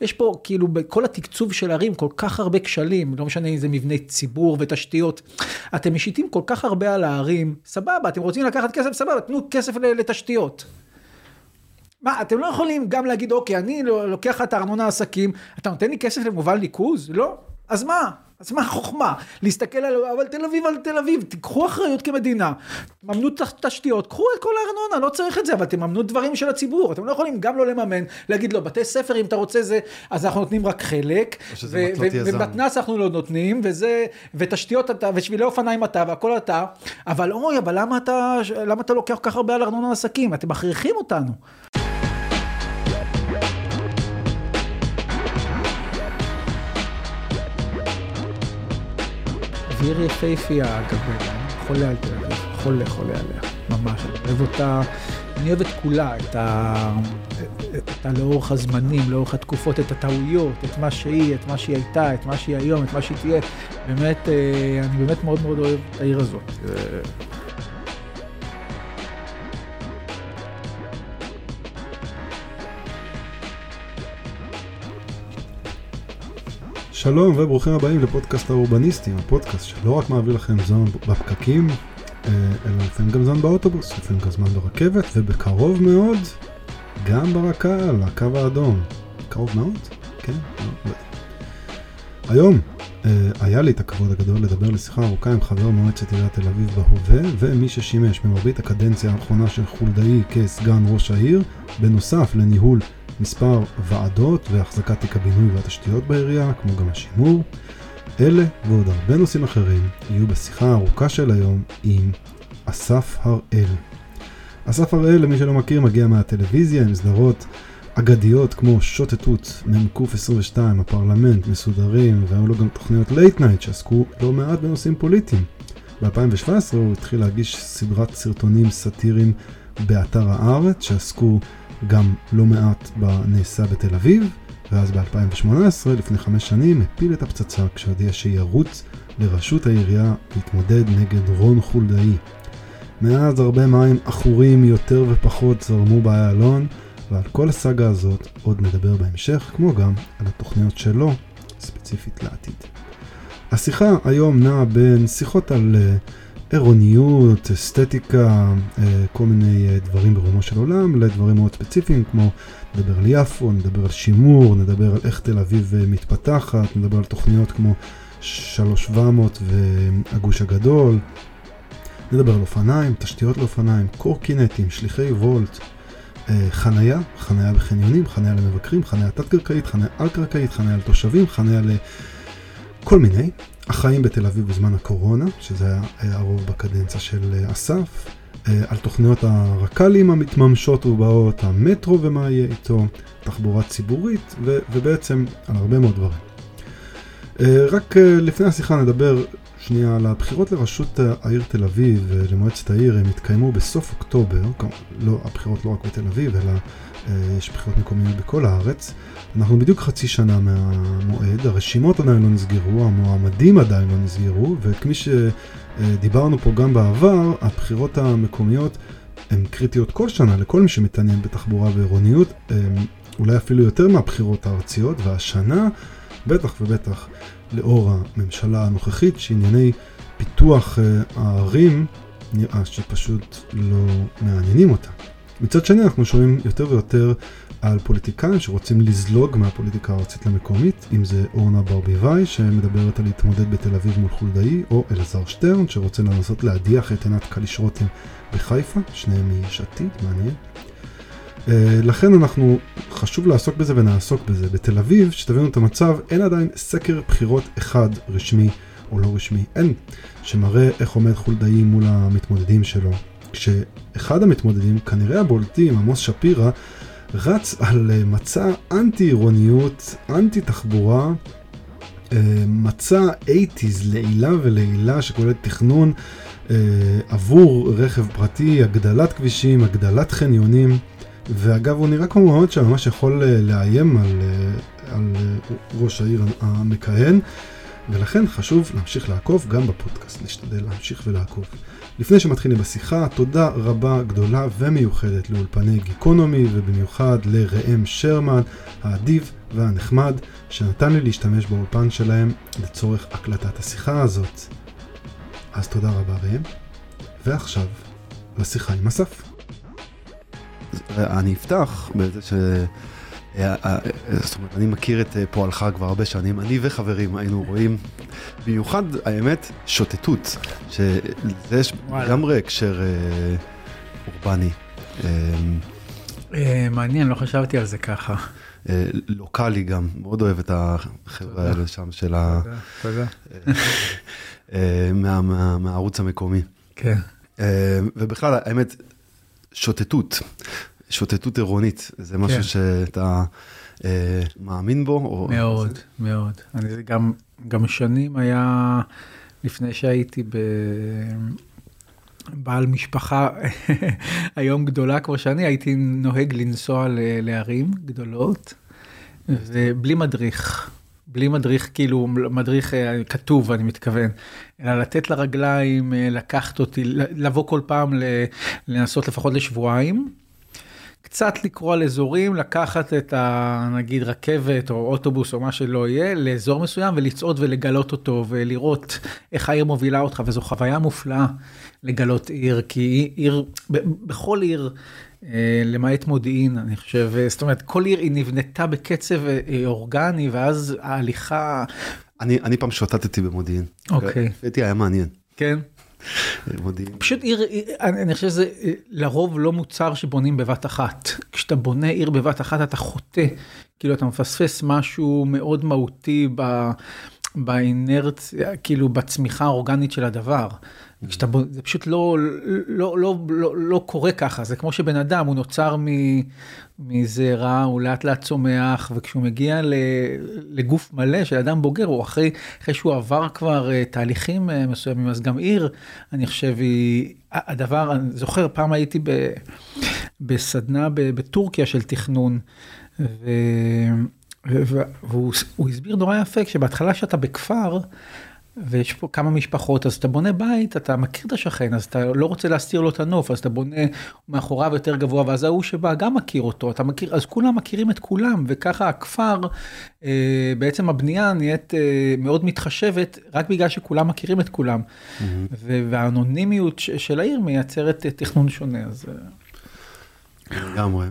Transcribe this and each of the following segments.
יש פה כאילו בכל התקצוב של ערים כל כך הרבה כשלים, לא משנה אם זה מבני ציבור ותשתיות. אתם משיתים כל כך הרבה על הערים, סבבה, אתם רוצים לקחת כסף, סבבה, תנו כסף לתשתיות. מה, אתם לא יכולים גם להגיד, אוקיי, אני לוקח את הארנונה עסקים, אתה נותן לי כסף למובל ניקוז? לא. אז מה? אז מה החוכמה? להסתכל על, אבל תל אביב על תל אביב, תיקחו אחריות כמדינה, תממנו תשתיות, קחו את כל הארנונה, לא צריך את זה, אבל תממנו דברים של הציבור, אתם לא יכולים גם לא לממן, להגיד לו, בתי ספר אם אתה רוצה זה, אז אנחנו נותנים רק חלק, ומתנ"ס אנחנו לא נותנים, וזה, ותשתיות אתה, ושבילי אופניים אתה, והכל אתה, אבל אוי, אבל למה אתה, למה אתה לוקח כל כך הרבה על ארנונה עסקים? אתם מכריחים אותנו. עיר יפהפייה, אגב, חולה על תל אביב, חולה, חולה עליה, ממש. אני אוהב אותה, אני אוהב את כולה, את ה... את ה... לאורך הזמנים, לאורך התקופות, את הטעויות, את מה שהיא, את מה שהיא הייתה, את מה שהיא היום, את מה שהיא תהיה. באמת, אה, אני באמת מאוד מאוד אוהב את העיר הזאת. שלום וברוכים הבאים לפודקאסט האורבניסטים, הפודקאסט שלא רק מעביר לכם זמן בפקקים, אה, אלא לפעמים גם זמן באוטובוס, לפעמים גם זמן ברכבת, ובקרוב מאוד גם ברק"ל, הקו האדום. קרוב מאוד? כן? לא. היום אה, היה לי את הכבוד הגדול לדבר לשיחה ארוכה עם חבר מועצת עיריית תל אביב בהווה, ומי ששימש במרבית הקדנציה האחרונה של חולדאי כסגן ראש העיר, בנוסף לניהול מספר ועדות והחזקת תיק הבינוי והתשתיות בעירייה, כמו גם השימור. אלה ועוד הרבה נושאים אחרים יהיו בשיחה הארוכה של היום עם אסף הראל. אסף הראל, למי שלא מכיר, מגיע מהטלוויזיה עם סדרות אגדיות כמו שוטטות, מ"ק 22, הפרלמנט, מסודרים, והיו לו גם תוכניות late night שעסקו לא מעט בנושאים פוליטיים. ב-2017 הוא התחיל להגיש סדרת סרטונים סאטיריים באתר הארץ שעסקו גם לא מעט בנעשה בתל אביב, ואז ב-2018, לפני חמש שנים, הפיל את הפצצה כשהודיע שירוץ לראשות העירייה להתמודד נגד רון חולדאי. מאז הרבה מים עכורים יותר ופחות זרמו באיילון, ועל כל הסאגה הזאת עוד נדבר בהמשך, כמו גם על התוכניות שלו, ספציפית לעתיד. השיחה היום נעה בין שיחות על uh, עירוניות, אסתטיקה, אה, כל מיני אה, דברים ברומו של עולם, לדברים מאוד ספציפיים כמו נדבר על יפו, נדבר על שימור, נדבר על איך תל אביב אה, מתפתחת, נדבר על תוכניות כמו 3700 והגוש הגדול, נדבר על אופניים, תשתיות לאופניים, קורקינטים, שליחי וולט, חנייה, חנייה בחניונים, חנייה למבקרים, חנייה תת-קרקעית, חנייה על-קרקעית, חנייה לתושבים, חנייה לכל מיני. החיים בתל אביב בזמן הקורונה, שזה היה הרוב בקדנציה של אה, אסף, אה, על תוכניות הרק"לים המתממשות ובאות, המטרו ומה יהיה איתו, תחבורה ציבורית ו- ובעצם על הרבה מאוד דברים. אה, רק לפני השיחה נדבר שנייה על הבחירות לראשות העיר תל אביב, למועצת העיר, הם התקיימו בסוף אוקטובר, לא, הבחירות לא רק בתל אביב, אלא יש בחירות מקומיות בכל הארץ. אנחנו בדיוק חצי שנה מהמועד, הרשימות עדיין לא נסגרו, המועמדים עדיין לא נסגרו, וכמי שדיברנו פה גם בעבר, הבחירות המקומיות הן קריטיות כל שנה לכל מי שמתעניין בתחבורה ועירוניות, אולי אפילו יותר מהבחירות הארציות, והשנה, בטח ובטח לאור הממשלה הנוכחית, שענייני פיתוח אה, הערים נראה שפשוט לא מעניינים אותה. מצד שני אנחנו שומעים יותר ויותר על פוליטיקאים שרוצים לזלוג מהפוליטיקה הארצית למקומית, אם זה אורנה ברביבאי שמדברת על להתמודד בתל אביב מול חולדאי, או אלעזר שטרן שרוצה לנסות להדיח את עינת קליש רותם בחיפה, שניהם מיש עתיד, מעניין. Uh, לכן אנחנו, חשוב לעסוק בזה ונעסוק בזה. בתל אביב, שתבינו את המצב, אין עדיין סקר בחירות אחד רשמי או לא רשמי, אין, שמראה איך עומד חולדאי מול המתמודדים שלו. כשאחד המתמודדים, כנראה הבולטים, עמוס שפירא, רץ על אה, מצע אנטי עירוניות, אנטי תחבורה, אה, מצע 80's לעילה ולעילה שכולל תכנון אה, עבור רכב פרטי, הגדלת כבישים, הגדלת חניונים, ואגב הוא נראה כמו מאוד שממש יכול לאיים על, על ראש העיר המכהן. ולכן חשוב להמשיך לעקוב גם בפודקאסט, להשתדל להמשיך ולעקוב. לפני שמתחילים בשיחה, תודה רבה גדולה ומיוחדת לאולפני גיקונומי ובמיוחד לראם שרמן, האדיב והנחמד שנתן לי להשתמש באולפן שלהם לצורך הקלטת השיחה הזאת. אז תודה רבה ראם, ועכשיו לשיחה עם אסף. אני אפתח בזה ש... אה, אה, זאת אומרת, אני מכיר את אה, פועלך כבר הרבה שנים, אני וחברים היינו רואים, במיוחד, האמת, שוטטות, שזה יש לגמרי הקשר אורבני. מעניין, לא חשבתי על זה ככה. לוקאלי גם, מאוד אוהב את החבר'ה האלה שם של ה... תודה, תודה. מהערוץ המקומי. כן. ובכלל, האמת, שוטטות. שוטטות עירונית, זה משהו כן. שאתה אה, מאמין בו? או... מאוד, זה... מאוד. אני גם, גם שנים היה, לפני שהייתי ב... בעל משפחה היום גדולה כמו שאני, הייתי נוהג לנסוע לערים גדולות, ובלי מדריך. בלי מדריך, כאילו, מדריך אה, כתוב, אני מתכוון, אלא לתת לרגליים, אה, לקחת אותי, לבוא כל פעם לנסות לפחות לשבועיים. קצת לקרוא על אזורים, לקחת את ה... נגיד רכבת או אוטובוס או מה שלא יהיה, לאזור מסוים ולצעוד ולגלות אותו ולראות איך העיר מובילה אותך, וזו חוויה מופלאה לגלות עיר, כי עיר, בכל עיר, אה, למעט מודיעין, אני חושב, זאת אומרת, כל עיר היא נבנתה בקצב אה, אורגני, ואז ההליכה... אני, אני פעם שוטטתי במודיעין. אוקיי. הייתי היה מעניין. כן. מודיעין. פשוט עיר, אני חושב שזה לרוב לא מוצר שבונים בבת אחת. כשאתה בונה עיר בבת אחת אתה חוטא, כאילו אתה מפספס משהו מאוד מהותי ב... באינרציה, כאילו בצמיחה האורגנית של הדבר. כשאתה, זה פשוט לא, לא, לא, לא, לא קורה ככה, זה כמו שבן אדם, הוא נוצר מזרע, הוא לאט לאט צומח, וכשהוא מגיע לגוף מלא של אדם בוגר, הוא אחרי, אחרי שהוא עבר כבר אה, תהליכים אה, מסוימים, אז גם עיר, אני חושב, היא, הדבר, אני זוכר, פעם הייתי ב, בסדנה בטורקיה של תכנון, ו... והוא הסביר נורא יפה, כשבהתחלה שאתה בכפר, ויש פה כמה משפחות, אז אתה בונה בית, אתה מכיר את השכן, אז אתה לא רוצה להסתיר לו את הנוף, אז אתה בונה מאחוריו יותר גבוה, ואז ההוא שבא גם מכיר אותו, אתה מכיר, אז כולם מכירים את כולם, וככה הכפר, אה, בעצם הבנייה נהיית אה, מאוד מתחשבת, רק בגלל שכולם מכירים את כולם. Mm-hmm. והאנונימיות של העיר מייצרת אה, תכנון שונה, אז... אה. לגמרי,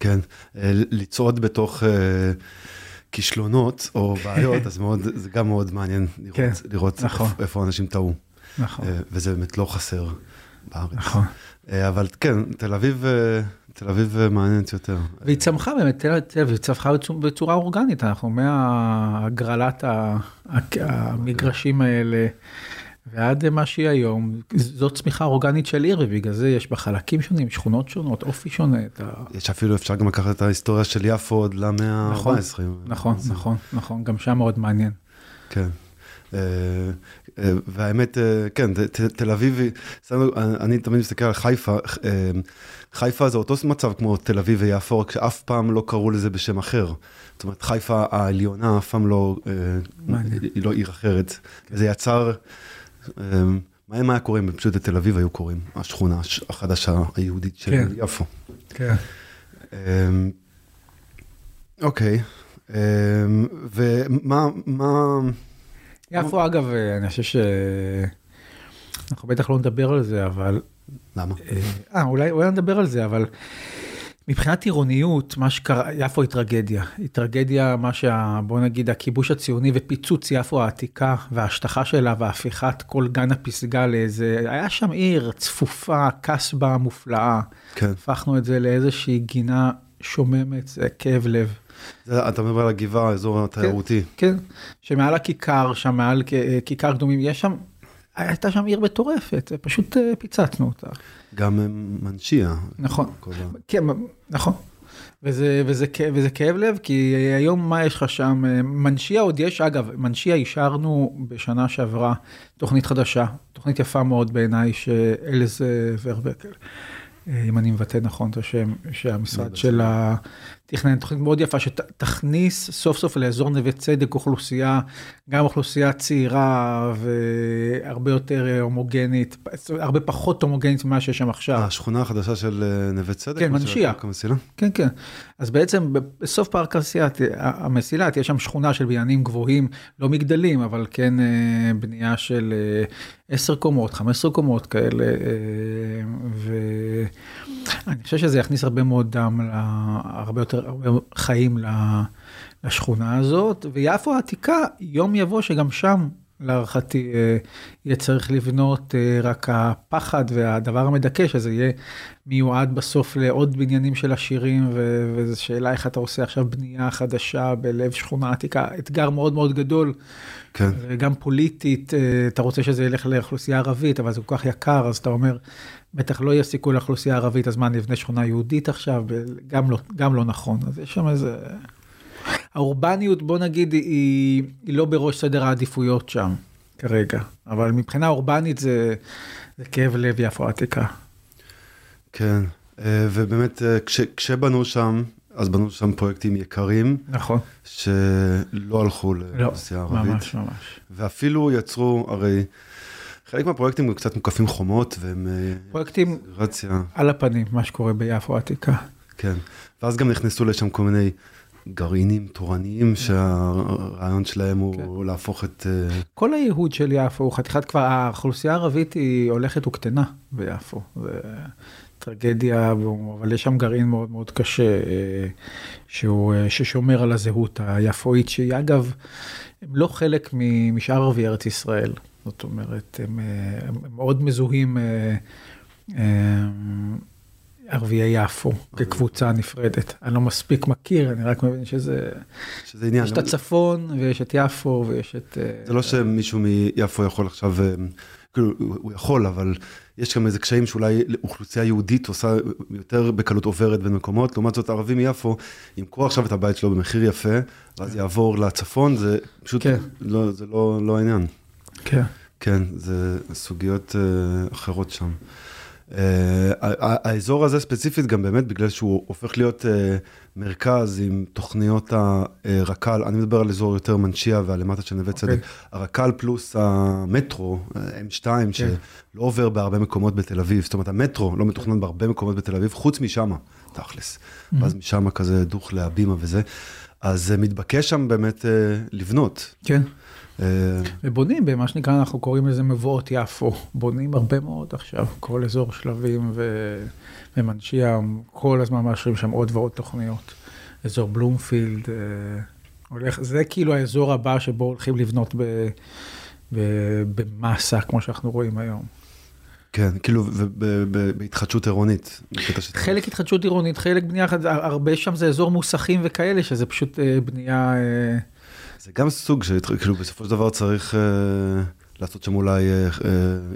כן. אה, לצעוד בתוך... כישלונות או בעיות, אז מאוד, זה גם מאוד מעניין לראות, כן, לראות נכון. איפה, איפה אנשים טעו. נכון. אה, וזה באמת לא חסר בארץ. נכון. אה, אבל כן, תל אביב, אה, תל אביב מעניינת יותר. והיא צמחה באמת, תל אביב צמחה בצורה אורגנית, אנחנו מהגרלת המגרשים האלה. ועד מה שהיא היום, זאת צמיחה אורגנית של עיר, ובגלל זה יש בה חלקים שונים, שכונות שונות, אופי שונה. יש אפילו, אפשר גם לקחת את ההיסטוריה של יפו עוד למאה ה-14. נכון, נכון, נכון, נכון, גם שם מאוד מעניין. כן. אה, אה, והאמת, אה, כן, תל אביב, אני תמיד מסתכל על חיפה, חיפה זה אותו מצב כמו תל אביב ויפו, רק שאף פעם לא קראו לזה בשם אחר. זאת אומרת, חיפה העליונה אף פעם לא, היא לא עיר אחרת. זה יצר מה היה קורה אם פשוט בתל אביב היו קוראים, השכונה החדשה היהודית של כן. יפו. כן. אמ, אוקיי, אמ, ומה, מה... יפו אגב, אני חושב ש... אנחנו בטח לא נדבר על זה, אבל... למה? אה, אולי, אולי נדבר על זה, אבל מבחינת עירוניות, מה שקרה, יפו היא טרגדיה. היא טרגדיה, מה שה... בוא נגיד, הכיבוש הציוני ופיצוץ יפו העתיקה וההשטחה שלה והפיכת כל גן הפסגה לאיזה... היה שם עיר צפופה, קסבה מופלאה. כן. הפכנו את זה לאיזושהי גינה שוממת, זה כאב לב. זה, אתה מדבר על הגבעה, האזור התיירותי. כן, כן, שמעל הכיכר, שם מעל כיכר קדומים, יש שם הייתה שם עיר מטורפת, פשוט אה, פיצצנו אותה. גם מנשייה. נכון, כן, נכון. וזה, וזה, וזה כאב לב, כי היום מה יש לך שם? מנשייה עוד יש, אגב, מנשייה אישרנו בשנה שעברה תוכנית חדשה, תוכנית יפה מאוד בעיניי, שאלז ורבקל, אם אני מבטא נכון את השם, שהמשרד של תכנן תוכנית מאוד יפה שתכניס סוף סוף לאזור נווה צדק אוכלוסייה, גם אוכלוסייה צעירה והרבה יותר אה, הומוגנית, הרבה פחות הומוגנית ממה שיש שם עכשיו. השכונה החדשה של אה, נווה צדק? כן, מנשייה. כן, כן. אז בעצם בסוף פארק המסילה תהיה שם שכונה של בניינים גבוהים, לא מגדלים, אבל כן אה, בנייה של 10 קומות, 15 קומות כאלה, ואני חושב שזה יכניס הרבה מאוד דם, הרבה יותר, הרבה חיים לשכונה הזאת, ויפו העתיקה, יום יבוא שגם שם להערכתי אה, יהיה צריך לבנות אה, רק הפחד והדבר המדכא שזה יהיה מיועד בסוף לעוד בניינים של עשירים וזו שאלה איך אתה עושה עכשיו בנייה חדשה בלב שכונה עתיקה אתגר מאוד מאוד גדול. כן. גם פוליטית אה, אתה רוצה שזה ילך לאוכלוסייה ערבית אבל זה כל כך יקר אז אתה אומר בטח לא יהיה סיכוי לאוכלוסייה ערבית אז מה נבנה שכונה יהודית עכשיו גם לא גם לא נכון אז יש שם איזה. האורבניות בוא נגיד היא, היא לא בראש סדר העדיפויות שם כרגע, אבל מבחינה אורבנית זה, זה כאב לב יפו עתיקה. כן, אה, ובאמת אה, כש, כשבנו שם, אז בנו שם פרויקטים יקרים. נכון. שלא הלכו לא, לאוכלוסייה לא, ערבית. ממש ממש. ואפילו יצרו, הרי חלק מהפרויקטים הם קצת מוקפים חומות והם... אה, פרויקטים רציה. על הפנים, מה שקורה ביפו עתיקה. כן, ואז גם נכנסו לשם כל מיני גרעינים תורניים שהרעיון שלהם הוא כן. להפוך את... אה, כל הייהוד של יפו הוא חתיכת כבר, האוכלוסייה הערבית היא הולכת וקטנה ביפו. זה טרגדיה, אבל יש שם גרעין מאוד מאוד קשה אה, שהוא, ששומר על הזהות היפואית, שהיא אגב, הם לא חלק משאר ערבי ארץ ישראל. זאת אומרת, הם, הם מאוד מזוהים. ערביי יפו כקבוצה נפרדת. אני לא מספיק מכיר, אני רק מבין שזה... שזה עניין. יש את הצפון ויש את יפו ויש את... אה, זה לא שמישהו מיפו יכול עכשיו, אה, כאילו, הוא יכול, אבל יש גם איזה קשיים שאולי אוכלוסייה יהודית עושה יותר בקלות עוברת בין מקומות, לעומת זאת ערבי מיפו, ימכור עכשיו את הבית שלו במחיר יפה, ואז יעבור לצפון, זה פשוט, כן. לא, זה לא, לא העניין. כן. כן, זה סוגיות אה, אחרות שם. האזור הזה ספציפית גם באמת בגלל שהוא הופך להיות אה, מרכז עם תוכניות הרק"ל, אני מדבר על אזור יותר מנשייה והלמטה של נווה צדק, אוקיי. הרק"ל פלוס המטרו, M2, כן. שלא עובר בהרבה מקומות בתל אביב, זאת אומרת המטרו לא מתוכנן בהרבה מקומות בתל אביב, חוץ משמה, תכלס, ואז משמה כזה דוך להבימה וזה, אז מתבקש שם באמת לבנות. כן. אה, ובונים במה שנקרא, אנחנו קוראים לזה מבואות יפו, בונים הרבה מאוד עכשיו, כל אזור שלבים ו... ומנשייה, כל הזמן מאשרים שם עוד ועוד תוכניות. אזור בלומפילד, אה, הולך, זה כאילו האזור הבא שבו הולכים לבנות ב... ב... במסה, כמו שאנחנו רואים היום. כן, כאילו בהתחדשות עירונית. חלק התחדשות עירונית, חלק בנייה, הרבה שם זה אזור מוסכים וכאלה, שזה פשוט אה, בנייה... זה גם סוג שכאילו בסופו של דבר צריך אה, לעשות שם אולי אה, אה,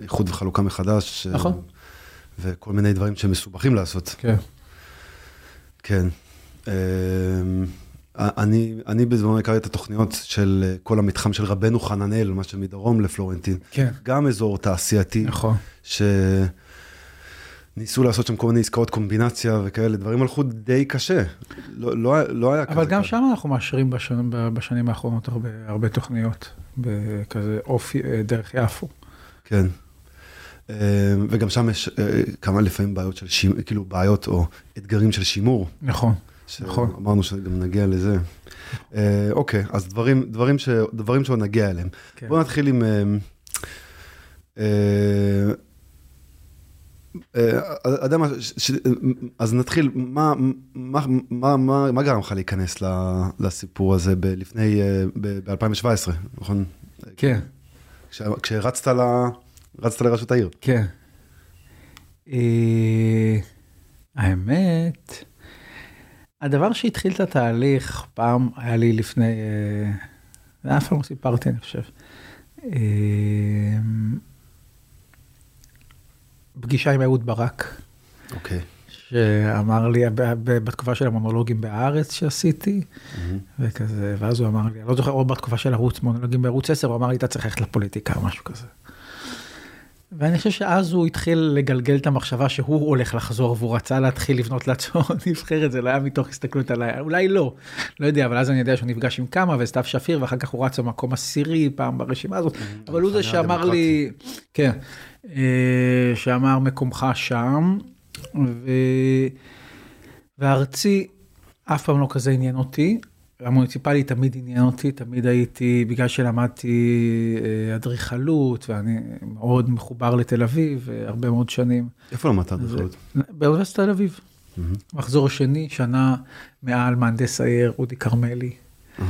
איחוד וחלוקה מחדש. נכון. וכל מיני דברים שהם מסובכים לעשות. כן. כן. אני, אני בזמנו הכרתי את התוכניות של כל המתחם של רבנו חננאל, מה שמדרום לפלורנטין. כן. גם אזור תעשייתי. נכון. ש... ניסו לעשות שם כל מיני עסקאות קומבינציה וכאלה, דברים הלכו די קשה. לא, לא, לא היה כזה. אבל גם שם אנחנו מאשרים בשנים, בשנים האחרונות הרבה, הרבה תוכניות, בכזה אופי, אה, דרך יפו. כן. אה, וגם שם יש אה, כמה לפעמים בעיות של שימור, כאילו בעיות או אתגרים של שימור. נכון, נכון. אמרנו שגם נגיע לזה. אוקיי, אז דברים, דברים, ש, דברים שעוד נגיע אליהם. כן. בואו נתחיל עם... אה, יודע מה, אז נתחיל, מה גרם לך להיכנס לסיפור הזה לפני, אה, ב-2017, נכון? כן. כשרצת לראשות העיר. כן. אה, האמת, הדבר שהתחיל את התהליך, פעם היה לי לפני, אף פעם לא סיפרתי, אני חושב. פגישה עם אהוד ברק. אוקיי. שאמר לי, בתקופה של המונולוגים בהארץ שעשיתי, וכזה, ואז הוא אמר לי, אני לא זוכר, או בתקופה של ערוץ מונולוגים בערוץ 10, הוא אמר לי, אתה צריך ללכת לפוליטיקה או משהו כזה. ואני חושב שאז הוא התחיל לגלגל את המחשבה שהוא הולך לחזור והוא רצה להתחיל לבנות לעצמו נבחרת זה לא היה מתוך הסתכלות עליי אולי לא לא יודע אבל אז אני יודע שהוא נפגש עם כמה וסתיו שפיר ואחר כך הוא רץ במקום עשירי פעם ברשימה הזאת אבל הוא זה שאמר לי כן שאמר מקומך שם ו... וארצי אף פעם לא כזה עניין אותי המוניציפלי תמיד עניין אותי, תמיד הייתי, בגלל שלמדתי אה, אדריכלות, ואני מאוד מחובר לתל אביב, אה, הרבה מאוד שנים. איפה למדת אדריכלות? באוניברסיטת תל אביב. מחזור שני, שנה מעל מהנדס העיר אודי כרמלי. אה,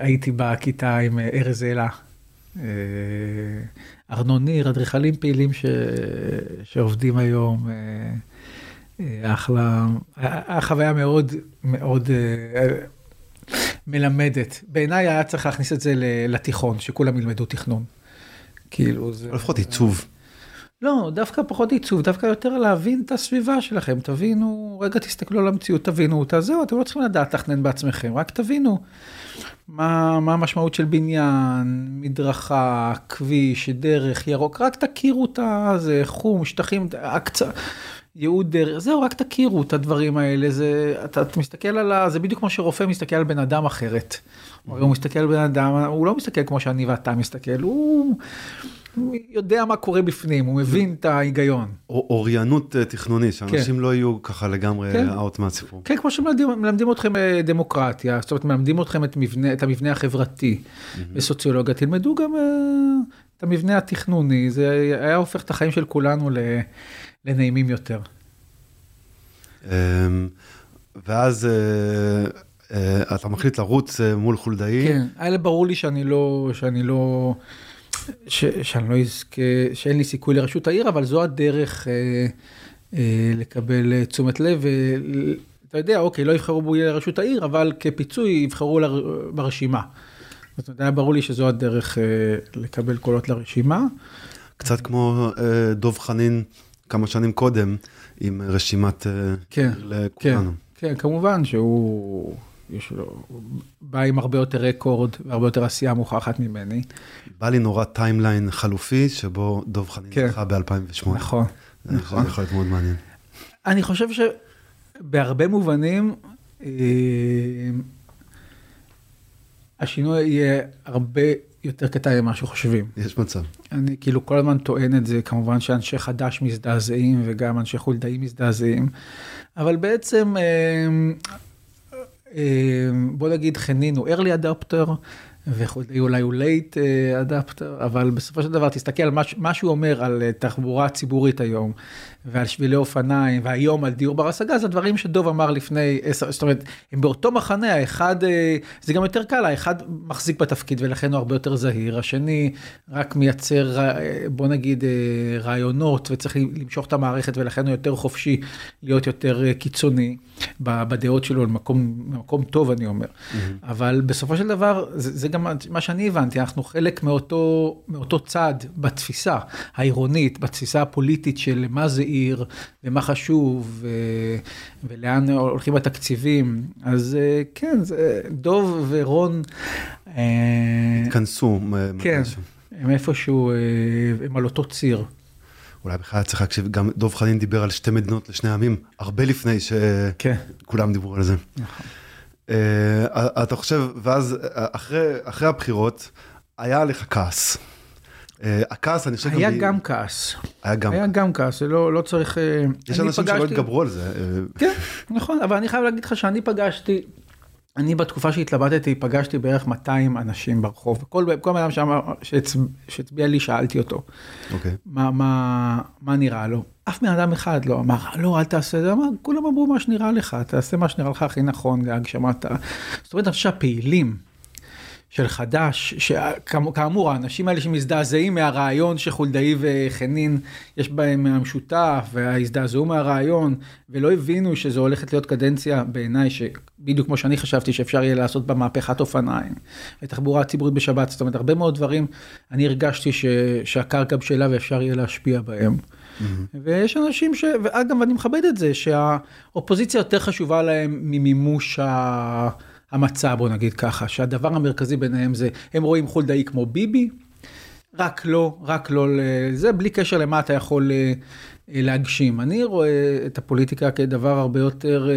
הייתי בכיתה עם ארז אלה, ארנון ניר, אדריכלים פעילים ש... שעובדים היום. אחלה, החוויה מאוד מאוד מלמדת. בעיניי היה צריך להכניס את זה לתיכון, שכולם ילמדו תכנון. כאילו זה... לפחות עיצוב. לא, דווקא פחות עיצוב, דווקא יותר להבין את הסביבה שלכם, תבינו, רגע תסתכלו על המציאות, תבינו אותה, זהו, אתם לא צריכים לדעת לתכנן בעצמכם, רק תבינו מה, מה המשמעות של בניין, מדרכה, כביש, דרך, ירוק, רק תכירו את זה, חום, שטחים, הקצה. ייעוד דרך, זהו, רק תכירו את הדברים האלה, זה, אתה, אתה מסתכל על ה... זה בדיוק כמו שרופא מסתכל על בן אדם אחרת. הוא מסתכל על בן אדם, הוא לא מסתכל כמו שאני ואתה מסתכל, הוא יודע מה קורה בפנים, הוא מבין את ההיגיון. אוריינות אה, תכנונית, שאנשים כן. לא יהיו ככה לגמרי כן. אאוט מהסיפור. כן, כמו שמלמדים אתכם אה, דמוקרטיה, זאת אומרת, מלמדים אתכם את, מבנה, את המבנה החברתי בסוציולוגיה, תלמדו גם אה, את המבנה התכנוני, זה היה הופך את החיים של כולנו. לנעימים יותר. אמ, ואז אה, אתה מחליט לרוץ אה, מול חולדאי. כן, היה ברור לי שאני לא, שאני לא, ש, שאני לא אזכה, שאין לי סיכוי לראשות העיר, אבל זו הדרך אה, אה, לקבל תשומת לב. אתה יודע, אוקיי, לא יבחרו בו לראשות העיר, אבל כפיצוי יבחרו ל, ברשימה. זאת אומרת, היה ברור לי שזו הדרך אה, לקבל קולות לרשימה. קצת כמו אה, דב חנין כמה שנים קודם, עם רשימת עיר, כן, לכולנו. כן, כן, כמובן שהוא... יש לו, בא עם הרבה יותר רקורד והרבה יותר עשייה מוכחת ממני. בא לי נורא timeline חלופי, שבו דב חנין כן. זכה ב-2008. נכון, נכון. זה יכול להיות מאוד מעניין. אני חושב שבהרבה מובנים, אה, השינוי יהיה הרבה יותר קטן ממה שחושבים. יש מצב. אני כאילו כל הזמן טוען את זה, כמובן שאנשי חד"ש מזדעזעים וגם אנשי חולדאי מזדעזעים, אבל בעצם, אה, בוא נגיד חנין הוא early adapter, וחולדאי אולי הוא late adapter, אבל בסופו של דבר תסתכל על מה שהוא אומר על אה, תחבורה ציבורית היום, ועל שבילי אופניים, והיום על דיור בר השגה, זה דברים שדוב אמר לפני עשר, זאת אומרת, הם באותו מחנה, האחד, אה, זה גם יותר קל, האחד מחזיק בתפקיד ולכן הוא הרבה יותר זהיר, השני רק מייצר, אה, בוא נגיד, אה, רעיונות וצריך למשוך את המערכת ולכן הוא יותר חופשי להיות יותר קיצוני בדעות שלו, למקום, למקום טוב אני אומר. Mm-hmm. אבל בסופו של דבר, זה, זה גם מה שאני הבנתי, אנחנו חלק מאותו, מאותו צד בתפיסה העירונית, בתפיסה הפוליטית של מה זה עיר, ומה חשוב, ו... ולאן הולכים התקציבים. אז אה, כן, זה... דוב ורון... אה, התכנסו. כן, הם איפשהו, אה, הם על אותו ציר. אולי בכלל צריך להקשיב, גם דוב חנין דיבר על שתי מדינות לשני עמים, הרבה לפני שכולם כן. דיברו על זה. נכון. אתה חושב, ואז אחרי, אחרי הבחירות, היה לך כעס. אה, הכעס, אני חושב... היה גם כעס. היה גם. היה גם כעס, לא, לא צריך... אה, יש אנשים שלא התגברו על זה. אה. כן, נכון, אבל אני חייב להגיד לך שאני פגשתי, אני בתקופה שהתלבטתי, פגשתי בערך 200 אנשים ברחוב. כל, בן אדם שהצביע לי, שאלתי אותו. אוקיי. מה נראה לו? אף בן אדם אחד לא אמר, לא, אל תעשה את זה, אמר, כולם אמרו מה שנראה לך, תעשה מה שנראה לך הכי נכון להגשמת ה... זאת אומרת, אני חושב שהפעילים, של חד"ש, שכאמור האנשים האלה שמזדעזעים מהרעיון שחולדאי וחנין יש בהם המשותף והזדעזעו מהרעיון ולא הבינו שזו הולכת להיות קדנציה בעיניי שבדיוק כמו שאני חשבתי שאפשר יהיה לעשות בה מהפכת אופניים ותחבורה ציבורית בשבת זאת אומרת הרבה מאוד דברים אני הרגשתי ש, שהקרקע בשלה ואפשר יהיה להשפיע בהם. Mm-hmm. ויש אנשים ש... ואגב אני מכבד את זה שהאופוזיציה יותר חשובה להם ממימוש ה... המצע, בוא נגיד ככה, שהדבר המרכזי ביניהם זה, הם רואים חולדאי כמו ביבי, רק לא, רק לא, זה בלי קשר למה אתה יכול אה, אה, להגשים. אני רואה את הפוליטיקה כדבר הרבה יותר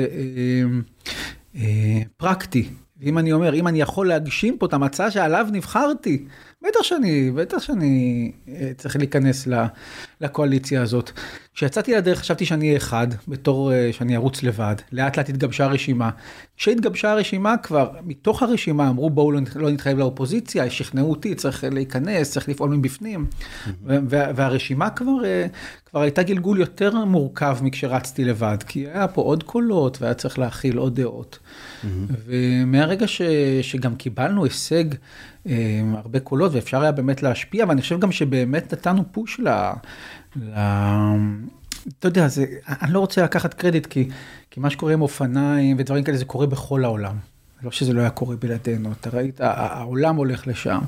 אה, פרקטי. ואם אני אומר, אם אני יכול להגשים פה את המצע שעליו נבחרתי, בטח שאני, בטח שאני אה, צריך להיכנס לקואליציה הזאת. כשיצאתי לדרך חשבתי שאני אהיה אחד, בתור אה, שאני ארוץ לבד, לאט לאט התגבשה הרשימה. כשהתגבשה הרשימה כבר, מתוך הרשימה אמרו בואו לא, לא נתחייב לאופוזיציה, שכנעו אותי, צריך להיכנס, צריך לפעול מבפנים. והרשימה כבר, אה, כבר הייתה גלגול יותר מורכב מכשרצתי לבד, כי היה פה עוד קולות והיה צריך להכיל עוד דעות. ומהרגע ש, שגם קיבלנו הישג, הרבה קולות ואפשר היה באמת להשפיע, ואני חושב גם שבאמת נתנו פוש ל... ל... אתה יודע, זה, אני לא רוצה לקחת קרדיט, כי, כי מה שקורה עם אופניים ודברים כאלה, זה קורה בכל העולם. לא שזה לא היה קורה בלעדינו, אתה ראית, העולם הולך לשם.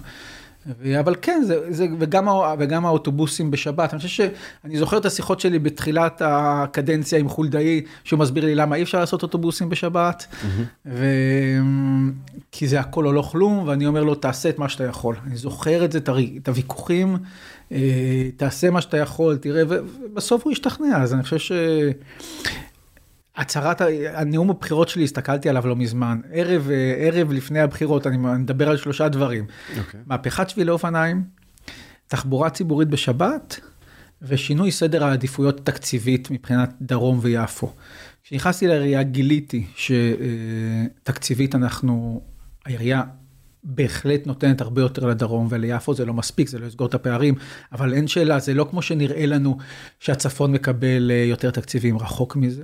אבל כן, זה, זה, וגם, וגם האוטובוסים בשבת, אני חושב שאני זוכר את השיחות שלי בתחילת הקדנציה עם חולדאי, שהוא מסביר לי למה אי אפשר לעשות אוטובוסים בשבת, mm-hmm. ו... כי זה הכל או לא כלום, ואני אומר לו, תעשה את מה שאתה יכול. אני זוכר את זה, את הוויכוחים, אה, תעשה מה שאתה יכול, תראה, ובסוף הוא השתכנע, אז אני חושב ש... הצהרת, הנאום הבחירות שלי, הסתכלתי עליו לא מזמן. ערב, אה, ערב לפני הבחירות, אני מדבר על שלושה דברים. Okay. אוקיי. מהפכת שבילי אופניים, תחבורה ציבורית בשבת, ושינוי סדר העדיפויות התקציבית מבחינת דרום ויפו. כשנכנסתי לעירייה גיליתי שתקציבית אנחנו, העירייה בהחלט נותנת הרבה יותר לדרום וליפו, זה לא מספיק, זה לא יסגור את הפערים, אבל אין שאלה, זה לא כמו שנראה לנו שהצפון מקבל אה, יותר תקציבים, רחוק מזה.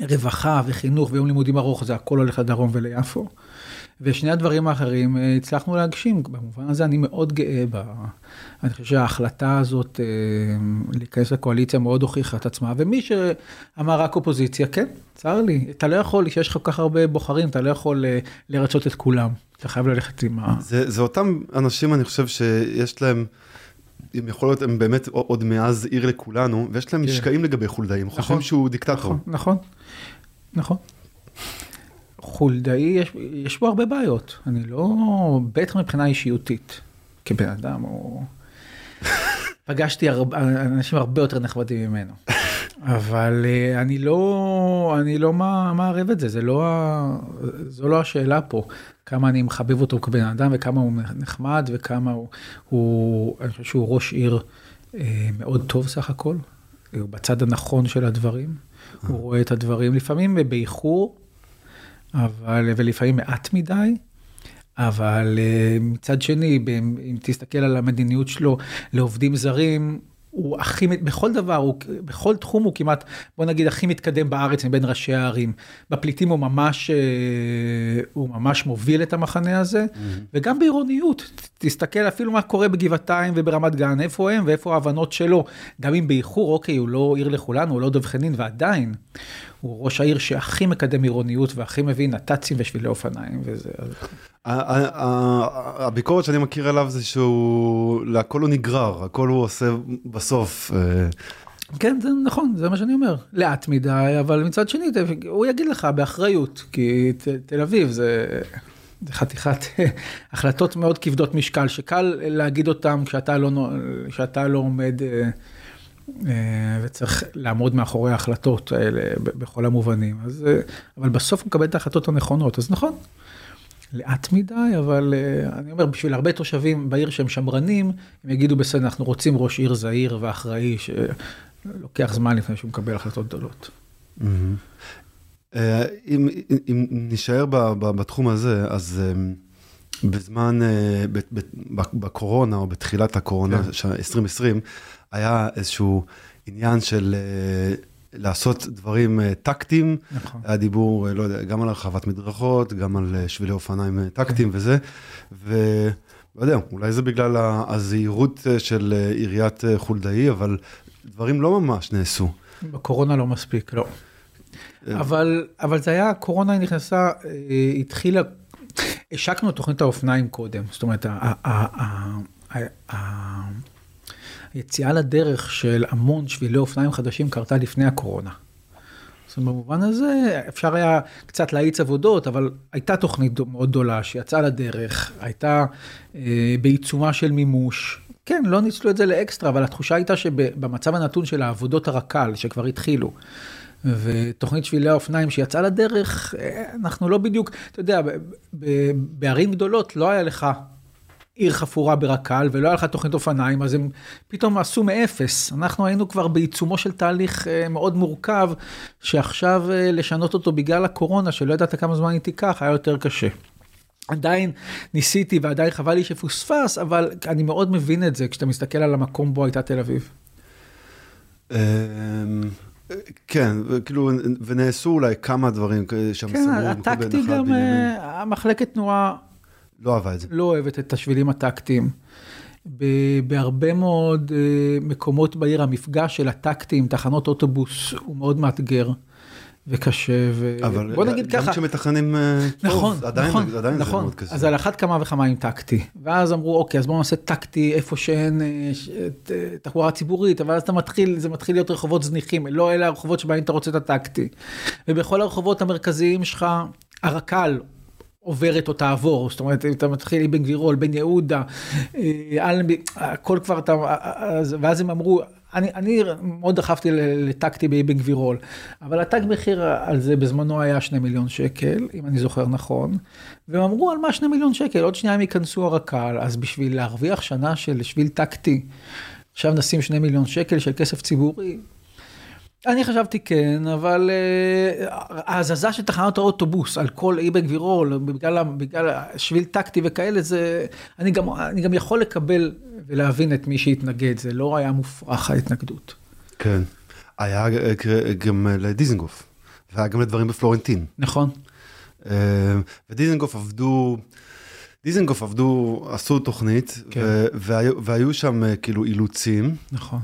רווחה וחינוך ויום לימודים ארוך, זה הכל הולך לדרום וליפו. ושני הדברים האחרים אה, הצלחנו להגשים, במובן הזה אני מאוד גאה ב... אני חושב שההחלטה הזאת אה, להיכנס לקואליציה מאוד הוכיחה את עצמה, ומי שאמר רק אופוזיציה, כן, צר לי, אתה לא יכול, כשיש לך כל כך הרבה בוחרים, אתה לא יכול אה, לרצות את כולם, אתה חייב ללכת עם ה... זה, זה אותם אנשים, אני חושב שיש להם... אם יכול להיות הם באמת עוד מאז עיר לכולנו ויש להם כן. משקעים לגבי חולדאי, הם חושבים נכון, שהוא דיקטטור. נכון, נכון, נכון. חולדאי, יש, יש בו הרבה בעיות. אני לא, בטח מבחינה אישיותית, כבן אדם, או... פגשתי הרבה, אנשים הרבה יותר נחמדים ממנו. אבל אה, אני לא, אני לא מערב את זה, זה לא, זו לא השאלה פה. כמה אני מחבב אותו כבן אדם וכמה הוא נחמד וכמה הוא, הוא אני חושב שהוא ראש עיר אה, מאוד טוב סך הכל. הוא בצד הנכון של הדברים, הוא רואה את הדברים לפעמים באיחור, אבל, ולפעמים מעט מדי, אבל אה, מצד שני, אם תסתכל על המדיניות שלו לעובדים זרים, הוא הכי, בכל דבר, הוא, בכל תחום הוא כמעט, בוא נגיד, הכי מתקדם בארץ מבין ראשי הערים. בפליטים הוא ממש, אה, הוא ממש מוביל את המחנה הזה, mm-hmm. וגם בעירוניות. תסתכל אפילו מה קורה בגבעתיים וברמת גן, איפה הם ואיפה ההבנות שלו. גם אם באיחור, אוקיי, הוא לא עיר לכולנו, הוא לא דב חנין, ועדיין, הוא ראש העיר שהכי מקדם עירוניות והכי מבין נת"צים ושבילי אופניים וזה. הביקורת שאני מכיר עליו זה שהוא, להכל הוא נגרר, הכל הוא עושה בסוף. אה. כן, זה נכון, זה מה שאני אומר. לאט מדי, אבל מצד שני, הוא יגיד לך באחריות, כי תל אביב זה... זה חתיכת החלטות מאוד כבדות משקל, שקל להגיד אותם כשאתה לא, כשאתה לא עומד אה, וצריך לעמוד מאחורי ההחלטות האלה בכל המובנים. אז, אה, אבל בסוף הוא מקבל את ההחלטות הנכונות, אז נכון, לאט מדי, אבל אה, אני אומר, בשביל הרבה תושבים בעיר שהם שמרנים, הם יגידו בסדר, אנחנו רוצים ראש עיר זהיר ואחראי, שלוקח זמן לפני שהוא מקבל החלטות גדולות. אם, אם נשאר בתחום הזה, אז בזמן, בקורונה או בתחילת הקורונה, 2020, כן. היה איזשהו עניין של אה, לעשות דברים אה, טקטיים. נכון. היה דיבור, אה, לא יודע, גם על הרחבת מדרכות, גם על שבילי אופניים טקטיים כן. וזה. ולא יודע, אולי זה בגלל הזהירות של עיריית חולדאי, אבל דברים לא ממש נעשו. בקורונה לא מספיק, לא. אבל, אבל זה היה, הקורונה נכנסה, התחילה, השקנו את תוכנית האופניים קודם, זאת אומרת, היציאה לדרך של המון שבילי אופניים חדשים קרתה לפני הקורונה. אז במובן הזה אפשר היה קצת להאיץ עבודות, אבל הייתה תוכנית מאוד גדולה שיצאה לדרך, הייתה אה, בעיצומה של מימוש, כן, לא ניצלו את זה לאקסטרה, אבל התחושה הייתה שבמצב הנתון של העבודות הרק"ל, שכבר התחילו, ותוכנית שבילי האופניים שיצאה לדרך, אה, אנחנו לא בדיוק, אתה יודע, בערים גדולות לא היה לך עיר חפורה ברק"ל ולא היה לך תוכנית אופניים, אז הם פתאום עשו מאפס. אנחנו היינו כבר בעיצומו של תהליך אה, מאוד מורכב, שעכשיו אה, לשנות אותו בגלל הקורונה, שלא ידעת כמה זמן היא תיקח, היה יותר קשה. עדיין ניסיתי ועדיין חבל לי שפוספס, אבל אני מאוד מבין את זה כשאתה מסתכל על המקום בו הייתה תל אביב. אמ, כן, כאילו, ונעשו אולי כמה דברים שם כן, הטקטי גם, אה, המחלקת תנועה לא אהבה את זה. לא אוהבת את השבילים הטקטיים. בהרבה מאוד אה, מקומות בעיר המפגש של הטקטים, תחנות אוטובוס, הוא מאוד מאתגר. וקשה, ובוא נגיד ככה. אבל גם כשמתכננים נכון, טוב, עדיין, נכון, עדיין נכון. זה מאוד קשה. אז על אחת כמה וכמה עם טקטי. ואז אמרו, אוקיי, אז בואו נעשה טקטי איפה שאין אה, תחבורה ציבורית, אבל אז אתה מתחיל, זה מתחיל להיות רחובות זניחים, לא אלה הרחובות שבהם אתה רוצה את הטקטי. ובכל הרחובות המרכזיים שלך, הרק"ל עוברת או תעבור, זאת אומרת, אתה מתחיל אבן גבירול, בן יהודה, אה, אלנבי, הכל כבר אתה, ואז הם אמרו, אני, אני מאוד דחפתי לטקטי באבן גבירול, אבל התג מחיר על זה בזמנו היה שני מיליון שקל, אם אני זוכר נכון, והם אמרו על מה שני מיליון שקל, עוד שנייה הם ייכנסו הרק"ל, אז בשביל להרוויח שנה של שביל טקטי, עכשיו נשים שני מיליון שקל של כסף ציבורי, אני חשבתי כן, אבל uh, ההזזה של תחנות האוטובוס על כל אי בגבירול, בגלל, בגלל שביל טקטי וכאלה, זה, אני גם, אני גם יכול לקבל ולהבין את מי שהתנגד, זה לא היה מופרך ההתנגדות. כן, היה גם לדיזנגוף, והיה גם לדברים בפלורנטין. נכון. אה, ודיזנגוף עבדו, דיזנגוף עבדו, עשו תוכנית, כן. והיו, והיו שם אה, כאילו אילוצים. נכון.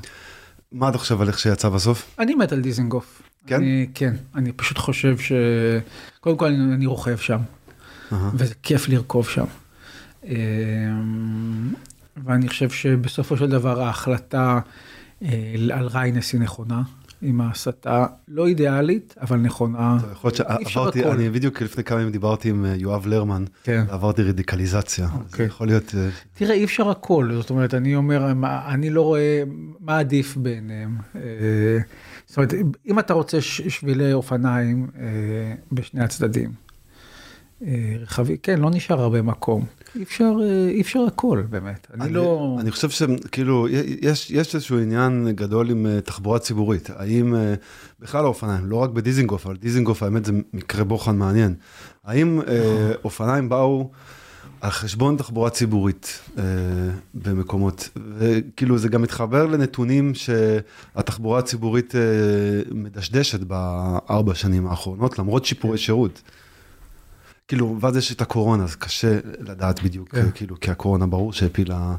מה אתה חושב על איך שיצא בסוף? אני מת על דיזנגוף. כן? אני, כן, אני פשוט חושב ש... קודם כל אני, אני רוכב שם, uh-huh. וזה כיף לרכוב שם. אמ, ואני חושב שבסופו של דבר ההחלטה אה, על ריינס היא נכונה. עם ההסתה לא אידיאלית, אבל נכונה. יכול להיות שעברתי, אני בדיוק לפני כמה ימים דיברתי עם אה, יואב לרמן, כן. ועברתי רדיקליזציה, אוקיי. יכול להיות... אה, תראה, אי אפשר הכל, זאת אומרת, אני אומר, אני לא רואה מה עדיף ביניהם. אה, זאת אומרת, אם אתה רוצה שבילי אופניים בשני הצדדים, רחבי, כן, לא נשאר הרבה מקום. אי אפשר, אה, אי אפשר הכל, באמת. אני, אני לא... אני חושב שכאילו, יש, יש איזשהו עניין גדול עם אה, תחבורה ציבורית. האם, אה, בכלל האופניים, לא רק בדיזינגוף, אבל דיזינגוף, האמת, זה מקרה בוחן מעניין. האם אה, אופניים באו על חשבון תחבורה ציבורית אה, במקומות, וכאילו, זה גם מתחבר לנתונים שהתחבורה הציבורית אה, מדשדשת בארבע שנים האחרונות, למרות שיפורי שירות. כאילו, ואז יש את הקורונה, אז קשה לדעת בדיוק, כן. כאילו, כי הקורונה ברור שהפילה...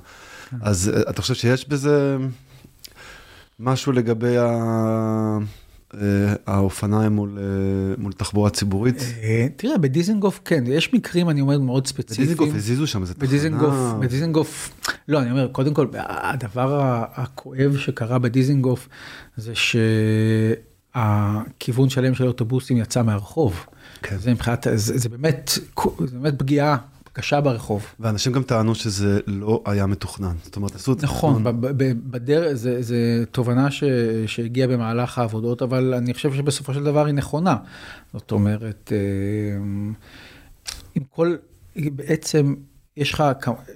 כן. אז אה, אתה חושב שיש בזה משהו לגבי ה... אה, האופניים מול, אה, מול תחבורה ציבורית? תראה, בדיזנגוף כן, יש מקרים, אני אומר, מאוד ספציפיים. בדיזנגוף הזיזו שם איזה בדיזנגוף, תחנה. בדיזנגוף, לא, אני אומר, קודם כל, הדבר הכואב שקרה בדיזנגוף זה שהכיוון שלם של אוטובוסים יצא מהרחוב. כן. זה מבחינת, זה, זה באמת, זה באמת פגיעה קשה ברחוב. ואנשים גם טענו שזה לא היה מתוכנן, זאת אומרת, עשו את זה. נכון, בדרך, זה, זה תובנה ש, שהגיעה במהלך העבודות, אבל אני חושב שבסופו של דבר היא נכונה. זאת אומרת, אה, עם כל, בעצם, יש לך,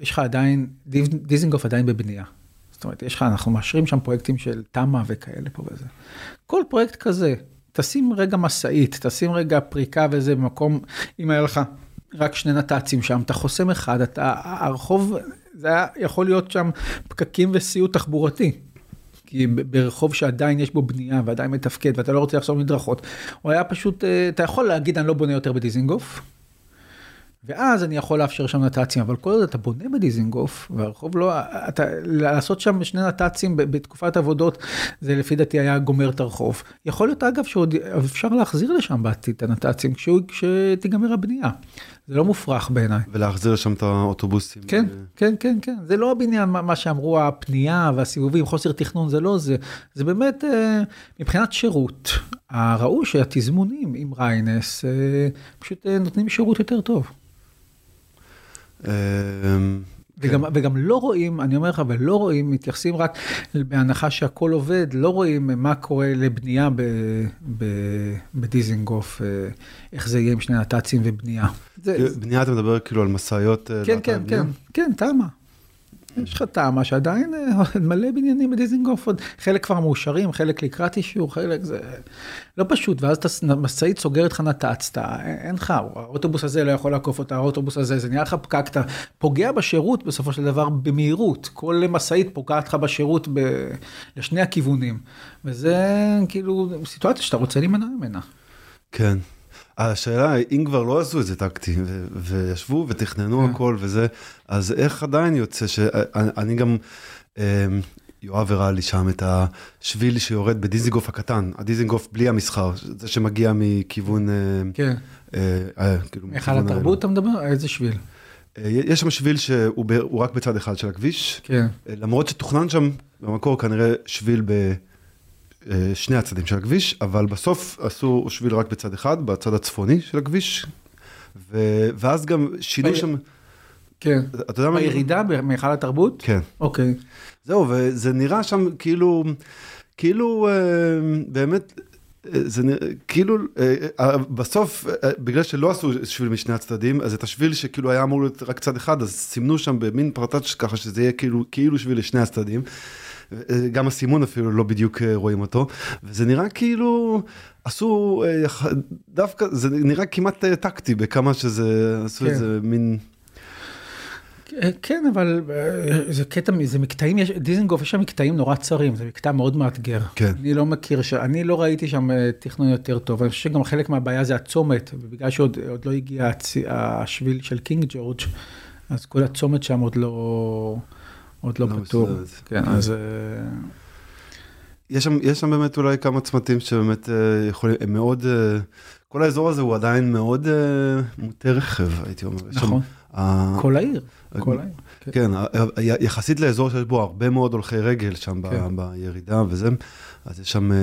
יש לך עדיין, דיזינגוף עדיין בבנייה. זאת אומרת, יש לך, אנחנו מאשרים שם פרויקטים של תמ"א וכאלה פה וזה. כל פרויקט כזה, תשים רגע משאית, תשים רגע פריקה וזה במקום, אם היה לך רק שני נת"צים שם, אתה חוסם אחד, אתה, הרחוב, זה היה יכול להיות שם פקקים וסיוט תחבורתי. כי ברחוב שעדיין יש בו בנייה ועדיין מתפקד ואתה לא רוצה לחסום מדרכות, הוא היה פשוט, אה, אתה יכול להגיד אני לא בונה יותר בדיזינגוף, ואז אני יכול לאפשר שם נת"צים, אבל כל עוד אתה בונה בדיזינגוף, והרחוב לא, אתה, לעשות שם שני נת"צים בתקופת עבודות, זה לפי דעתי היה גומר את הרחוב. יכול להיות אגב שעוד אפשר להחזיר לשם בעתיד את הנת"צים כשתיגמר הבנייה. זה לא מופרך בעיניי. ולהחזיר לשם את האוטובוסים. כן, כן, כן, כן. זה לא הבניין, מה שאמרו, הפנייה והסיבובים, חוסר תכנון, זה לא זה. זה באמת, אה, מבחינת שירות, ראו שהתזמונים עם ריינס אה, פשוט אה, נותנים שירות יותר טוב. אמ, וגם, וגם לא רואים, אני אומר לך, ולא רואים, מתייחסים רק בהנחה שהכל עובד, לא רואים מה קורה לבנייה ב, ב, בדיזינגוף, אה, איך זה יהיה עם שני נת"צים ובנייה. זה, בנייה אתה מדבר כאילו על משאיות? אה, כן, כן? כן, כן, תמה. יש לך תמה שעדיין אה, מלא בניינים בדיזינגוף, חלק כבר מאושרים, חלק לקראת אישור, חלק זה לא פשוט, ואז אתה משאית סוגרת לך נת"צ, אתה, אין לך, האוטובוס הזה לא יכול לעקוף אותה, האוטובוס הזה, זה נראה לך פקק, אתה פוגע בשירות בסופו של דבר במהירות, כל משאית פוגעת לך בשירות ב, לשני הכיוונים, וזה כאילו סיטואציה שאתה רוצה להימנע ממנה. כן. השאלה אם כבר לא עשו את זה טקטי, ו- וישבו ותכננו כן. הכל וזה, אז איך עדיין יוצא שאני אני גם, אמ, יואב הראה לי שם את השביל שיורד בדיזינגוף הקטן, הדיזינגוף בלי המסחר, זה שמגיע מכיוון, אה, כן. אה, אה, כאילו, היכל מכיוון התרבות אתה מדבר? איזה שביל? יש שם שביל שהוא ב- הוא רק בצד אחד של הכביש, כן. למרות שתוכנן שם במקור כנראה שביל בשני הצדדים של הכביש, אבל בסוף עשו שביל רק בצד אחד, בצד הצפוני של הכביש, ו... ואז גם שינו ב- שם, כן. אתה יודע מה? בירידה בהיכל התרבות? כן. אוקיי. זהו, וזה נראה שם כאילו, כאילו אה, באמת, אה, זה נראה, כאילו, אה, אה, בסוף, אה, בגלל שלא עשו שביל משני הצדדים, אז את השביל שכאילו היה אמור להיות רק צד אחד, אז סימנו שם במין פרטאץ' ככה שזה יהיה כאילו, כאילו שביל לשני הצדדים. גם הסימון אפילו לא בדיוק אה, רואים אותו, וזה נראה כאילו עשו, אה, דווקא, זה נראה כמעט אה, טקטי בכמה שזה, עשו כן. איזה מין, כן, אבל זה קטע, זה מקטעים, יש, דיזנגוף יש שם מקטעים נורא צרים, זה מקטע מאוד מאתגר. כן. אני לא מכיר. אני לא ראיתי שם תכנון יותר טוב, אני חושב שגם חלק מהבעיה זה הצומת, ובגלל שעוד עוד לא הגיע הצ... השביל של קינג ג'ורג', אז כל הצומת שם עוד לא, עוד לא, לא פתור. מסודרת. כן, כן. אז... אה, יש שם, יש שם באמת אולי כמה צמתים שבאמת אה, יכולים, הם מאוד, אה, כל האזור הזה הוא עדיין מאוד אה, מוטה רכב, הייתי אומר. יש שם, נכון, אה, כל העיר, כל העיר. כן. כן, אה, אה, יחסית לאזור שיש בו הרבה מאוד הולכי רגל שם ב- כן. בירידה וזה, אז יש שם אה,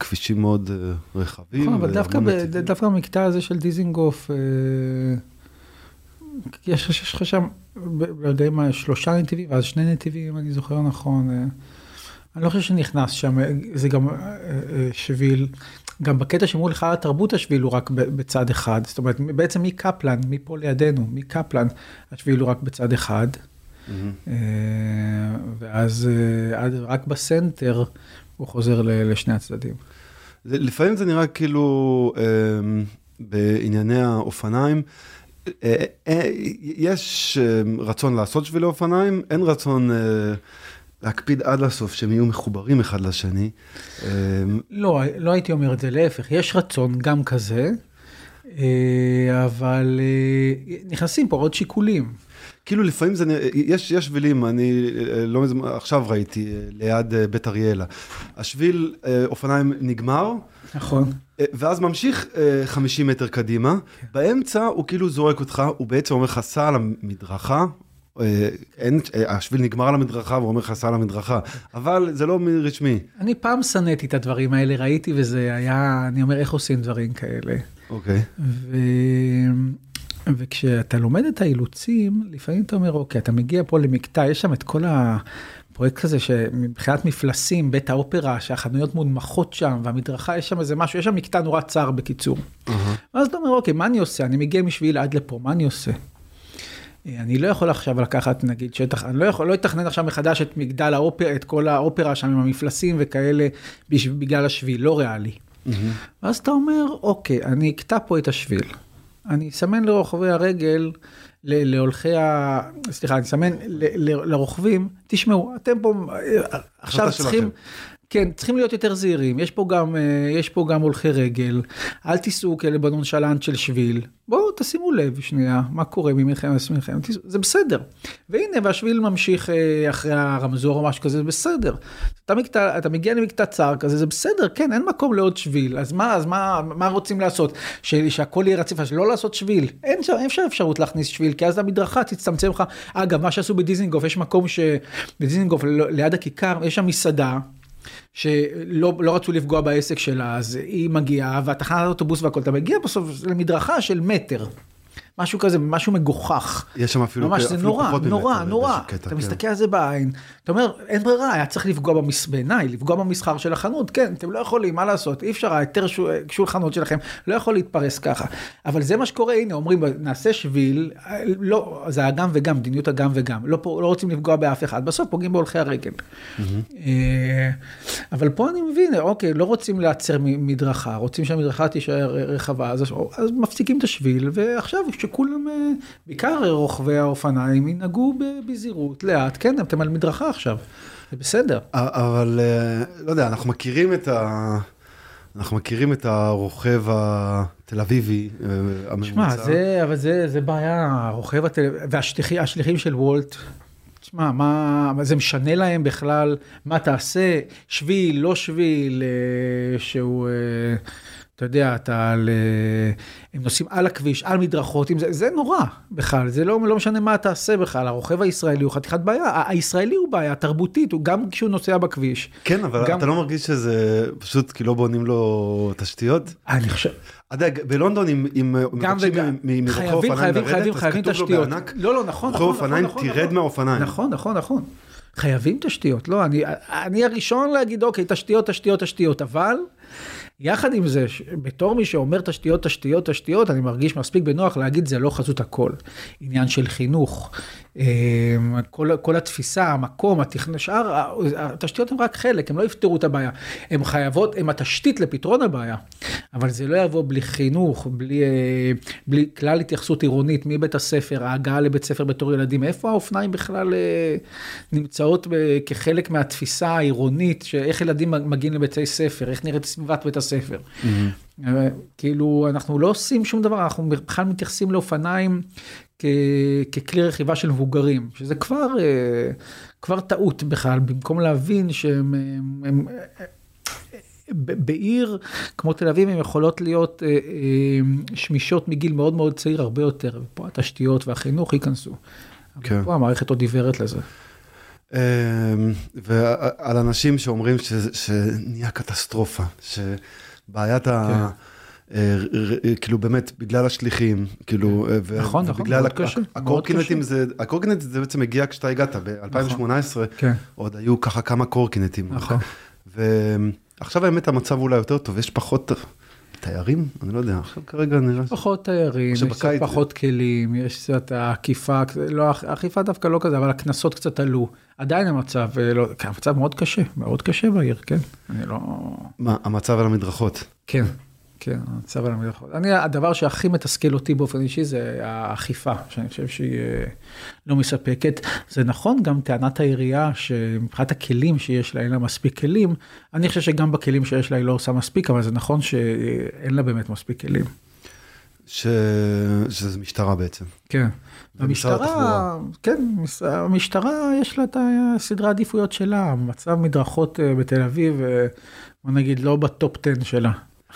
כבישים מאוד אה, רחבים. נכון, אבל דווקא, ב. דווקא במקטע הזה של דיזינגוף, אה, יש יש לך שם, ב- לא שלושה נתיבים, ואז שני נתיבים, אם אני זוכר נכון. אה, אני לא חושב שנכנס שם, אה, זה גם אה, שביל, גם בקטע שמול לך התרבות השביל הוא רק בצד אחד, זאת אומרת, בעצם מקפלן, מפה לידינו, מקפלן, השביל הוא רק בצד אחד. אה, ואז רק בסנטר הוא חוזר לשני הצדדים. לפעמים זה נראה כאילו בענייני האופניים, יש אה, רצון לעשות שבילי אופניים, אין רצון אה, להקפיד עד לסוף שהם יהיו מחוברים אחד לשני. אה, לא, לא הייתי אומר את זה, להפך, יש רצון גם כזה, אה, אבל אה, נכנסים פה עוד שיקולים. כאילו לפעמים זה, נראה- יש, יש שבילים, אני אה, לא מזמן, עכשיו ראיתי אה, ליד אה, בית אריאלה. השביל אה, אופניים נגמר, נכון. אה, ואז ממשיך אה, 50 מטר קדימה, באמצע הוא כאילו זורק אותך, הוא בעצם אומר לך סע על המדרכה. אה, אין, אה, השביל נגמר על המדרכה והוא אומר לך סע על המדרכה, אבל זה לא רשמי. אני פעם שנאתי את הדברים האלה, ראיתי וזה היה, אני אומר, איך עושים דברים כאלה? אוקיי. ו... וכשאתה לומד את האילוצים, לפעמים אתה אומר, אוקיי, אתה מגיע פה למקטע, יש שם את כל הפרויקט הזה שמבחינת מפלסים, בית האופרה, שהחנויות מונמכות שם, והמדרכה, יש שם איזה משהו, יש שם מקטע נורא צר בקיצור. ואז אתה אומר, אוקיי, מה אני עושה? אני מגיע משביל עד לפה, מה אני עושה? אה, אני לא יכול עכשיו לקחת, נגיד, שטח, אני לא יכול, לא אתכנן עכשיו מחדש את מגדל האופרה, את כל האופרה שם עם המפלסים וכאלה, בגלל השביל, לא ריאלי. ואז אתה אומר, אוקיי, אני אקטע פה את השביל. אני אסמן לרוכבי הרגל, להולכי ה... סליחה, אני אסמן לרוכבים, תשמעו, אתם פה אה, עכשיו. צריכים... כן, צריכים להיות יותר זהירים, יש פה גם, אה, יש פה גם הולכי רגל, אל תיסעו כאלה בנונשלנט של שביל, בואו תשימו לב שנייה, מה קורה ממלחמת לשמאלכם, זה בסדר. והנה, והשביל ממשיך אה, אחרי הרמזור או משהו כזה, זה בסדר. אתה, מקטע, אתה מגיע למקטע צר כזה, זה בסדר, כן, אין מקום לעוד שביל, אז מה, אז מה, מה רוצים לעשות? ש, שהכל יהיה רציף, אז לא לעשות שביל. אין, אין אפשר אפשרות להכניס שביל, כי אז המדרכה תצטמצם לך. אגב, מה שעשו בדיזנגוף, יש מקום ש... בדיזנגוף, לא- ליד הכיכר, יש שם מסעדה. שלא לא רצו לפגוע בעסק שלה, אז היא מגיעה, והתחנת האוטובוס והכל, אתה מגיע בסוף למדרכה של מטר. משהו כזה, משהו מגוחך. יש שם אפילו ממש, אפילו נורא, פחות ממטר נורא, באיזשהו נורא. קטע, אתה כן. מסתכל על זה בעין, אתה אומר, אין ברירה, היה צריך לפגוע במס... בעיניי, לפגוע במסחר של החנות, כן, אתם לא יכולים, מה לעשות, אי אפשר, ההיתר ש- שולחנות שלכם לא יכול להתפרס ככה. אבל זה מה שקורה, הנה, אומרים, נעשה שביל, לא, זה הגם וגם, מדיניות הגם וגם, לא, לא רוצים לפגוע באף אחד, בסוף פוגעים בהולכי הרגל. אה, אבל פה אני מבין, אוקיי, לא רוצים להצר מדרכה, רוצים שהמדרכה תישאר רחבה, אז, אז מפסיקים את השביל, ועכשיו שכולם, אה, בעיקר רוכבי האופניים, ינהגו בזהירות, לאט, כן, אתם על מדרכה עכשיו, זה בסדר. אבל אה, לא יודע, אנחנו מכירים את ה... אנחנו מכירים את הרוכב התל אביבי אה, הממוצע. שמע, זה, אבל זה, זה בעיה, הרוכב הטל... והשליחים של וולט, תשמע, מה, מה זה משנה להם בכלל, מה תעשה, שביל, לא שביל, שהוא, אתה יודע, אתה על, אה, הם נוסעים על הכביש, על מדרכות, זה, זה נורא בכלל, זה לא, לא משנה מה תעשה בכלל, הרוכב הישראלי הוא חתיכת בעיה, הישראלי הוא בעיה תרבותית, הוא גם כשהוא נוסע בכביש. כן, אבל גם- אתה לא מרגיש שזה פשוט כי לא בונים לו תשתיות? אני חושב, אתה יודע, בלונדון אם מבקשים מרוכב חייבים, אופניים חייבים, לרדת, חייבים, אז חייבים כתוב תשתיות. בענק, לא, לא, נכון, רוכב נכון, אופניים, נכון, תרד נכון. מהאופניים. נכון, נכון, נכון. חייבים תשתיות, לא, אני, אני הראשון להגיד, אוקיי, תשתיות, תשתיות, תשתיות, אבל יחד עם זה, בתור מי שאומר תשתיות, תשתיות, תשתיות, אני מרגיש מספיק בנוח להגיד זה לא חזות הכל. עניין של חינוך, אה, כל, כל התפיסה, המקום, התכנון, שאר, התשתיות הן רק חלק, הן לא יפתרו את הבעיה. הן חייבות, הן התשתית לפתרון הבעיה, אבל זה לא יבוא בלי חינוך, בלי, אה, בלי כלל התייחסות עירונית מבית הספר, ההגעה לבית ספר בתור ילדים, איפה האופניים בכלל אה, נמצאות כחלק מהתפיסה העירונית, שאיך ילדים מגיעים לבתי ספר, איך נראית סביבת בית הספר. אה, כאילו, אנחנו לא עושים שום דבר, אנחנו בכלל מתייחסים לאופניים כ- ככלי רכיבה של מבוגרים, שזה כבר, אה, כבר טעות בכלל, במקום להבין שהם... הם, הם, ב- בעיר כמו תל אביב הן יכולות להיות אה, אה, שמישות מגיל מאוד מאוד צעיר הרבה יותר, ופה התשתיות והחינוך ייכנסו. כן. פה המערכת עוד עיוורת לזה. אמ, ועל אנשים שאומרים שזה- שנהיה קטסטרופה, שבעיית ה... אה, כאילו באמת בגלל השליחים כאילו אה, ו- נכון, נכון, מאוד הקורקינטים. זה הקורקינט זה בעצם הגיע כשאתה הגעת ב-2018 כן. עוד היו ככה כמה קורקינטים נכון. ועכשיו האמת המצב אולי יותר טוב יש פחות תיירים אני לא יודע עכשיו כרגע נראה ש- פחות תיירים, יש קצת פחות כלים, יש קצת האכיפה, לא, האכיפה דווקא לא כזה, אבל הקנסות קצת עלו. עדיין המצב, אה, לא, כן, המצב מאוד קשה, מאוד קשה בעיר, כן. אני לא... מה המצב על המדרכות כן, כן, המצב על המדרכות. אני, הדבר שהכי מתסכל אותי באופן אישי זה האכיפה, שאני חושב שהיא אה, לא מספקת. זה נכון גם טענת העירייה שמבחינת הכלים שיש לה, אין לה מספיק כלים. אני חושב שגם בכלים שיש לה היא לא עושה מספיק, אבל זה נכון שאין לה באמת מספיק כלים. ש... שזה משטרה בעצם כן. המשטרה. כן, המשטרה יש לה את הסדרי העדיפויות שלה, מצב מדרכות אה, בתל אביב, אה, בוא נגיד לא בטופ 10 שלה.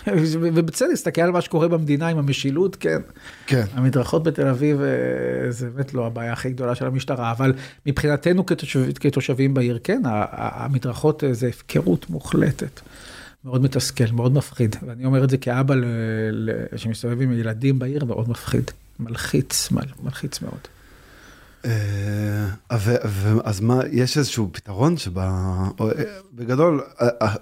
ובצדק, תסתכל על מה שקורה במדינה עם המשילות, כן. כן המדרכות בתל אביב אה, זה באמת לא הבעיה הכי גדולה של המשטרה, אבל מבחינתנו כתושב, כתושבים בעיר, כן, המדרכות אה, זה הפקרות מוחלטת. מאוד מתסכל, מאוד מפחיד, ואני אומר את זה כאבא ל- ל- שמסתובב עם ילדים בעיר, מאוד מפחיד, מלחיץ, מל- מלחיץ מאוד. אה, אז מה, יש איזשהו פתרון שבה, או, אה, בגדול,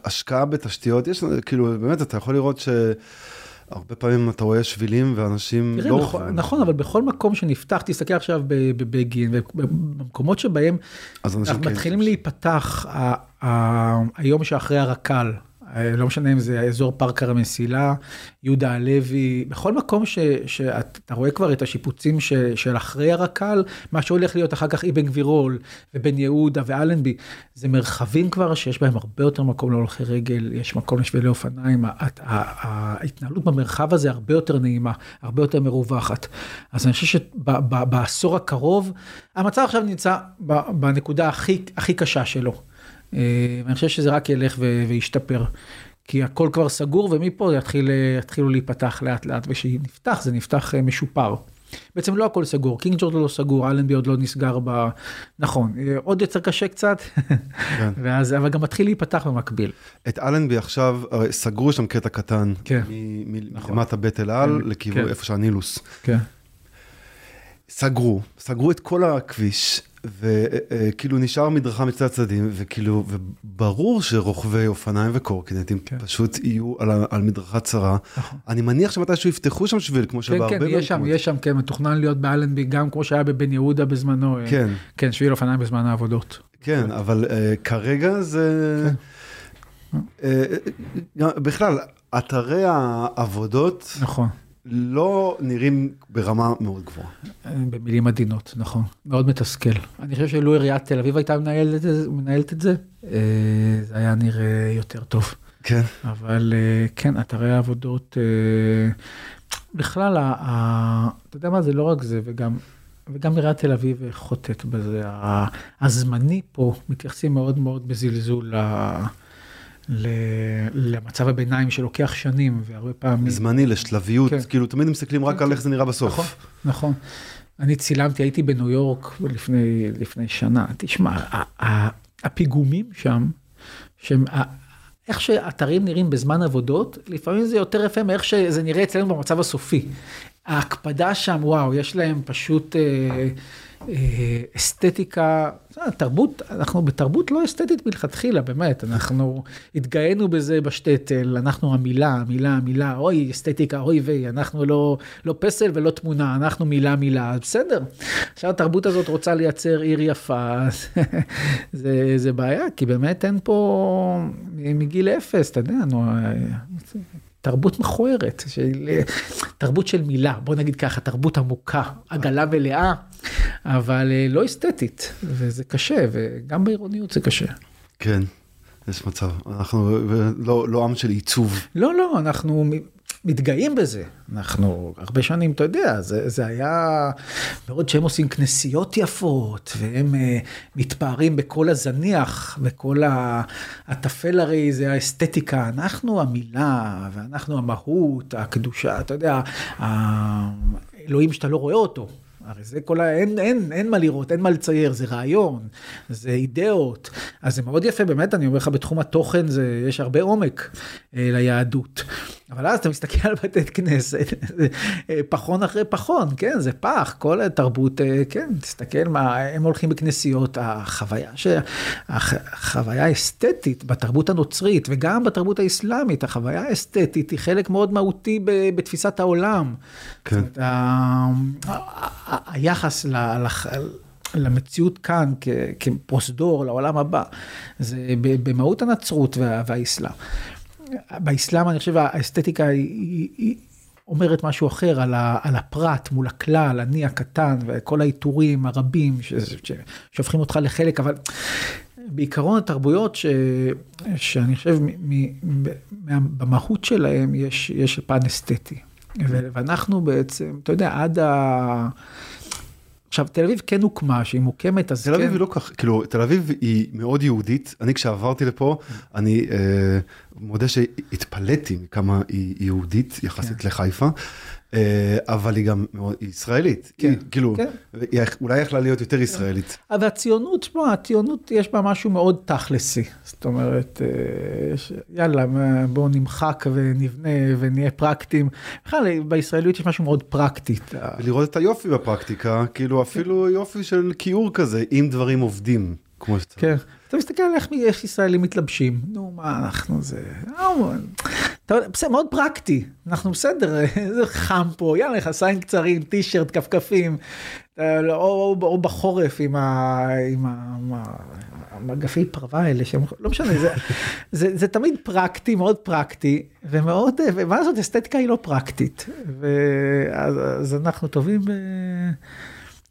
השקעה בתשתיות, יש, כאילו, באמת, אתה יכול לראות שהרבה פעמים אתה רואה שבילים ואנשים תראה, לא... נכון, נכון, אבל בכל מקום שנפתח, תסתכל עכשיו בבגין, ובמקומות שבהם אז כן- מתחילים להיפתח היום שאחרי הרק"ל, לא משנה אם זה אזור פארק המסילה, יהודה הלוי, בכל מקום ש, שאתה רואה כבר את השיפוצים ש, של אחרי הרק"ל, מה שהולך להיות אחר כך אבן גבירול ובן יהודה ואלנבי, זה מרחבים כבר שיש בהם הרבה יותר מקום להולכי רגל, יש מקום לשבילי אופניים, ההתנהלות במרחב הזה הרבה יותר נעימה, הרבה יותר מרווחת. אז אני חושב שבעשור הקרוב, המצב עכשיו נמצא בנקודה הכי, הכי קשה שלו. אה, ואני חושב שזה רק ילך וישתפר. כי הכל כבר סגור ומפה יתחיל, אה, יתחילו להיפתח לאט לאט וכשנפתח זה נפתח אה, משופר. בעצם לא הכל סגור, קינג ג'ורג' לא סגור, אלנבי עוד לא נסגר ב... נכון, אה, עוד יותר קשה קצת, כן. ואז, אבל גם מתחיל להיפתח במקביל. את אלנבי עכשיו, סגרו שם קטע קטן, כן. נכון. מלמטה בית אל על, כן, לכיוון כן. איפה שהנילוס. כן. סגרו, סגרו את כל הכביש, וכאילו נשאר מדרכה מצד הצדדים, וכאילו, וברור שרוכבי אופניים וקורקינטים כן. פשוט יהיו על, על מדרכה צרה. נכון. אני מניח שמתישהו יפתחו שם שביל, כמו כן, שבהרבה כן, יש שם, מקומות. יש שם, כן, מתוכנן להיות באלנבי, גם כמו שהיה בבן יהודה בזמנו. אה, כן, כן, שביל אופניים בזמן העבודות. כן, אבל uh, כרגע זה... כן. אה, בכלל, אתרי העבודות נכון. לא נראים ברמה מאוד גבוהה. במילים עדינות, נכון. מאוד מתסכל. אני חושב שלו עיריית תל אביב הייתה מנהלת מנהלת את זה, אה, זה היה נראה יותר טוב. כן. אבל אה, כן, אתרי העבודות, אה, בכלל, ה- אתה יודע מה, זה לא רק זה, וגם, וגם עיריית תל אביב חוטאת בזה. הזמני פה, מתייחסים מאוד מאוד בזלזול ל- למצב הביניים שלוקח שנים, והרבה פעמים... זמני לשלביות, כן. כאילו תמיד מסתכלים רק כן, על. איך זה נראה בסוף. נכון, נכון. אני צילמתי, הייתי בניו יורק לפני, לפני שנה. תשמע, הפיגומים שם, שהם, איך שאתרים נראים בזמן עבודות, לפעמים זה יותר יפה מאיך שזה נראה אצלנו במצב הסופי. ההקפדה שם, וואו, יש להם פשוט אה, אסתטיקה, אה, תרבות, אנחנו בתרבות לא אסתטית מלכתחילה, באמת, אנחנו התגאינו בזה בשטטל, אנחנו המילה, המילה, המילה, אוי, אסתטיקה, אוי ויי, אנחנו לא, לא פסל ולא תמונה, אנחנו מילה, מילה, בסדר. עכשיו התרבות הזאת רוצה לייצר עיר יפה, זה, זה בעיה, כי באמת אין פה מגיל אפס, אתה יודע, נו, תרבות מכוערת, של, תרבות של מילה, בוא נגיד ככה, תרבות עמוקה, עגלה מלאה, אבל אה, לא אסתטית, וזה קשה, וגם בעירוניות זה קשה. כן, יש מצב. אנחנו לא, לא עם של עיצוב. לא, לא, אנחנו מתגאים בזה. אנחנו הרבה שנים, אתה יודע, זה, זה היה, בעוד שהם עושים כנסיות יפות, והם uh, מתפארים בכל הזניח, בכל הטפל הרי זה האסתטיקה, אנחנו המילה, ואנחנו המהות, הקדושה, אתה יודע, האלוהים שאתה לא רואה אותו. הרי זה כל ה... אין, אין, אין מה לראות, אין מה לצייר, זה רעיון, זה אידאות. אז זה מאוד יפה, באמת, אני אומר לך, בתחום התוכן זה, יש הרבה עומק אה, ליהדות. אבל אז אתה מסתכל על בתי כנסת, אה, פחון אחרי פחון, כן, זה פח, כל התרבות, אה, כן, תסתכל מה, הם הולכים בכנסיות, החוויה, ש... הח- החוויה האסתטית בתרבות הנוצרית וגם בתרבות האסלאמית, החוויה האסתטית היא חלק מאוד מהותי בתפיסת העולם. כן. זאת אומרת, ה- היחס ל- לח- למציאות כאן כ- כפרוזדור לעולם הבא, זה במהות הנצרות וה- והאסלאם. באסלאם אני חושב האסתטיקה היא, היא, אומרת משהו אחר על, ה, על הפרט מול הכלל, אני הקטן וכל העיטורים הרבים ש, ש, שהופכים אותך לחלק, אבל בעיקרון התרבויות ש, שאני חושב מ, מ, מה, במהות שלהם יש, יש פן אסתטי. ואנחנו בעצם, אתה יודע, עד ה... עכשיו, תל אביב כן הוקמה, שהיא מוקמת, אז תל אביב כן... היא לא כך, כאילו, תל אביב היא מאוד יהודית. אני כשעברתי לפה, אני אה, מודה שהתפלאתי מכמה היא יהודית יחסית כן. לחיפה, אבל היא גם היא ישראלית. כן, היא, כאילו, כן. היא אולי יכלה להיות יותר ישראלית. אבל הציונות, שמע, הציונות יש בה משהו מאוד תכלסי. זאת אומרת, אה, יש- יאללה, בואו נמחק ונבנה ונהיה פרקטיים. בכלל, בישראליות יש משהו מאוד פרקטי. ולראות את היופי בפרקטיקה, כאילו אפילו יופי של כיעור כזה, אם דברים עובדים, כמו שצריך. כן. אתה מסתכל על איך איך ישראלים מתלבשים. נו, מה אנחנו זה... אה, בסדר, מאוד פרקטי. אנחנו בסדר, זה חם פה, יאללה, מכנסיים קצרים, טישרט, כפכפים. אה, או, או, או בחורף עם ה... עם ה... מה- מגפי פרווה האלה שהם לא משנה זה, זה זה תמיד פרקטי מאוד פרקטי ומאוד ומה לעשות אסתטיקה היא לא פרקטית ואז אז אנחנו טובים.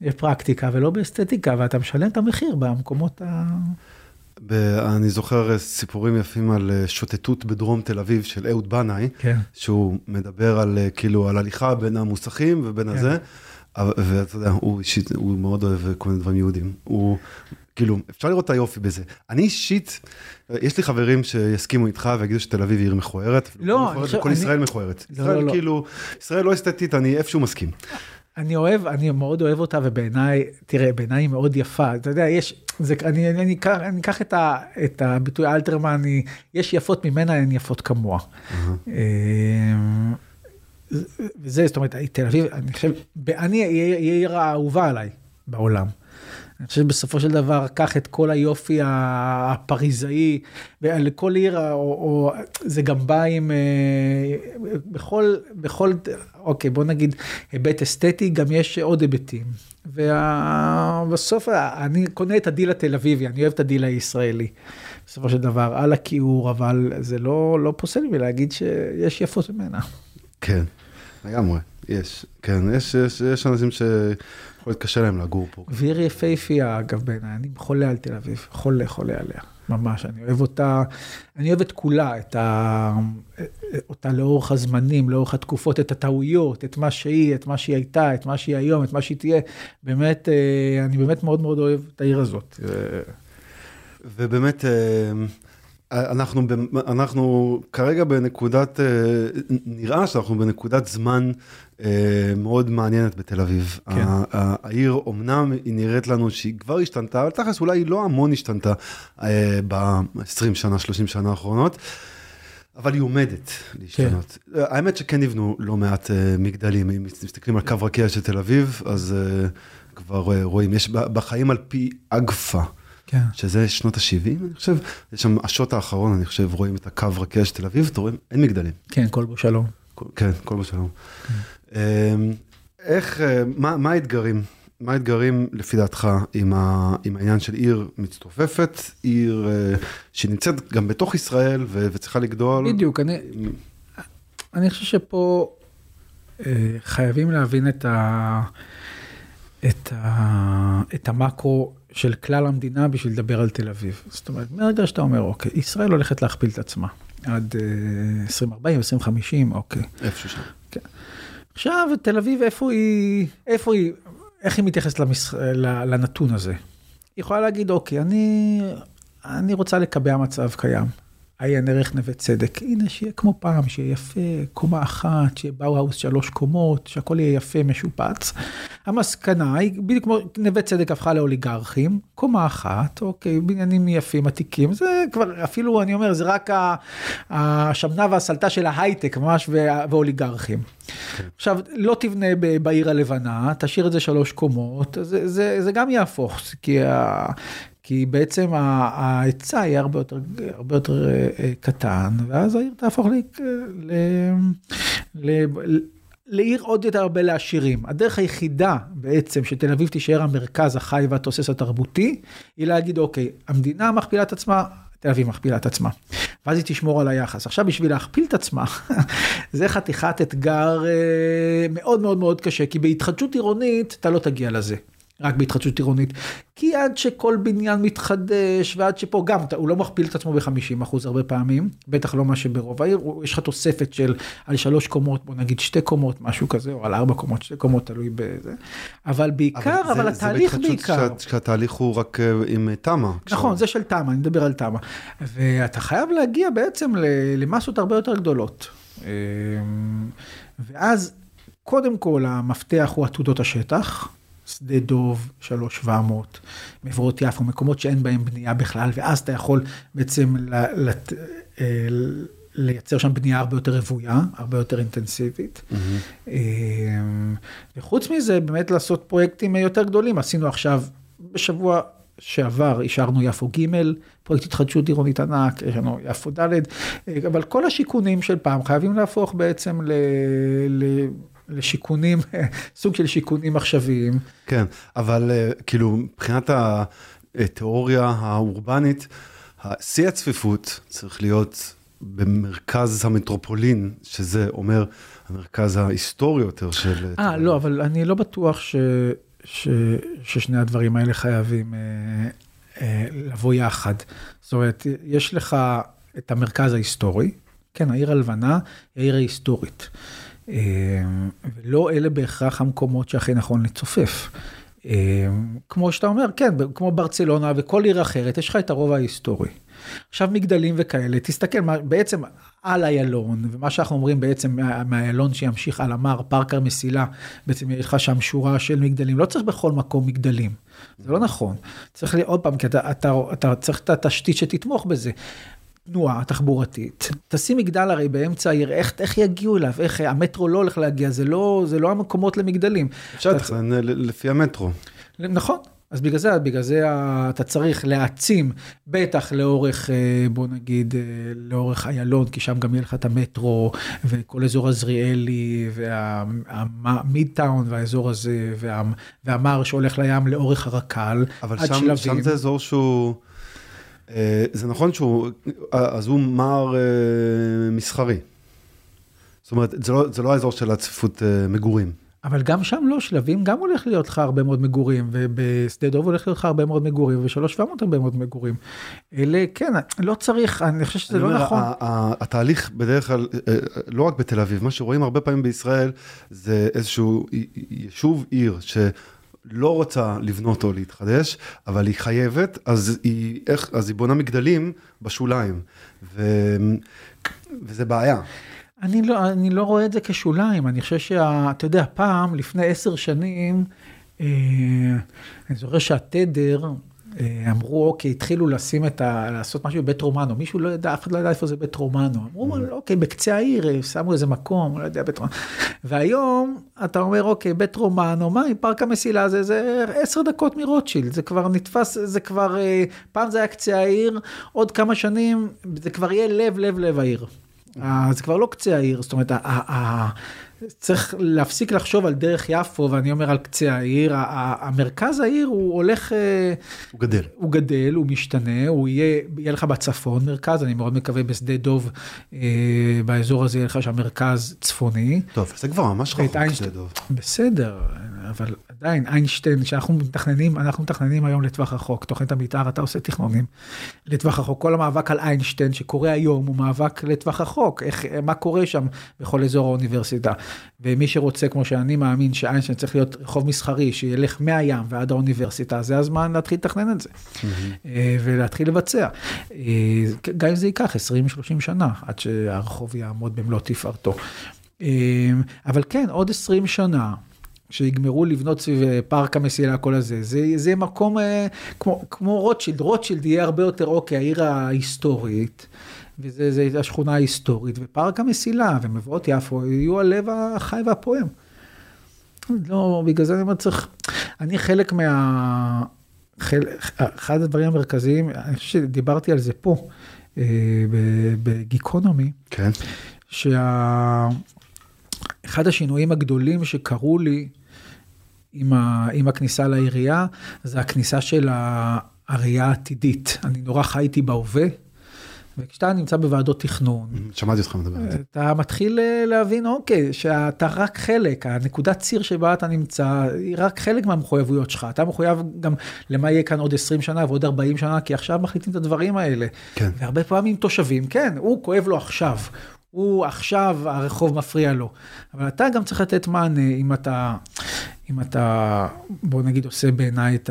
בפרקטיקה ולא באסתטיקה ואתה משלם את המחיר במקומות ה... ב- אני זוכר אה, סיפורים יפים על אה, שוטטות בדרום תל אביב של אהוד בנאי, כן. שהוא מדבר על אה, כאילו על הליכה בין המוסכים ובין כן. הזה, ואתה יודע, הוא אישית, הוא מאוד אוהב כל מיני דברים יהודים. הוא, כאילו, אפשר לראות את היופי בזה. אני אישית, יש לי חברים שיסכימו איתך ויגידו שתל אביב היא עיר מכוערת. לא, אני חושב- וכל אני- ישראל מכוערת. לא, ישראל לא, לא. כאילו, ישראל לא אסתטית, אני איפשהו מסכים. אני אוהב, אני מאוד אוהב אותה, ובעיניי, תראה, בעיניי היא מאוד יפה. אתה יודע, יש, זה, אני, אני, אקח- אני אקח את, ה, את הביטוי אלתרמן, אני, יש יפות ממנה, הן יפות כמוה. אמ, וזה, זאת אומרת, תל אביב, אני חושב, אני, היא העיר האהובה עליי בעולם. אני חושב שבסופו של דבר, קח את כל היופי הפריזאי, ולכל עיר, או, או זה גם בא עם, אה, בכל, בכל, אוקיי, בוא נגיד, היבט אסתטי, גם יש עוד היבטים. ובסוף אני קונה את הדיל התל אביבי, אני אוהב את הדיל הישראלי. בסופו של דבר, על הכיעור, אבל זה לא, לא פוסל לי להגיד שיש יפות ממנה. כן, לגמרי, יש, כן, יש, יש, יש אנשים ש... יכול להיות קשה להם לגור פה. ועיר יפהפייה, אגב, בעיניי, אני חולה על תל אביב, חולה, חולה עליה, ממש, אני אוהב אותה, אני אוהב את כולה, את ה... אותה לאורך הזמנים, לאורך התקופות, את הטעויות, את מה שהיא, את מה שהיא הייתה, את מה שהיא היום, את מה שהיא תהיה, באמת, אה, אני באמת מאוד מאוד אוהב את העיר הזאת. ובאמת, אה, אנחנו, אנחנו כרגע בנקודת, אה, נראה שאנחנו בנקודת זמן אה, מאוד מעניינת בתל אביב. כן. העיר אמנם היא נראית לנו שהיא כבר השתנתה, אבל תכלס אולי היא לא המון השתנתה אה, ב-20 שנה, 30 שנה האחרונות. אבל היא עומדת להשתנות. כן. האמת שכן נבנו לא מעט מגדלים, אם מסתכלים על קו רקיע של תל אביב, אז כבר רואים, יש בחיים על פי אגפה. כן. שזה שנות ה-70, אני חושב, יש שם השוט האחרון, אני חושב, רואים את הקו רקיע של תל אביב, אתה רואה, אין מגדלים. כן, כל בו שלום. כן, כל בו שלום. כן. אמ, איך, אה, מה, מה האתגרים? מה האתגרים לפי דעתך עם, ה, עם העניין של עיר מצטופפת, עיר uh, שנמצאת גם בתוך ישראל ו, וצריכה לגדול? בדיוק, אני, אני חושב שפה uh, חייבים להבין את, ה, את, ה, את המקרו של כלל המדינה בשביל לדבר על תל אביב. זאת אומרת, מהרגע שאתה אומר, אוקיי, ישראל הולכת להכפיל את עצמה עד uh, 2040, 2050, אוקיי. איפה שם. כן. עכשיו, תל אביב, איפה היא, איפה היא, איך היא מתייחסת למש... לנתון הזה? היא יכולה להגיד, אוקיי, אני, אני רוצה לקבע מצב קיים. עיין ערך נווה צדק, הנה שיהיה כמו פעם, שיהיה יפה, קומה אחת, שיהיה באו-האוס שלוש קומות, שהכל יהיה יפה, משופץ. המסקנה היא, בדיוק כמו נווה צדק הפכה לאוליגרכים, קומה אחת, אוקיי, בניינים יפים, עתיקים, זה כבר, אפילו אני אומר, זה רק השמנה והסלטה של ההייטק ממש, ואוליגרכים. כן. עכשיו, לא תבנה בעיר הלבנה, תשאיר את זה שלוש קומות, זה, זה, זה גם יהפוך, כי כי בעצם ההיצע יהיה הרבה יותר, הרבה יותר אה, אה, קטן, ואז העיר תהפוך ל... ל, ל לעיר עוד יותר הרבה לעשירים. הדרך היחידה בעצם שתל אביב תישאר המרכז החי והתוסס התרבותי, היא להגיד, אוקיי, המדינה מכפילה את עצמה, תל אביב מכפילה את עצמה. ואז היא תשמור על היחס. עכשיו, בשביל להכפיל את עצמה, זה חתיכת אתגר אה, מאוד מאוד מאוד קשה, כי בהתחדשות עירונית אתה לא תגיע לזה. רק בהתחדשות עירונית. כי עד שכל בניין מתחדש, ועד שפה גם, הוא לא מכפיל את עצמו ב-50 אחוז הרבה פעמים, בטח לא מה שברוב העיר, יש לך תוספת של על שלוש קומות, בוא נגיד שתי קומות, משהו כזה, או על ארבע קומות, שתי קומות, תלוי בזה. אבל בעיקר, אבל, אבל זה, התהליך זה בעיקר. שהתהליך הוא רק אה, עם תמ"א. נכון, זה של תמ"א, אני מדבר על תמ"א. ואתה חייב להגיע בעצם למסות הרבה יותר גדולות. אמ, ואז, קודם כל, המפתח הוא עתודות השטח. שדה דוב, 3700, מבואות יפו, מקומות שאין בהם בנייה בכלל, ואז אתה יכול בעצם ל, לת, אה, לייצר שם בנייה הרבה יותר רוויה, הרבה יותר אינטנסיבית. Mm-hmm. וחוץ מזה, באמת לעשות פרויקטים יותר גדולים. עשינו עכשיו, בשבוע שעבר אישרנו יפו ג', פרויקט התחדשות עירונית ענק, יש לנו יפו ד', אה, אבל כל השיכונים של פעם חייבים להפוך בעצם ל... ל לשיכונים, סוג של שיכונים עכשוויים. כן, אבל אה, כאילו מבחינת התיאוריה האורבנית, שיא הצפיפות צריך להיות במרכז המטרופולין, שזה אומר המרכז ההיסטורי יותר של... אה, לא, אבל אני לא בטוח ש, ש, ששני הדברים האלה חייבים אה, אה, לבוא יחד. זאת אומרת, יש לך את המרכז ההיסטורי, כן, העיר הלבנה היא העיר ההיסטורית. ולא אלה בהכרח המקומות שהכי נכון לצופף. אמ, כמו שאתה אומר, כן, כמו ברצלונה וכל עיר אחרת, יש לך את הרובע ההיסטורי. עכשיו מגדלים וכאלה, תסתכל בעצם על איילון, ומה שאנחנו אומרים בעצם מהאיילון שימשיך על המר, פארק המסילה, בעצם יש לך שם שורה של מגדלים, לא צריך בכל מקום מגדלים, זה לא נכון. צריך עוד פעם, כי אתה, אתה, אתה צריך את התשתית שתתמוך בזה. תנועה תחבורתית, תשים מגדל הרי באמצע העיר, איך, איך יגיעו אליו, איך המטרו לא הולך להגיע, זה לא, זה לא המקומות למגדלים. אפשר לתכנן אה, לפי המטרו. נכון, אז בגלל זה, בגלל זה אתה צריך להעצים, בטח לאורך, אה, בוא נגיד, אה, לאורך איילון, כי שם גם יהיה לך את המטרו, וכל אזור עזריאלי, והמידטאון והאזור הזה, וה, והמר שהולך לים לאורך הרק"ל, אבל שם, שם זה אזור שהוא, זה נכון שהוא, אז הוא מר מסחרי. זאת אומרת, זה לא, זה לא האזור של הצפיפות מגורים. אבל גם שם לא, שלבים גם הולך להיות לך הרבה מאוד מגורים, ובשדה דוב הולך להיות לך הרבה מאוד מגורים, ושלוש שבע מאות הרבה מאוד מגורים. אלה, כן, לא צריך, אני חושב שזה לא אומר, נכון. התהליך בדרך כלל, אה, אה, לא רק בתל אביב, מה שרואים הרבה פעמים בישראל, זה איזשהו יישוב עיר, ש... לא רוצה לבנות או להתחדש, אבל היא חייבת, אז היא, איך, אז היא בונה מגדלים בשוליים, ו, וזה בעיה. אני לא, אני לא רואה את זה כשוליים, אני חושב שאתה יודע, פעם, לפני עשר שנים, אה, אני זוכר שהתדר, אמרו, אוקיי, התחילו לשים את ה... לעשות משהו בבית רומנו, מישהו לא ידע, אף אחד לא ידע איפה זה בית רומנו. אמרו, mm-hmm. אוקיי, בקצה העיר, אה, שמו איזה מקום, לא יודע, בית רומנו. והיום, אתה אומר, אוקיי, בית רומנו, מה, פארק המסילה זה, זה עשר דקות מרוטשילד, זה כבר נתפס, זה כבר, אה, פעם זה היה קצה העיר, עוד כמה שנים, זה כבר יהיה לב, לב, לב העיר. אה, זה כבר לא קצה העיר, זאת אומרת, צריך להפסיק לחשוב על דרך יפו, ואני אומר על קצה העיר, המרכז העיר הוא הולך... אה, הוא גדל. הוא גדל, הוא משתנה, הוא יהיה, יהיה לך בצפון מרכז, אני מאוד מקווה בשדה דוב, אה, באזור הזה יהיה לך שם מרכז צפוני. טוב, זה כבר ממש רחוק שדה דוב. בסדר, אבל עדיין איינשטיין, שאנחנו מתכננים, אנחנו מתכננים היום לטווח רחוק, תוכנית המתאר, אתה עושה תכנונים לטווח רחוק. כל המאבק על איינשטיין שקורה היום הוא מאבק לטווח רחוק, איך, מה קורה שם בכל אזור האוניברסיטה. ומי שרוצה, כמו שאני מאמין, שאיינשטיין צריך להיות רחוב מסחרי, שילך מהים ועד האוניברסיטה, זה הזמן להתחיל לתכנן את זה. אה, ולהתחיל לבצע. אה, גם אם זה ייקח 20-30 שנה, עד שהרחוב יעמוד במלוא תפארתו. אה, אבל כן, עוד 20 שנה, שיגמרו לבנות סביב אה, פארק המסילה, כל הזה, זה, זה מקום אה, כמו, כמו רוטשילד, רוטשילד יהיה הרבה יותר אוקיי, העיר ההיסטורית, וזה זה השכונה ההיסטורית, ופארק המסילה ומבואות יפו יהיו הלב החי והפועם. לא, בגלל זה אני אומר, צריך, אני חלק מה... חל, אחד הדברים המרכזיים, אני חושב שדיברתי על זה פה, אה, בגיקונומי, כן. שה... אחד השינויים הגדולים שקרו לי עם, ה, עם הכניסה לעירייה, זה הכניסה של הראייה העתידית. אני נורא חייתי בהווה, וכשאתה נמצא בוועדות תכנון, שמעתי אותך מדבר על זה. אתה מתחיל אה, להבין, אוקיי, שאתה רק חלק, הנקודת ציר שבה אתה נמצא, היא רק חלק מהמחויבויות שלך. אתה מחויב גם למה יהיה כאן עוד 20 שנה ועוד 40 שנה, כי עכשיו מחליטים את הדברים האלה. כן. והרבה פעמים תושבים, כן, הוא כואב לו עכשיו. הוא עכשיו, הרחוב מפריע לו. אבל אתה גם צריך לתת מענה אם אתה, אם אתה, בוא נגיד, עושה בעיניי את,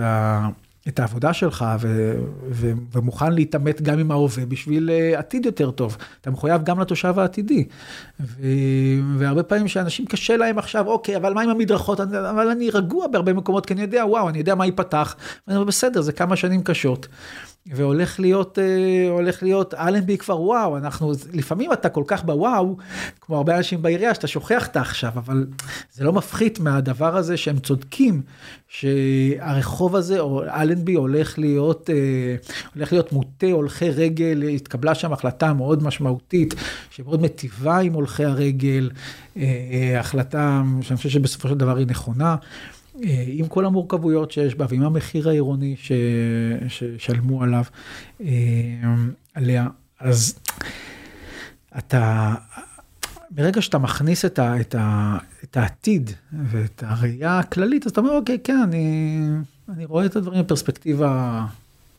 את העבודה שלך ו, ו, ומוכן להתעמת גם עם ההווה בשביל אה, עתיד יותר טוב. אתה מחויב גם לתושב העתידי. ו, והרבה פעמים שאנשים קשה להם עכשיו, אוקיי, אבל מה עם המדרכות? אבל אני רגוע בהרבה מקומות, כי אני יודע, וואו, אני יודע מה ייפתח. ואני אומר, בסדר, זה כמה שנים קשות. והולך להיות, אה, הולך להיות אלנבי כבר וואו, אנחנו, לפעמים אתה כל כך בוואו, כמו הרבה אנשים בעירייה, שאתה שוכח את העכשיו, אבל זה לא מפחית מהדבר הזה שהם צודקים, שהרחוב הזה, או אלנבי הולך להיות, אה, הולך להיות מוטה הולכי רגל, התקבלה שם החלטה מאוד משמעותית, שמאוד מטיבה עם הולכי הרגל, אה, החלטה שאני חושב שבסופו של דבר היא נכונה. אה, עם כל המורכבויות שיש בה ועם המחיר העירוני. ששלמו עליו, אה, עליה, אז אתה, ברגע שאתה מכניס את, ה, את, ה, את העתיד ואת הראייה הכללית, אז אתה אומר, אוקיי, כן, אני, אני רואה את הדברים בפרספקטיבה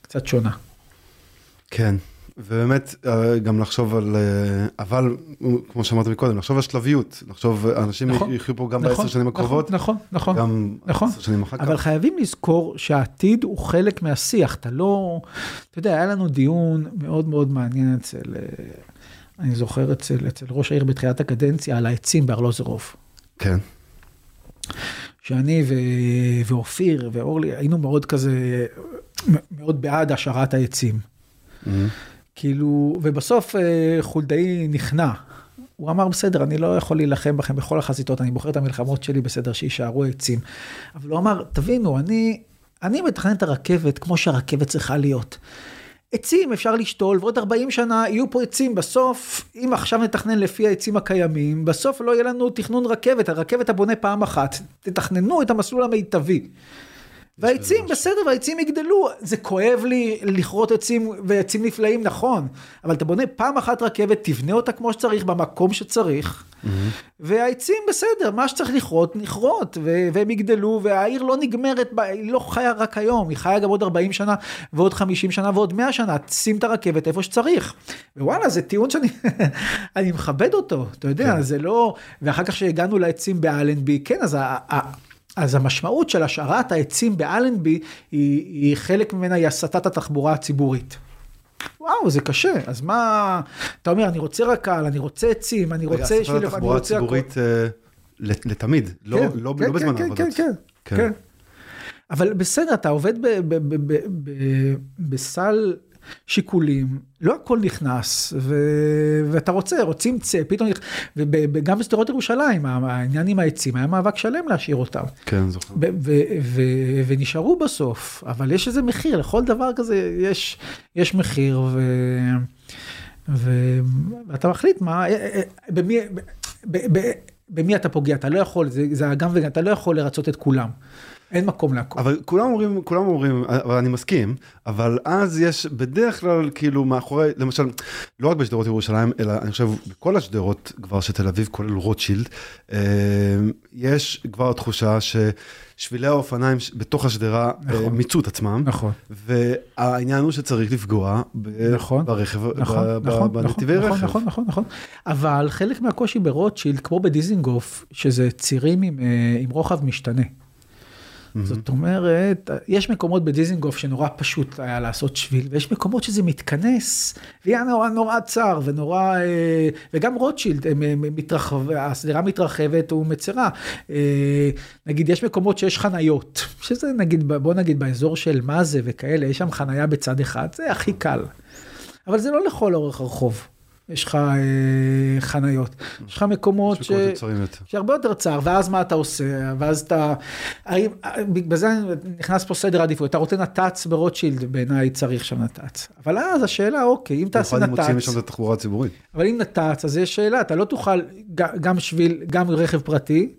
קצת שונה. כן. ובאמת אה, גם לחשוב על, אה, אבל כמו שאמרת מקודם, לחשוב על שלביות, לחשוב, אנשים נכון, יחיו פה גם נכון, בעשר שנים נכון, הקרובות, נכון, נכון, גם נכון, עשר שנים אחר כך. אבל חייבים לזכור שהעתיד הוא חלק מהשיח, אתה לא, אתה יודע, היה לנו דיון מאוד מאוד מעניין אצל, אה, אני זוכר אצל, אצל ראש העיר בתחילת הקדנציה על העצים בארלוזרוב. כן. שאני ואופיר ואורלי היינו מאוד כזה, מאוד בעד השארת העצים. Mm-hmm. כאילו, ובסוף אה, חולדאי נכנע. הוא אמר, בסדר, אני לא יכול להילחם בכם בכל החזיתות, אני בוחר את המלחמות שלי, בסדר, שיישארו עצים. אבל הוא אמר, תבינו, אני, אני מתכנן את הרכבת כמו שהרכבת צריכה להיות. עצים אפשר לשתול, ועוד 40 שנה יהיו פה עצים. בסוף, אם עכשיו נתכנן לפי העצים הקיימים, בסוף לא יהיה לנו תכנון רכבת, הרכבת הבונה פעם אחת. תתכננו את המסלול המיטבי. והעצים בסדר, והעצים יגדלו, זה כואב לי לכרות עצים ועצים נפלאים, נכון, אבל אתה בונה פעם אחת רכבת, תבנה אותה כמו שצריך, במקום שצריך, והעצים בסדר, מה שצריך לכרות, נכרות, ו- והם יגדלו, והעיר לא נגמרת, היא לא חיה רק היום, היא חיה גם עוד 40 שנה, ועוד 50 שנה, ועוד 100 שנה, שים את הרכבת איפה שצריך. ווואלה, זה טיעון שאני אני מכבד אותו, אתה יודע, כן. זה לא, ואחר כך שהגענו לעצים באלנבי, כן, אז ה- אז המשמעות של השארת העצים באלנבי, היא, היא חלק ממנה היא הסטת התחבורה הציבורית. וואו, זה קשה, אז מה, אתה אומר, אני רוצה רק"ל, אני רוצה עצים, אני רגע, רוצה שביל- אני התחבורה רוצה הכל. הציבורית אה, לת- לתמיד, לא כן, לא- כן, לא בזמן כן, העבודות. כן, כן, כן. כן. אבל בסדר, אתה עובד ב- ב- ב- ב- ב- בסל שיקולים, לא הכל נכנס, ו- ואתה רוצה, רוצים צא, פתאום, נכ- וגם בשדרות ירושלים, העניין עם העצים, היה מאבק שלם להשאיר אותם. כן, זוכר. ו- ו- ו- ונשארו בסוף, אבל יש איזה מחיר, לכל דבר כזה יש, יש מחיר, ו... ו- ואתה מחליט מה, אה, אה, במי, במי אתה פוגע, אתה לא יכול, זה, זה גם וגם, אתה לא יכול לרצות את כולם, אין מקום להכל. אבל כולם אומרים, כולם אומרים, אבל אני מסכים, אבל אז יש בדרך כלל כאילו מאחורי, למשל, לא רק בשדרות ירושלים, אלא אני חושב בכל השדרות כבר של תל אביב, כולל רוטשילד, אה, יש כבר תחושה ששבילי האופניים בתוך השדרה נכון. אה, מיצו את עצמם, נכון, והעניין הוא שצריך לפגוע ב- נכון, ברכב, נכון, ב- נכון, ב- בנתיבי נכון, רכב. נכון, נכון, נכון, אבל חלק מהקושי ברוטשילד, כמו בדיזינגוף, שזה צירים עם, אה, עם רוחב משתנה. זאת אומרת, יש מקומות בדיזינגוף שנורא פשוט היה לעשות שביל, ויש מקומות שזה מתכנס, ויהיה נורא נורא צר, ונורא, אה, וגם רוטשילד, השדרה מתרחבת ומצרה. אה, נגיד, יש מקומות שיש חניות, שזה נגיד, בוא נגיד באזור של מה זה וכאלה, יש שם חניה בצד אחד, זה הכי קל. אבל זה לא לכל אורך הרחוב. יש לך אה, חניות, יש לך מקומות ש... שהרבה יותר צר, ואז מה אתה עושה? ואז אתה... האם, בזה נכנס פה סדר עדיפות, אתה רוצה נת"צ ברוטשילד, בעיניי צריך שם נת"צ. אבל אז השאלה, אוקיי, אם תעשה נת"צ, משם את התחבורה הציבורית. אבל אם נת"צ, אז יש שאלה, אתה לא תוכל גם שביל, גם רכב פרטי,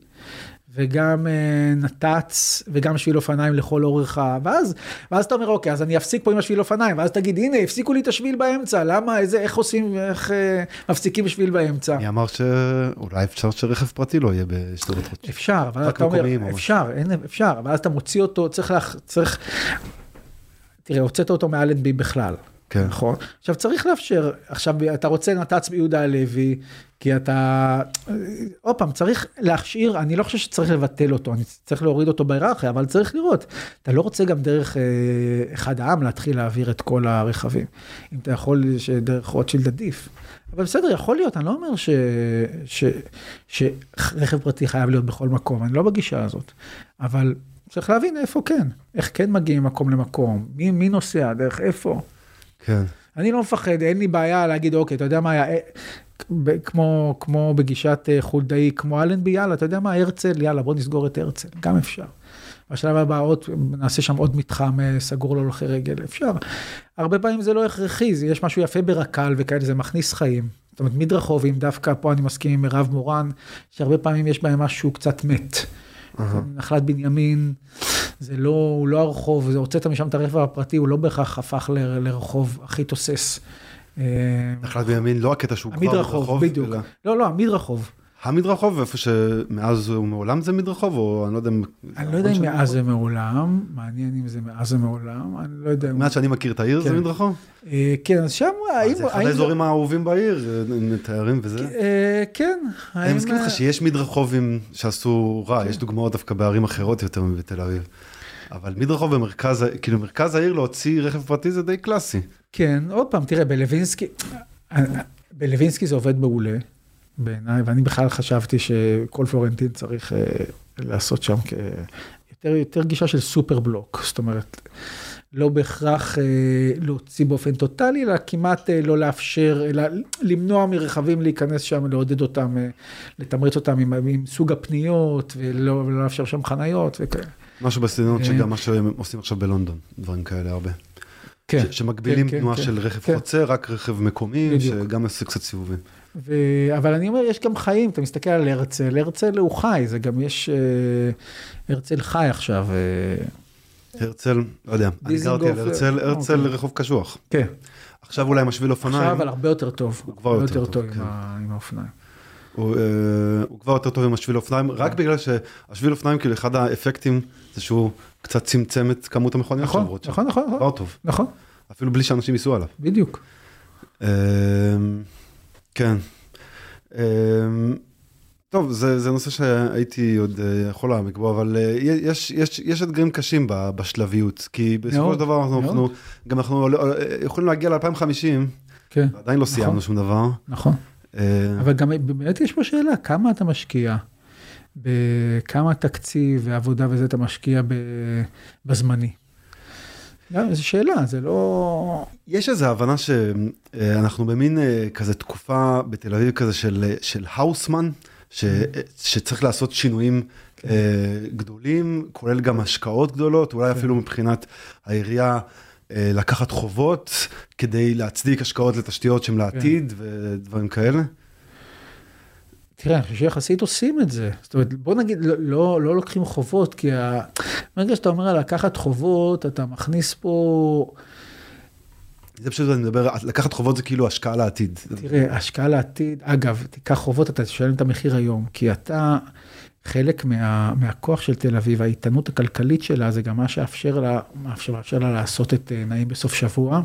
וגם אה, נת"צ, וגם שביל אופניים לכל אורך ה... ואז, ואז אתה אומר, אוקיי, אז אני אפסיק פה עם השביל אופניים, ואז תגיד, הנה, הפסיקו לי את השביל באמצע, למה, איזה, איך עושים, איך אה, מפסיקים שביל באמצע? מי אמר שאולי אפשר שרכב פרטי לא יהיה בשדרות רוטשילד. אפשר, אבל אתה אומר, או אפשר, אין, אפשר, אבל אז אתה מוציא אותו, צריך, לה, צריך, תראה, הוצאת אותו מאלנבי בכלל, כן. נכון? עכשיו צריך לאפשר, עכשיו אתה רוצה נת"צ ביהודה הלוי, כי אתה, עוד פעם, צריך להכשיר, אני לא חושב שצריך לבטל אותו, אני צריך להוריד אותו בהיררכיה, אבל צריך לראות, אתה לא רוצה גם דרך אה, אחד העם להתחיל להעביר את כל הרכבים, אם אתה יכול שדרך רוטשילד עדיף. אבל בסדר, יכול להיות, אני לא אומר ש, ש, שרכב פרטי חייב להיות בכל מקום, אני לא בגישה הזאת, אבל צריך להבין איפה כן, איך כן מגיעים ממקום למקום, מי, מי נוסע, דרך איפה. כן. אני לא מפחד, אין לי בעיה להגיד, אוקיי, אתה יודע מה היה, אה, כמו, כמו בגישת אה, חולדאי, כמו אלנבי, יאללה, אתה יודע מה, הרצל, יאללה, בוא נסגור את הרצל, גם אפשר. בשלב הבא עוד, נעשה שם עוד מתחם אה, סגור להולכי רגל, אפשר. הרבה פעמים זה לא הכרחי, זה- יש משהו יפה ברק"ל וכאלה, זה מכניס חיים. זאת אומרת, מדרחובים, דווקא פה אני מסכים עם מירב מורן, שהרבה פעמים יש בהם משהו קצת מת. נחלת בנימין, זה לא, הוא לא הרחוב, זה הוצאת משם את הרכב הפרטי, הוא לא בהכרח הפך ל- לרחוב הכי תוסס. אה, נחלת בימין לא הקטע שהוא כבר מדרחוב, בדיוק. לא, לא, המדרחוב. המדרחוב, איפה שמאז ומעולם זה מדרחוב, או אני לא יודע אם... אני לא יודע אם נכון מאז שם? זה מעולם, מעניין אם זה מאז זה מעולם, אני לא יודע. מאז שאני מכיר את העיר זה כן. מדרחוב? אה, כן, אז שם, האם... זה אחד האזורים האהובים בעיר, אה, תיירים וזה. אה, כן. אני מסכים איתך שיש מדרחובים שעשו רע, יש דוגמאות דווקא בערים אחרות יותר מבתל אביב. אבל מדרחוב במרכז, כאילו מרכז העיר להוציא רכב פרטי זה די קלאסי. כן, עוד פעם, תראה, בלווינסקי, בלווינסקי זה עובד מעולה, בעיניי, ואני בכלל חשבתי שכל פלורנטין צריך אה, לעשות שם כ... יותר, גישה של סופר בלוק, זאת אומרת, לא בהכרח אה, להוציא באופן טוטאלי, אלא כמעט אה, לא לאפשר, אלא למנוע מרכבים להיכנס שם, לעודד אותם, לתמרץ אותם עם, עם סוג הפניות, ולא, ולא לאפשר שם חניות וכאלה. משהו בסגנונות אה. שגם מה שהם עושים עכשיו בלונדון, דברים כאלה הרבה. כן. שמגבילים כן, כן, תנועה כן. של רכב כן. חוצה, רק רכב מקומי, בדיוק. שגם יעשה קצת סיבובים. ו... אבל אני אומר, יש גם חיים, אתה מסתכל על הרצל, הרצל הוא חי, זה גם יש, אה, הרצל חי עכשיו, אה, הרצל, לא יודע, אני גרתי על הרצל, אה, הרצל אוקיי. רחוב קשוח. כן, עכשיו אולי עם השביל אופניים, עכשיו אבל הרבה יותר טוב, הוא כבר יותר יותר טוב, כן. עם ה- עם האופניים. הוא, אה, הוא כבר יותר טוב עם השביל אופניים, רק בגלל שהשביל אופניים, כאילו אחד האפקטים זה שהוא קצת צמצם את כמות המכוניות נכון, שעוברות שם. נכון, נכון, נכון, טוב, נכון, אפילו בלי שאנשים ייסעו עליו. בדיוק. אה, כן. אה, טוב, זה, זה נושא שהייתי עוד אה, יכול להעמיק בו, אבל אה, יש, יש, יש אתגרים קשים בשלביות, כי בסופו מאוד, של דבר אנחנו. אנחנו, גם אנחנו אה, יכולים להגיע ל-2050, כן, עדיין לא סיימנו שום דבר. נכון. אבל גם באמת יש פה שאלה, כמה אתה משקיע? בכמה תקציב ועבודה וזה אתה משקיע. בזמני? גם, זו שאלה, זה לא... יש איזו הבנה שאנחנו במין אה, כזה תקופה בתל אביב כזה של, אה, של האוסמן, ש, שצריך לעשות שינויים אה, גדולים, כולל גם השקעות גדולות, אולי אפילו מבחינת העירייה. לקחת חובות כדי להצדיק השקעות לתשתיות שהן לעתיד ודברים כאלה. תראה, אני חושב שיחסית עושים את זה. זאת אומרת, בוא נגיד, לא, לא, לא לוקחים חובות, כי ה... ברגע שאתה אומר על לקחת חובות, אתה מכניס פה, זה פשוט אני מדבר, לקחת חובות זה כאילו השקעה לעתיד. תראה, השקעה לעתיד, אגב, תיקח חובות, אתה תשלם את המחיר היום, כי אתה, חלק מה, מהכוח של תל אביב, האיתנות הכלכלית שלה, זה גם מה שאפשר לה, מאפשר, מאפשר לה לעשות את אה, נעים בסוף שבוע.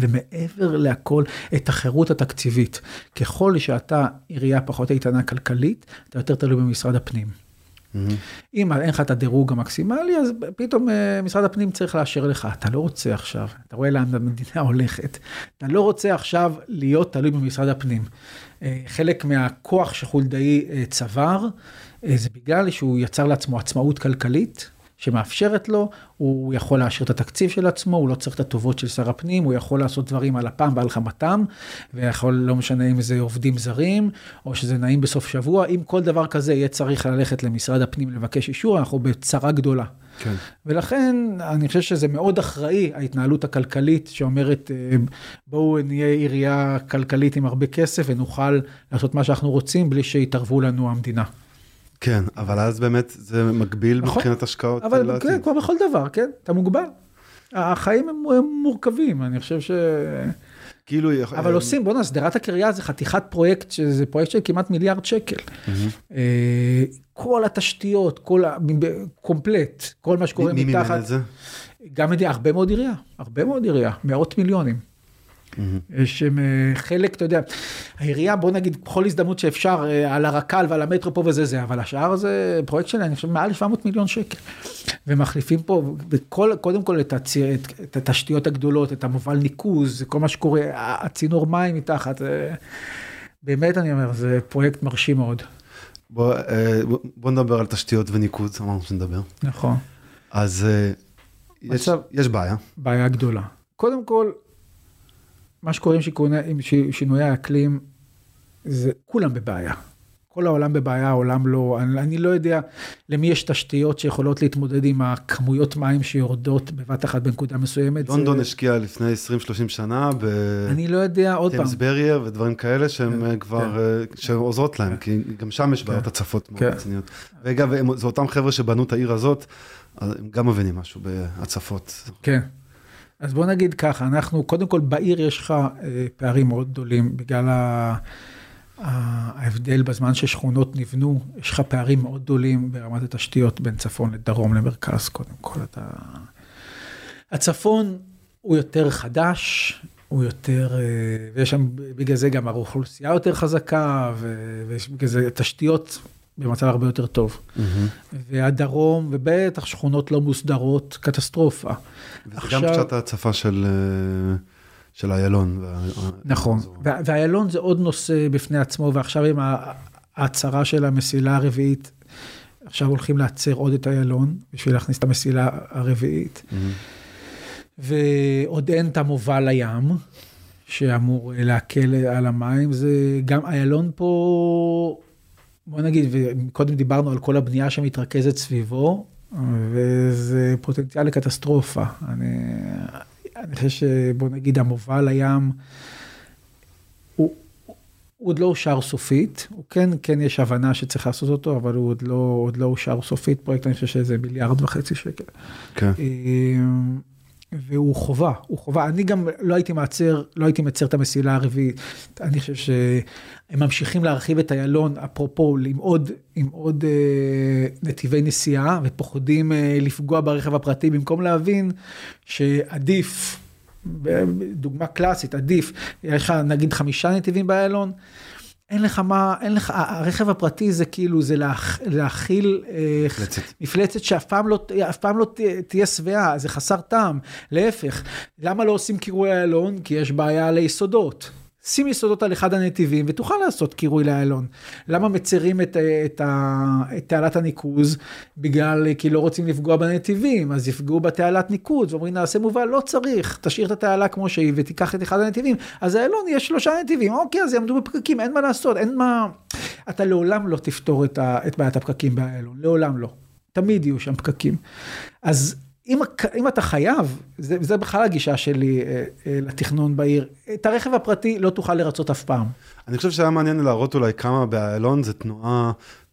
ומעבר להכל, את החירות התקציבית. ככל שאתה עירייה פחות איתנה כלכלית, אתה יותר תלוי במשרד הפנים. מהמם. אם אין לך את הדירוג המקסימלי, אז פתאום אה, משרד הפנים צריך לאשר לך. אתה לא רוצה עכשיו, אתה רואה לאן המדינה הולכת. אתה לא רוצה עכשיו להיות תלוי במשרד הפנים. אה, חלק מהכוח שחולדאי אה, צבר, זה בגלל שהוא יצר לעצמו עצמאות כלכלית. שמאפשרת לו, הוא יכול לאשר את התקציב של עצמו, הוא לא צריך את הטובות של שר הפנים, הוא יכול לעשות דברים על אפם ועל חמתם, ויכול, לא משנה אם זה עובדים זרים, או שזה נעים בסוף שבוע, אם כל דבר כזה יהיה צריך ללכת למשרד הפנים לבקש אישור, אנחנו בצרה גדולה. כן. ולכן אני חושב שזה מאוד אחראי, ההתנהלות הכלכלית שאומרת, אה, בואו נהיה עירייה כלכלית עם הרבה כסף ונוכל לעשות מה שאנחנו רוצים בלי שיתערבו לנו המדינה. כן, אבל אז באמת זה מגביל נכון. מבחינת השקעות אבל לעתיד. כן, כמו בכל דבר, כן, אתה מוגבל. החיים הם, הם מורכבים, אני חושב ש... כאילו, אבל עושים, בוא'נה, שדרת הקריה זה חתיכת פרויקט, שזה פרויקט של כמעט מיליארד שקל. אה, כל התשתיות, כל ה... קומפלט, כל מה שקורה מי מימן מתחת. את זה? גם הרבה מאוד עירייה, הרבה מאוד עירייה, מאות מיליונים. יש שם אה, חלק, אתה יודע, העירייה, בוא נגיד, בכל הזדמנות שאפשר, אה, על הרק"ל ועל המטרו פה וזה זה, אבל השאר זה פרויקט שלהם, אני חושב, מעל 700 מיליון שקל. ומחליפים פה, בכל, קודם כל את, הצ... את, את התשתיות הגדולות, את המובל ניקוז, כל מה שקורה, הצינור מים מתחת, אה, באמת אני אומר, זה פרויקט מרשים מאוד. בוא, בוא- בוא נדבר על תשתיות וניקוז, אמרנו שנדבר. נכון. אז יש, עכשיו- יש בעיה. בעיה גדולה. קודם כל, מה שקורה עם, שיקוני, עם ש- שינויי האקלים, זה כולם בבעיה. כל העולם בבעיה, העולם לא, אני, אני לא יודע למי יש תשתיות שיכולות להתמודד עם הכמויות מים שיורדות בבת אחת בנקודה מסוימת. לונדון זה, השקיעה לפני 20-30 שנה אני לא יודע, עוד פעם, ברייר ודברים כאלה שהם כן, אה, כבר, אה, שעוזרות להם, כי גם שם יש בעיות הצפות מאוד כן. רציניות. ואגב, זה אותם חבר'ה שבנו את העיר הזאת, הם גם מבינים משהו בהצפות. כן. אז בוא נגיד ככה, אנחנו, קודם כל בעיר יש לך אה, פערים מאוד גדולים בגלל ההבדל בזמן ששכונות נבנו, יש לך פערים מאוד גדולים ברמת התשתיות בין צפון לדרום למרכז, קודם כל אתה... הצפון הוא יותר חדש, הוא יותר, אה, ויש שם בגלל זה גם האוכלוסייה יותר חזקה, ויש בגלל זה תשתיות במצב הרבה יותר טוב. והדרום, ובטח שכונות לא מוסדרות, קטסטרופה. וזה גם קצת ההצפה של אה, של איילון. נכון, ואיילון זה עוד נושא בפני עצמו, ועכשיו עם ההצהרה של המסילה הרביעית, עכשיו הולכים לעצר עוד את איילון, בשביל להכניס את המסילה הרביעית. מהמם. ועוד אין את המובל לים, שאמור להקל על המים, זה גם איילון פה, בוא נגיד, וקודם דיברנו על כל הבנייה שמתרכזת סביבו, וזה פוטנציאל לקטסטרופה. אני, אני חושב שבוא נגיד המובל לים, הוא, הוא עוד לא אושר סופית, הוא כן, כן יש הבנה שצריך לעשות אותו, אבל הוא עוד לא, עוד לא אושר סופית, פרויקט אני חושב שזה מיליארד וחצי שקל. כן. אמ, והוא חובה, הוא חובה. אני גם לא הייתי מעצר, לא הייתי מצר את המסילה הרביעית. אני חושב שהם ממשיכים להרחיב את איילון, אפרופו, עם עוד, עם עוד אה, נתיבי נסיעה, ופוחדים אה, לפגוע ברכב הפרטי, במקום להבין שעדיף, דוגמה קלאסית, עדיף, יש לך נגיד חמישה נתיבים באיילון, אין לך מה, אין לך, הרכב הפרטי זה כאילו, זה להכ, להכיל אה, מפלצת. מפלצת שאף פעם לא, אף פעם לא ת- תהיה שבעה, זה חסר טעם. להפך, למה לא עושים קירוי איילון? כי יש בעיה ליסודות. שים יסודות על אחד הנתיבים ותוכל לעשות קירוי לאיילון. למה מצרים את, את, ה- את תעלת הניקוז? בגלל, כי לא רוצים לפגוע בנתיבים, אז יפגעו בתעלת ניקוז, ואומרים נעשה מובל, לא צריך, תשאיר את התעלה כמו שהיא ותיקח את אחד הנתיבים. אז האיילון יש שלושה נתיבים, אוקיי, אז יעמדו בפקקים, אין מה לעשות, אין מה... אתה לעולם לא תפתור את, ה, את בעיית הפקקים באיילון, לעולם לא. תמיד יהיו שם פקקים. אז אם, אם אתה חייב, זה, זה בכלל הגישה שלי אה, אה, לתכנון בעיר, את הרכב הפרטי לא תוכל לרצות אף פעם. אני חושב שהיה מעניין להראות אולי כמה באיילון זה תנועה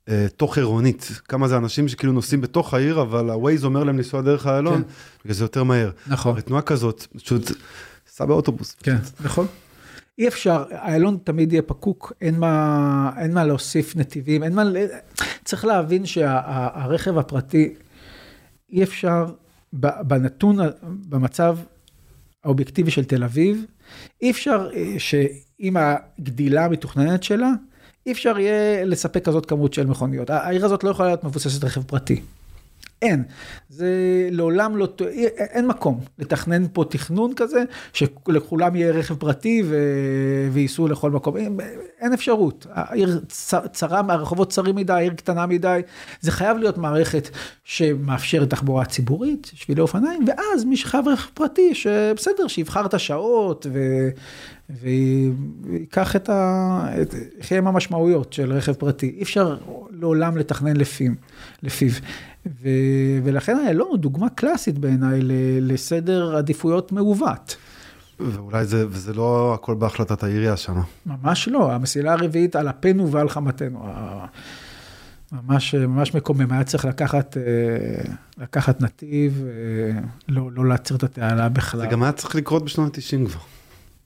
אה, תוך עירונית, כמה זה אנשים שכאילו נוסעים בתוך העיר, אבל ה-Waze אומר להם לנסוע דרך איילון, כן. בגלל זה יותר מהר. נכון. תנועה כזאת, פשוט סע באוטובוס. כן, נכון. אי אפשר, איילון תמיד יהיה פקוק, אין מה, אין מה להוסיף נתיבים, אין מה, צריך להבין שהרכב הפרטי, אי אפשר, בנתון, במצב האובייקטיבי של תל אביב, אי אפשר אה, שעם הגדילה המתוכננת שלה, אי אפשר יהיה לספק כזאת כמות של מכוניות. העיר הזאת לא יכולה להיות מבוססת רכב פרטי. אין, זה לעולם לא, אין מקום לתכנן פה תכנון כזה, שלכולם יהיה רכב פרטי ו... וייסעו לכל מקום, אין, אין אפשרות, העיר צרה, הרחובות צרים מדי, העיר קטנה מדי, זה חייב להיות מערכת שמאפשרת תחבורה ציבורית, שבילי אופניים, ואז מי שחייב רכב פרטי, שבסדר, שיבחר את השעות ו... ויקח את ה... את... יחיה עם המשמעויות של רכב פרטי, אי אפשר לעולם לתכנן לפיו. לפיו. ו... ולכן איילון הוא דוגמה קלאסית בעיניי ל... לסדר עדיפויות מעוות. ואולי זה, וזה לא הכל בהחלטת העירייה שם. ממש לא, המסילה הרביעית על אפנו ועל חמתנו. ממש, ממש מקומם, היה צריך לקחת, אה, לקחת נתיב, אה, לא, לא להצר את התעלה בכלל. זה גם היה צריך לקרות בשנות ה-90 כבר.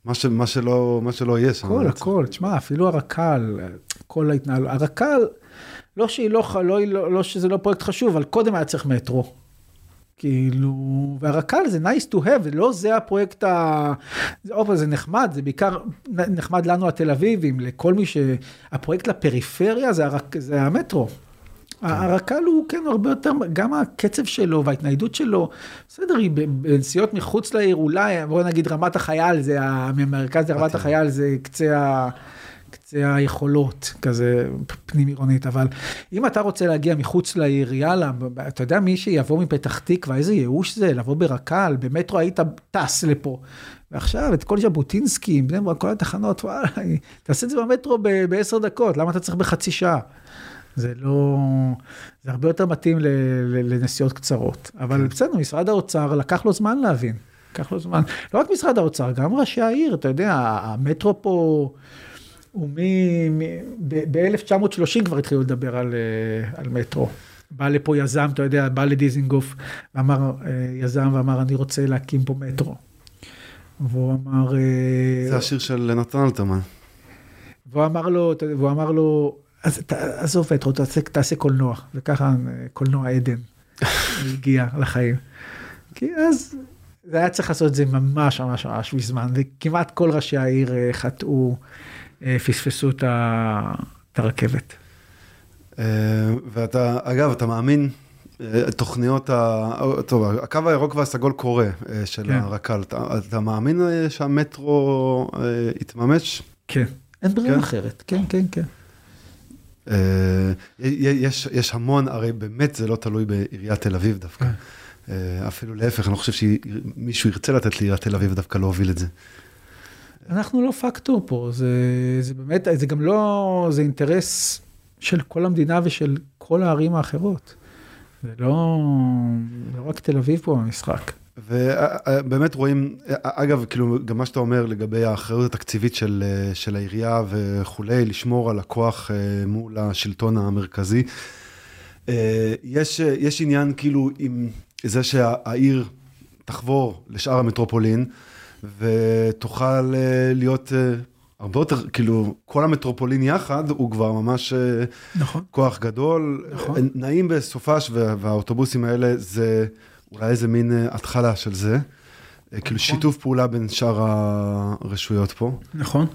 מה, ש, מה, שלא, מה שלא יהיה שם. הכל. הכל, תשמע, אפילו הרק"ל, כל ההתנהלות, הרק"ל, לא שהיא לא, לא, לא, לא שזה לא פרויקט חשוב, אבל קודם היה צריך מטרו. כאילו, והרק"ל זה nice to have, לא זה הפרויקט ה... זה, אופה, זה נחמד, זה בעיקר נחמד לנו התל אביבים, לכל מי ש... הפרויקט לפריפריה זה, הרק... זה המטרו. הרק"ל הוא כן הרבה יותר, גם הקצב שלו וההתניידות שלו, בסדר, היא בנסיעות מחוץ לעיר, אולי, בוא נגיד רמת החייל, זה, ה- ממרכז לרמת החייל זה קצה ה... קצה היכולות, כזה פנים עירונית, אבל אם אתה רוצה להגיע מחוץ לעיר, יאללה, אתה יודע מי שיבוא מפתח תקווה, איזה ייאוש זה, לבוא ברק"ל, במטרו היית טס לפה. ועכשיו את כל ז'בוטינסקי, בני ברק, כל התחנות, וואלה, תעשה את זה במטרו ב- בעשר דקות, למה אתה צריך בחצי שעה? זה לא, זה הרבה יותר מתאים לנסיעות קצרות. אבל בסדר, משרד האוצר לקח לו זמן להבין. לקח לו זמן. לא רק משרד האוצר, גם ראשי העיר, אתה יודע, המטרו פה. ב-1930 כבר התחילו לדבר על, אה, על מטרו. בא לפה יזם, אתה יודע, בא לדיזינגוף, ואמר, אה, יזם ואמר, אני רוצה להקים פה מטרו. והוא אמר, אה, זה השיר של נתן אלתרמן. והוא אמר לו, והוא אמר לו, אז עזוב מטרו, תעשה, תעשה קולנוע, וככה קולנוע עדן הגיע לחיים. כי אז זה היה צריך לעשות את זה ממש ממש ממש מזמן, וכמעט כל ראשי העיר חטאו, פספסו את הרכבת. אה, ואתה, אגב, אתה מאמין, אה, תוכניות, ה... טוב, הקו הירוק והסגול קורה אה, של כן. הרק"ל, אתה, אתה מאמין אה, שהמטרו אה, יתממש? כן. אין ברירה כן? אחרת, כן, כן, כן. אה, יש, יש המון, הרי באמת זה לא תלוי בעיריית תל אביב דווקא. כן. אה, אפילו להפך, אני לא חושב שמישהו ירצה לתת לעיריית תל אביב דווקא להוביל את זה. אנחנו לא פקטור פה, זה, זה באמת, זה גם לא, זה אינטרס של כל המדינה ושל כל הערים האחרות. זה לא, לא רק תל אביב פה במשחק. ובאמת רואים, אגב, כאילו, גם מה שאתה אומר לגבי האחריות התקציבית של, של העירייה וכולי, לשמור על הכוח אה, מול השלטון המרכזי. אה, יש, יש עניין כאילו עם זה שהעיר תחבור לשאר המטרופולין ותוכל אה, להיות הרבה יותר, כאילו, כל המטרופולין יחד הוא כבר ממש נכון. כוח גדול. נכון. נעים בסופש והאוטובוסים האלה זה אולי איזה מין אה, התחלה של זה. אה, כאילו נכון. שיתוף פעולה בין שאר הרשויות פה. נכון.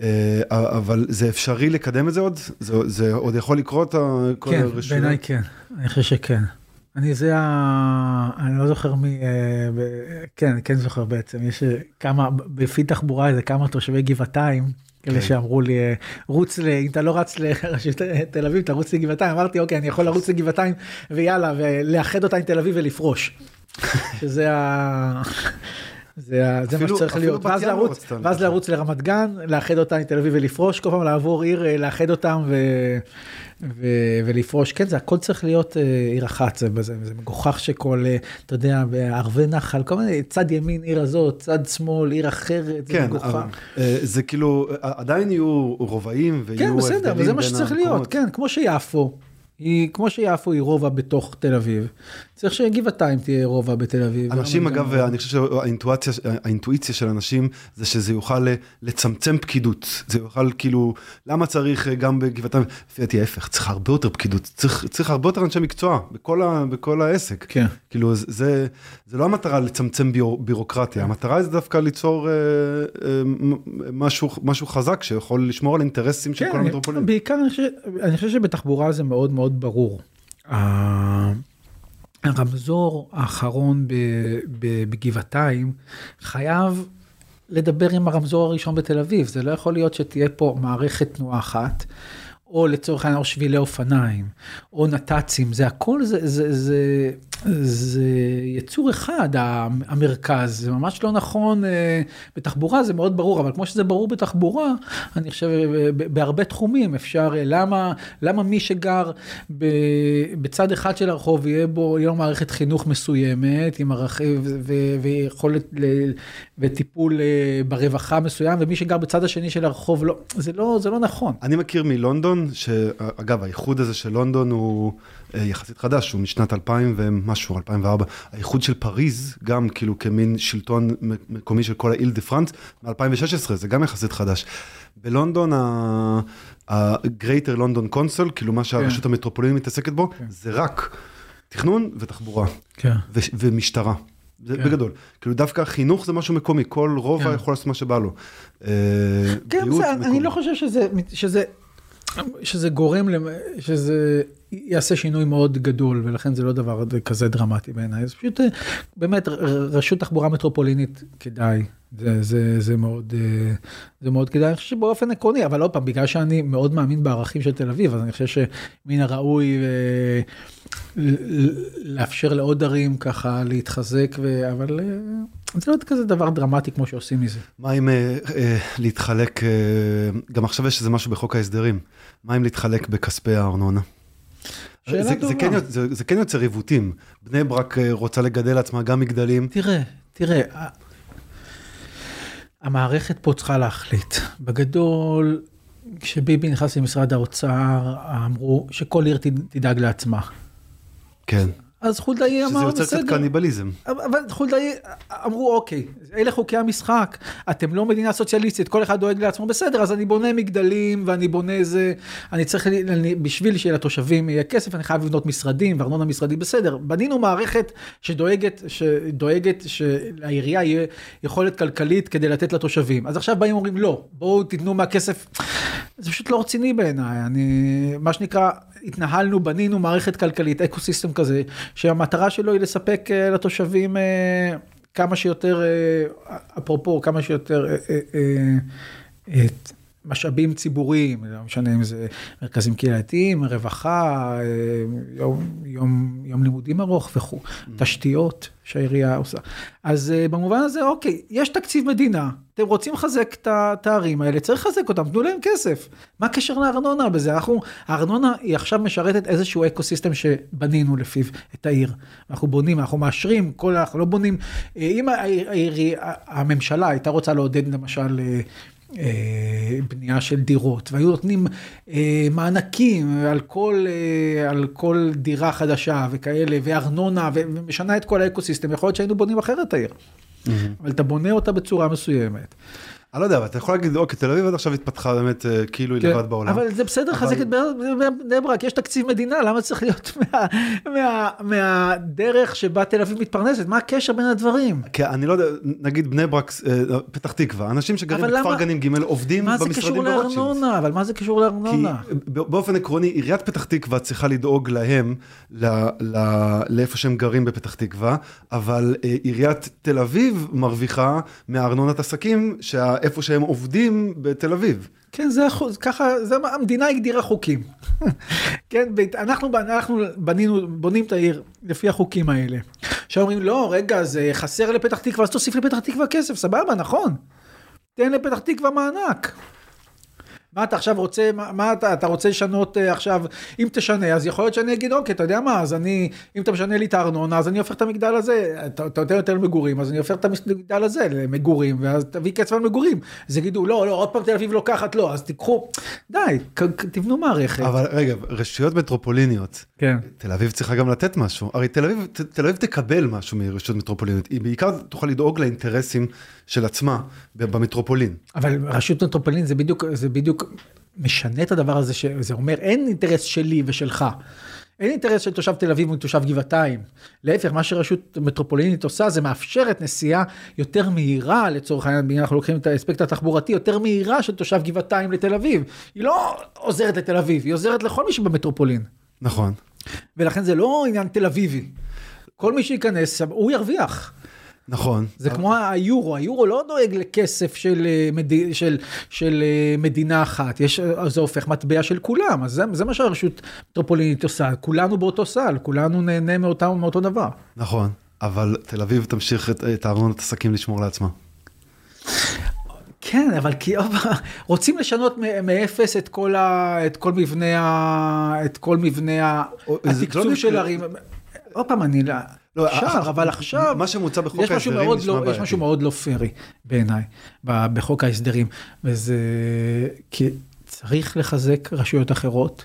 אה, אבל זה אפשרי לקדם את זה עוד? זה, זה עוד יכול לקרות, כל כן, הרשויות? בעיניי כן, אני חושב שכן. אני זה ה... אני לא זוכר מי, כן, אני כן זוכר בעצם, יש כמה, בפי תחבורה איזה כמה תושבי גבעתיים, כאלה כן. שאמרו לי, רוץ, ל... אם אתה לא רץ לרשות תל אביב, תרוץ לגבעתיים. אמרתי, אוקיי, אני יכול לרוץ לגבעתיים, ויאללה, ולאחד אותה עם תל אביב ולפרוש. שזה ה... זה, ה- זה מה אפילו- שצריך אפילו להיות, ואז ים לרוץ, ואז. לרוץ לרמת גן, לאחד אותה עם תל אביב ולפרוש, כל פעם לעבור עיר, אה, לאחד אותם ו, ו, ולפרוש, כן, זה הכל צריך להיות אה, עיר אחת, זה, זה, זה מגוחך שכל, אה, אתה יודע, בערבי נחל, כל מיני, צד ימין עיר הזאת, צד שמאל עיר אחרת, זה כן, מגוחך. אבל, אה, זה כאילו, אה, עדיין יהיו רובעים ויהיו כן, בסדר, הבדלים וזה מה שצריך להיות, המקומות. כן, כמו שיפו. היא, כמו שיפו היא רובע בתוך תל אביב, צריך שגבעתיים תהיה רובע בתל אביב. אנשים אגב, רובע. אני חושב שהאינטואיציה, האינטואיציה של אנשים זה שזה יוכל לצמצם פקידות. זה יוכל כאילו, למה צריך אה, גם בגבעתיים, לפי דעתי ההפך, צריך הרבה יותר פקידות, צריך, צריך הרבה יותר אנשי מקצוע בכל, ה, בכל העסק. כן. כאילו זה, זה, לא המטרה לצמצם ביור, בירוקרטיה, המטרה זה דווקא ליצור אה, אה, משהו, משהו חזק שיכול לשמור על אינטרסים של כן, כל אני- המטרופולין. בעיקר אני חושב, אני חושב שבתחבורה זה מאוד מאוד ברור. הרמזור האחרון בגבעתיים חייב לדבר עם הרמזור הראשון בתל אביב, זה לא יכול להיות שתהיה פה מערכת תנועה אחת. או לצורך העניין או שבילי אופניים, או נת"צים, זה הכל, זה, זה, זה, זה יצור אחד, המרכז, זה ממש לא נכון, אה, בתחבורה זה מאוד ברור, אבל כמו שזה ברור בתחבורה, אני חושב אה, בהרבה תחומים אפשר, אה, למה, למה מי שגר בצד אחד של הרחוב יהיה בו, יהיה לו מערכת חינוך מסוימת, עם ערכים ויכולת וטיפול ברווחה מסוים, ומי שגר בצד השני של הרחוב לא, זה לא, זה לא נכון. אני מכיר מלונדון, שאגב, האיחוד הזה של לונדון הוא יחסית חדש, הוא משנת 2000 ומשהו, 2004. האיחוד של פריז, גם כאילו כמין שלטון מקומי של כל האיל דה פרנס, מ-2016, זה גם יחסית חדש. בלונדון, ה-Greater London Council, כאילו מה שהרשות המטרופולינית מתעסקת בו, זה רק תכנון ותחבורה כן. ו- ומשטרה. זה כן. בגדול. כאילו דווקא חינוך זה משהו מקומי, כל רובע כן. יכול לעשות מה שבא לו. אה, כן, בסדר, אני. לא חושב שזה, שזה, שזה גורם, למ- שזה יעשה שינוי מאוד גדול, ולכן זה לא דבר כזה דרמטי בעיניי. זה פשוט, אה, באמת, רשות תחבורה מטרופולינית, כדאי. זה, זה, זה מאוד, אה, זה מאוד כדאי, אני חושב שבאופן עקרוני, אבל עוד פעם, בגלל שאני מאוד מאמין בערכים של תל אביב, אז אני חושב שמן הראוי אה, ל- ל- לאפשר לעוד ערים ככה להתחזק, ו- אבל אה, זה לא כזה דבר דרמטי כמו שעושים מזה. מה אם אה, אה, להתחלק, אה, גם עכשיו יש איזה משהו בחוק ההסדרים, מה אם להתחלק בכספי הארנונה? שאלה זה, זה, טובה. כן, יוצ- זה, זה כן יוצר עיוותים. בני ברק רוצה לגדל לעצמה גם מגדלים. תראה, תראה, המערכת פה צריכה להחליט. בגדול, כשביבי נכנס למשרד האוצר, אמרו שכל עיר תד- תדאג לעצמה. כן. אז חולדאי שזה אמר, יוצר קצת בסדר. קניבליזם. אבל חולדאי אמרו אוקיי, אלה חוקי המשחק, אתם לא מדינה סוציאליסטית, כל אחד דואג לעצמו, בסדר, אז אני בונה מגדלים ואני בונה זה, אני צריך, אני, בשביל שלתושבים יהיה כסף, אני חייב לבנות משרדים וארנונה משרדי, בסדר, בנינו מערכת שדואגת, שדואגת שלעירייה יהיה יכולת כלכלית כדי לתת לתושבים, אז עכשיו באים ואומרים לא, בואו תיתנו מהכסף, זה פשוט לא רציני בעיניי, אני, מה שנקרא, התנהלנו, בנינו מערכת כלכלית, אקו סיסטם כזה, שהמטרה שלו היא לספק אה, לתושבים אה, כמה שיותר, אה, אפרופו, כמה שיותר את משאבים ציבוריים, לא משנה אם זה מרכזים קהילתיים, רווחה, אה, יום, יום, יום לימודים ארוך וכו', תשתיות שהעירייה עושה. אז אה, במובן הזה, אוקיי, יש תקציב מדינה, אתם רוצים לחזק את הערים האלה, צריך לחזק אותם, תנו להם כסף. מה הקשר לארנונה בזה? אנחנו, הארנונה היא עכשיו משרתת איזשהו ecosystem שבנינו לפיו את העיר. אנחנו בונים, אנחנו מאשרים, כל, אנחנו לא בונים. אה, אם העיר, הממשלה הייתה רוצה לעודד למשל בנייה של דירות, והיו נותנים אה, מענקים על כל, אה, על כל דירה חדשה וכאלה, וארנונה, ומשנה את כל ה ecosystem, יכול להיות שהיינו בונים אחרת העיר. Mm-hmm. אבל אתה בונה אותה בצורה מסוימת. אני לא יודע, אבל אתה יכול להגיד, אוקיי, תל אביב עד עכשיו התפתחה באמת אה, כאילו היא כן, לבד בעולם. אבל זה בסדר, חזק את בני ברק, יש תקציב מדינה, למה צריך להיות מהדרך שבה תל אביב מתפרנסת? מה הקשר בין הדברים? כי אני לא יודע, נגיד בני ברק, אה, פתח תקווה, אנשים שגרים בכפר גנים ג' עובדים במשרדים ברוטשילד. אבל מה זה קשור לארנונה? כי באופן עקרוני, עיריית פתח תקווה צריכה לדאוג להם, לאיפה שהם גרים בפתח תקווה, אבל אה, עיריית תל אביב מרוויחה מהארנונת עסקים, איפה שהם עובדים בתל אביב. כן, זה ככה, זה, המדינה הגדירה חוקים. כן, אנחנו, אנחנו בנינו, בונים את העיר לפי החוקים האלה. עכשיו אומרים, לא, רגע, זה חסר לפתח תקווה, אז תוסיף לפתח תקווה כסף, סבבה, נכון. תן לפתח תקווה מענק. מה אתה עכשיו רוצה, מה, מה אתה, אתה רוצה לשנות uh, עכשיו, אם תשנה, אז יכול להיות שאני אגיד, אוקיי, אתה יודע מה, אז אני, אם אתה משנה לי את הארנונה, אז אני הופך את המגדל הזה, אתה, אתה נותן יותר למגורים, אז אני הופך את המגדל הזה למגורים, ואז תביא כסף על מגורים. אז יגידו, לא, לא, עוד פעם תל אביב לוקחת, לא, אז תיקחו, די, תבנו מערכת. אבל רגע, רשויות מטרופוליניות, כן. תל אביב צריכה גם לתת משהו, הרי תל אביב, תל אביב תקבל משהו מרשויות מטרופוליניות, היא בעיקר תוכל לדאוג לאינטרסים של עצמה במטרופולין. אבל רשות מטרופולין זה בדיוק, זה בדיוק משנה את הדבר הזה, שזה אומר אין אינטרס שלי ושלך. אין אינטרס של תושב תל אביב ותושב גבעתיים. להפך, מה שרשות מטרופולינית עושה זה מאפשרת נסיעה יותר מהירה, לצורך העניין, אם אנחנו לוקחים את האספקט התחבורתי, יותר מהירה של תושב גבעתיים לתל אביב. היא לא עוזרת לתל אביב, היא עוזרת לכל מי שבמטרופולין. נכון. ולכן זה לא עניין תל אביבי. כל מי שייכנס, הוא ירוויח. נכון. זה כמו היורו, היורו לא דואג לכסף של, אה, מד... של, של אה, מדינה אחת, יש, זה הופך מטבע של כולם, אז זה, זה מה שהרשות מטרופולינית עושה, כולנו באותו סל, כולנו נהנה מאותה, מאותו דבר. נכון, אבל תל אביב תמשיך את, את הארנונת עסקים לשמור לעצמה. כן, אבל כי רוצים לשנות מאפס את כל, ה, את כל מבנה, ה, את כל מבנה לא התקצוב של ערים. עוד פעם, אני... לא... לא, אפשר, אבל עכשיו, מה שמוצע בחוק ההסדרים נשמע לא, בעייתי. יש משהו מאוד לא פרי בעיניי בחוק ההסדרים, וזה כי צריך לחזק רשויות אחרות.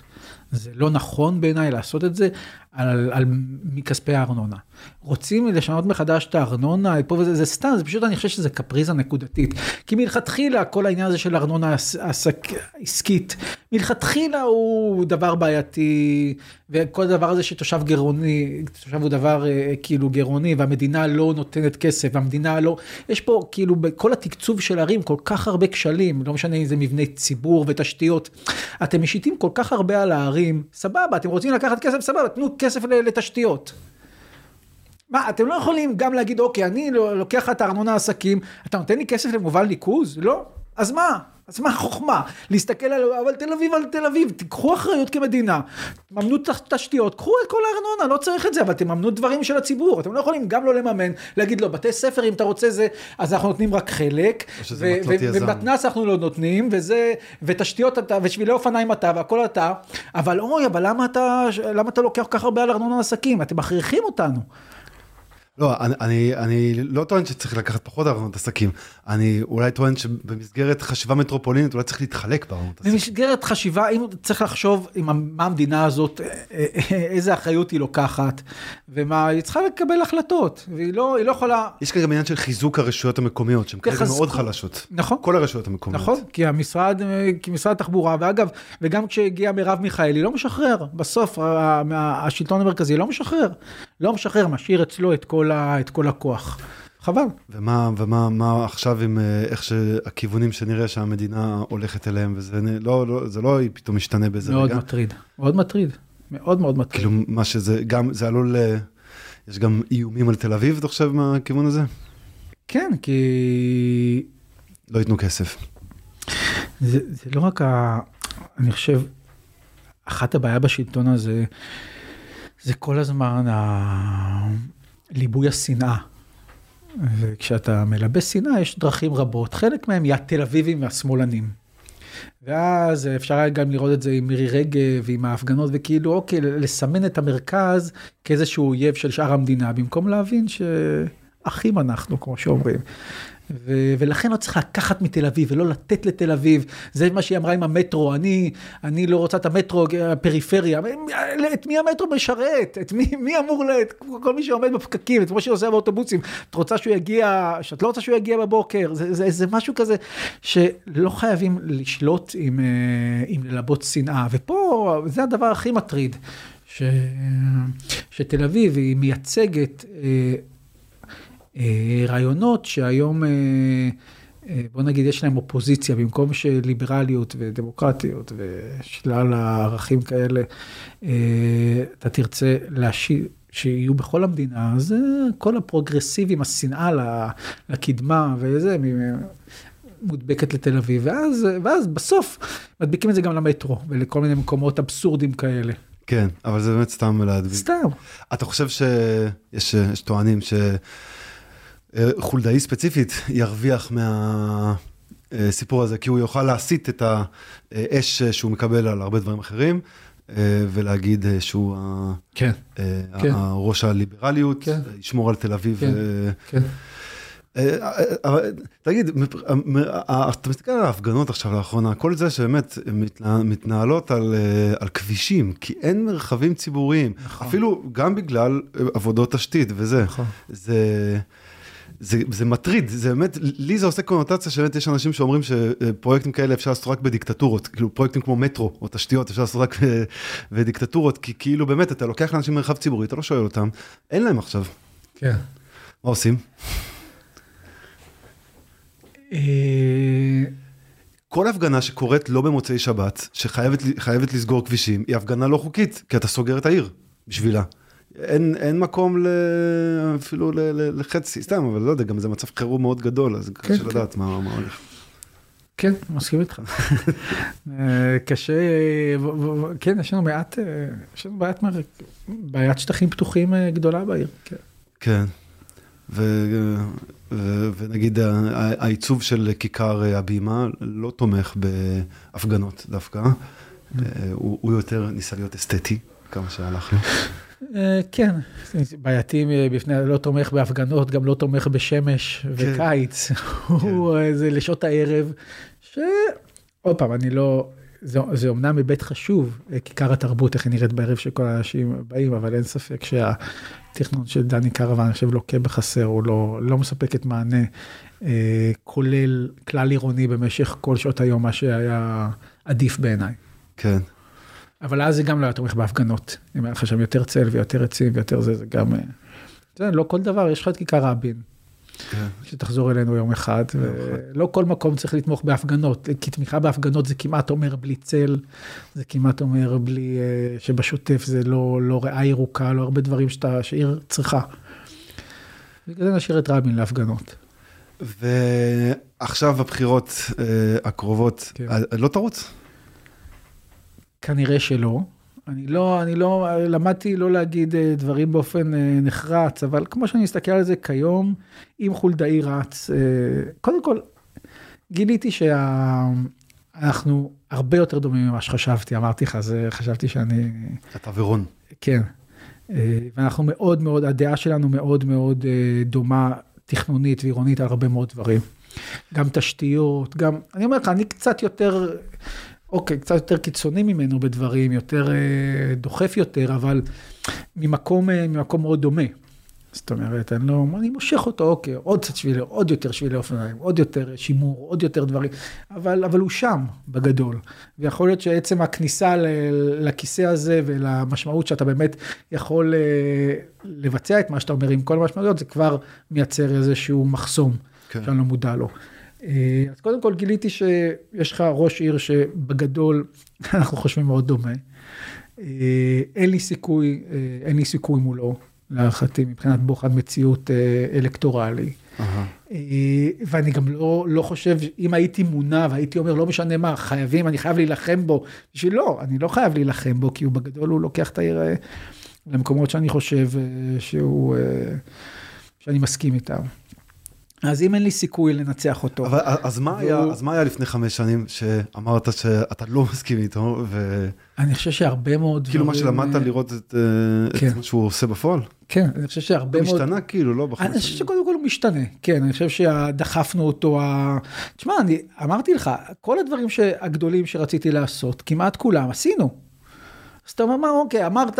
זה לא נכון בעיניי לעשות את זה על, על מכספי הארנונה. רוצים לשנות מחדש את הארנונה, פה וזה, זה סתם, זה פשוט, אני חושב שזה קפריזה נקודתית. כי מלכתחילה כל העניין הזה של ארנונה עסק, עסקית, מלכתחילה הוא דבר בעייתי, וכל הדבר הזה שתושב גירעוני, תושב הוא דבר אה, כאילו גירעוני, והמדינה לא נותנת כסף, והמדינה לא, יש פה כאילו בכל התקצוב של ערים כל כך הרבה כשלים, לא משנה אם זה מבני ציבור ותשתיות. אתם משיתים כל כך הרבה על הערים, סבבה, אתם רוצים לקחת כסף, סבבה, תנו כסף לתשתיות. מה, אתם לא יכולים גם להגיד, אוקיי, אני לוקח את הארנונה עסקים, אתה נותן לי כסף למובל ניקוז? לא. אז מה? אז מה החוכמה? להסתכל על, אבל תל אביב על תל אביב, תיקחו אחריות כמדינה, תממנו תשתיות, קחו את כל הארנונה, לא צריך את זה, אבל תממנו דברים של הציבור, אתם לא יכולים גם לא לממן, להגיד לו, בתי ספר אם אתה רוצה זה, אז אנחנו נותנים רק חלק, ומתנ"ס אנחנו לא נותנים, וזה, ותשתיות אתה, ושבילי אופניים אתה, והכל אתה, אבל אוי, אבל למה אתה, למה אתה לוקח כל כך הרבה על ארנונה עסקים? אתם מכריחים אותנו. לא, אני, אני, אני לא טוען שצריך לקחת פחות ארנונות עסקים, אני אולי טוען שבמסגרת חשיבה מטרופולינית אולי צריך להתחלק בארנונות עסקים. במסגרת חשיבה, אם צריך לחשוב עם מה המדינה הזאת, אה, אה, איזה אחריות היא לוקחת, ומה, היא צריכה לקבל החלטות, והיא לא, לא יכולה... יש כאן גם עניין של חיזוק הרשויות המקומיות, שהן כרגע מאוד חלשות. נכון. כל הרשויות המקומיות. נכון, כי המשרד, כי משרד התחבורה, ואגב, וגם כשהגיעה מרב מיכאלי, לא משחרר, בסוף השלטון המרכזי לא משחרר, לא משחרר, משאיר אצלו את כל... ה, את כל הכוח. חבל. ומה, ומה מה עכשיו עם אה, איך שהכיוונים שנראה שהמדינה הולכת אליהם, וזה לא, לא, זה לא פתאום משתנה באיזה מאוד רגע. מאוד מטריד, מאוד מטריד, מאוד מאוד מטריד. כאילו מה שזה, גם, זה עלול, אה, יש גם איומים על תל אביב, אתה חושב, מהכיוון הזה? כן, כי... לא ייתנו כסף. זה, זה לא רק ה... אני חושב, אחת הבעיה בשלטון הזה, זה כל הזמן ה... ליבוי השנאה. וכשאתה מלבה שנאה, יש דרכים רבות, חלק מהם יד תל אביבים והשמאלנים. ואז אפשר היה גם לראות את זה עם מירי רגב ועם ההפגנות וכאילו אוקיי לסמן את המרכז כאיזשהו אויב של שאר המדינה במקום להבין שאחים אנחנו כמו שאומרים. ו- ולכן לא צריך לקחת מתל אביב ולא לתת לתל אביב, זה מה שהיא אמרה עם המטרו, אני, אני לא רוצה את המטרו, הפריפריה, את מי המטרו משרת? את מי, מי אמור, את כל מי שעומד בפקקים, את מה עושה באוטובוסים, את רוצה שהוא יגיע, שאת לא רוצה שהוא יגיע בבוקר, זה, זה, זה משהו כזה שלא חייבים לשלוט עם, אה, עם ללבות שנאה, ופה זה הדבר הכי מטריד. ש... שתל אביב היא מייצגת אה, רעיונות שהיום, אה, אה, בוא נגיד, יש להם אופוזיציה, במקום שליברליות ודמוקרטיות ושלל הערכים כאלה, אתה תרצה להשיב. שיהיו בכל המדינה, אז כל הפרוגרסיבים, השנאה לקדמה וזה, מודבקת לתל אביב, ואז, ואז בסוף מדביקים את זה גם למטרו ולכל מיני מקומות אבסורדים כאלה. כן, אבל זה באמת סתם להדביק. סתם. אתה חושב שיש טוענים ש... חולדאי ספציפית ירוויח מהסיפור הזה, כי הוא יוכל להסיט את האש שהוא מקבל על הרבה דברים אחרים, ולהגיד שהוא כן, כן. הראש הליברליות, כן. ישמור על תל אביב. כן, כן. תגיד, אתה מסתכל על ההפגנות עכשיו לאחרונה, כל זה שבאמת מתנהלות על, על כבישים, כי אין מרחבים ציבוריים, נכון. אפילו גם בגלל עבודות תשתית וזה. נכון. זה... זה, זה מטריד, זה באמת, לי זה עושה קונוטציה שבאמת יש אנשים שאומרים שפרויקטים כאלה אפשר לעשות רק בדיקטטורות, כאילו פרויקטים כמו מטרו או תשתיות אפשר לעשות רק בדיקטטורות, כי כאילו באמת אתה לוקח לאנשים מרחב ציבורי, אתה לא שואל אותם, אין להם עכשיו. כן. מה עושים? אה, כל הפגנה שקורית לא במוצאי שבת, שחייבת לסגור כבישים, היא הפגנה לא חוקית, כי אתה סוגר את העיר בשבילה. אין, אין מקום ל... אפילו ל, ל, לחצי, סתם, אבל לא יודע, גם זה מצב חירום מאוד גדול, אז כן, קשה כן. לדעת מה, מה הולך. כן, מסכים איתך. אה, קשה, כן, יש לנו מעט, אה, יש לנו בעיית, בעיית שטחים פתוחים אה, גדולה בעיר. כן. כן. ו, ו, ונגיד העיצוב של כיכר הבימה לא תומך בהפגנות דווקא, הוא, הוא יותר ניסה להיות אסתטי, כמה שהלך לו. אה, כן, בעייתי אה, בפני, לא תומך בהפגנות, גם לא תומך בשמש וקיץ. כן. הוא איזה אה, לשעות הערב, שעוד פעם, אני לא, זה, זה אומנם היבט חשוב, כיכר התרבות, איך היא נראית בערב שכל האנשים באים, אבל אין ספק שהתכנון של דני קרוון, אני חושב, לוקה בחסר, הוא לא, לא מספק את מענה, כולל כלל עירוני במשך כל שעות היום, מה שהיה עדיף בעיניי. כן. אבל אז זה גם לא היה תומך בהפגנות. אם היה לך שם יותר צל ויותר עצים ויותר זה, זה גם... אה, זה לא כל דבר, יש לך את כיכר רבין. כן. שתחזור אלינו יום אחד, ולא כל מקום צריך לתמוך בהפגנות, כי תמיכה בהפגנות זה כמעט אומר בלי צל, זה כמעט אומר בלי, אה, שבשוטף זה לא, לא ריאה ירוקה, לא הרבה דברים שאתה, שעיר צריכה. בגלל זה נשאיר את רבין להפגנות. ועכשיו הבחירות אה, הקרובות, כן. לא תרוץ? כנראה שלא. אני לא, אני לא, למדתי לא להגיד אה, דברים באופן אה, נחרץ, אבל כמו שאני מסתכל על זה כיום, אם חולדאי רץ, אה, קודם כל, גיליתי שאנחנו הרבה יותר דומים ממה שחשבתי, אמרתי לך, זה חשבתי שאני... אתה ורון. כן. ואנחנו מאוד מאוד, הדעה שלנו מאוד מאוד דומה תכנונית ועירונית על הרבה מאוד דברים. גם תשתיות, גם, אני אומר לך, אני קצת יותר אוקיי, קצת יותר קיצוני ממנו בדברים, יותר אה, דוחף יותר, אבל ממקום, אה, ממקום מאוד דומה. זאת אומרת, אני לא, אני מושך אותו, אוקיי, עוד קצת שבילי, עוד יותר שבילי אופניים, עוד יותר שימור, עוד יותר דברים, אבל, אבל הוא שם, בגדול. ויכול להיות שעצם הכניסה ל, לכיסא הזה ולמשמעות שאתה באמת יכול אה, לבצע את מה שאתה אומר עם כל המשמעויות, זה כבר מייצר איזשהו מחסום, כן. שאני לא מודע לו. אה, אז קודם כל גיליתי שיש לך ראש עיר שבגדול אנחנו חושבים מאוד דומה. אה, אין לי סיכוי, אה, אין לי סיכוי מולו, להערכתי, מבחינת בוחן מציאות אלקטורלי. אה, ואני גם לא, לא חושב, אם הייתי מונע והייתי אומר, לא משנה מה, חייבים, אני חייב להילחם בו, בשביל לא, אני לא חייב להילחם בו, כי הוא בגדול, הוא לוקח את העיר למקומות שאני חושב שהוא, שאני מסכים איתם. אז אם אין לי סיכוי לנצח אותו, אבל אז מה היה, והוא- אז מה היה לפני חמש שנים שאמרת שאתה לא מסכים איתו, וכאילו אני חושב שהרבה מאוד כאילו מה שלמדת אה, לראות את, אה, כן. את מה שהוא עושה בפועל? כן, אני חושב שהרבה הוא מאוד... השתנה כאילו, לא אני בחמש חושב שנים. שקודם כל הוא משתנה, כן, אני חושב שדחפנו אותו, ה- תשמע, אני אמרתי לך, כל הדברים הגדולים שרציתי לעשות, כמעט כולם עשינו. אז אתה אומר, מה, אוקיי, אמרת,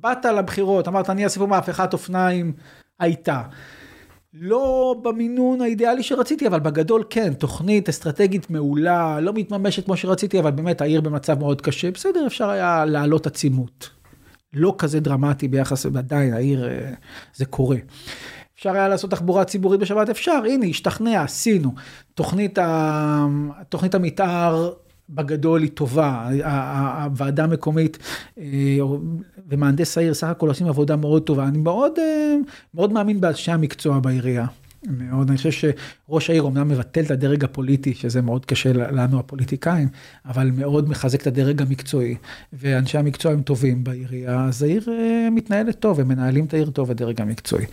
באת לבחירות, אמרת, אני אעשה פה מהפכת אופניים, הייתה. לא במינון האידיאלי שרציתי, אבל בגדול כן, תוכנית אסטרטגית מעולה, לא מתממשת כמו שרציתי, אבל באמת העיר במצב מאוד קשה, בסדר, אפשר היה להעלות עצימות. לא כזה דרמטי ביחס, ועדיין העיר, אה, זה קורה. אפשר היה לעשות תחבורה ציבורית בשבת, אפשר, הנה, השתכנע, עשינו. תוכנית, ה... תוכנית המתאר בגדול היא טובה, הוועדה המקומית אה, ומהנדס העיר סך הכל עושים עבודה מאוד טובה, אני מאוד, אה, מאוד מאמין באנשי המקצוע בעירייה. מאוד, אני חושב שראש העיר אומנם מבטל את הדרג הפוליטי, שזה מאוד קשה לנו הפוליטיקאים, אבל מאוד מחזק את הדרג המקצועי, ואנשי המקצוע הם טובים בעירייה, אז העיר אה, מתנהלת טוב, הם מנהלים את העיר טוב, הדרג המקצועי.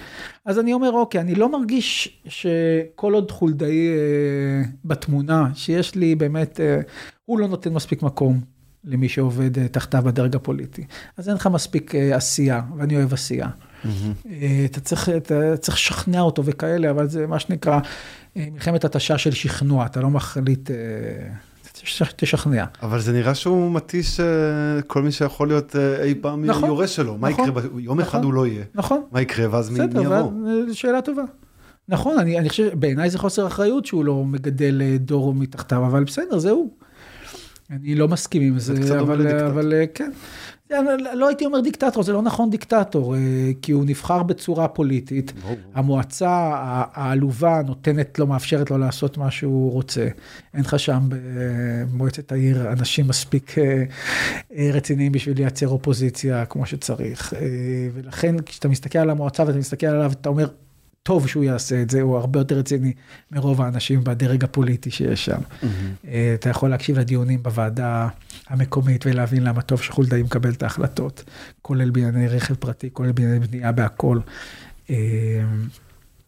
אז אני אומר, אוקיי, אני לא מרגיש שכל עוד חולדאי אה, בתמונה, שיש לי באמת, אה, הוא לא נותן מספיק מקום למי שעובד אה, תחתיו בדרג הפוליטי. אז אין לך מספיק אה, עשייה, ואני אוהב עשייה. אה, אתה צריך, אתה צריך לשכנע אותו וכאלה, אבל זה מה שנקרא אה, מלחמת התשה של שכנוע, אתה לא מחליט, אה, תש- תשכנע. אבל זה נראה שהוא מתיש כל מי שיכול להיות אי פעם נכון, יורש שלו, מה נכון, יקרה, ב- יום אחד נכון. הוא לא יהיה, נכון, מה יקרה ואז מי יבוא? שאלה טובה. נכון, אני, אני חושב, בעיניי זה חוסר אחריות שהוא לא מגדל דור מתחתיו, אבל בסדר, זה הוא. אני לא מסכים עם זה זה, אבל. אבל כן. אני לא הייתי אומר דיקטטור, זה לא נכון דיקטטור, אה, כי הוא נבחר בצורה פוליטית. המועצה העלובה נותנת לו, מאפשרת לו לעשות מה שהוא רוצה. אין לך שם במועצת העיר אנשים מספיק אה, אה, רציניים בשביל לייצר אופוזיציה כמו שצריך. אה, ולכן כשאתה מסתכל על המועצה ואתה מסתכל עליו, אתה אומר, טוב שהוא יעשה את זה, הוא הרבה יותר רציני מרוב האנשים בדרג הפוליטי שיש שם. אה, אתה יכול להקשיב לדיונים בוועדה המקומית ולהבין למה טוב שחולדאי מקבל את ההחלטות, כולל בענייני רכב פרטי, כולל בענייני בנייה בהכל. אה,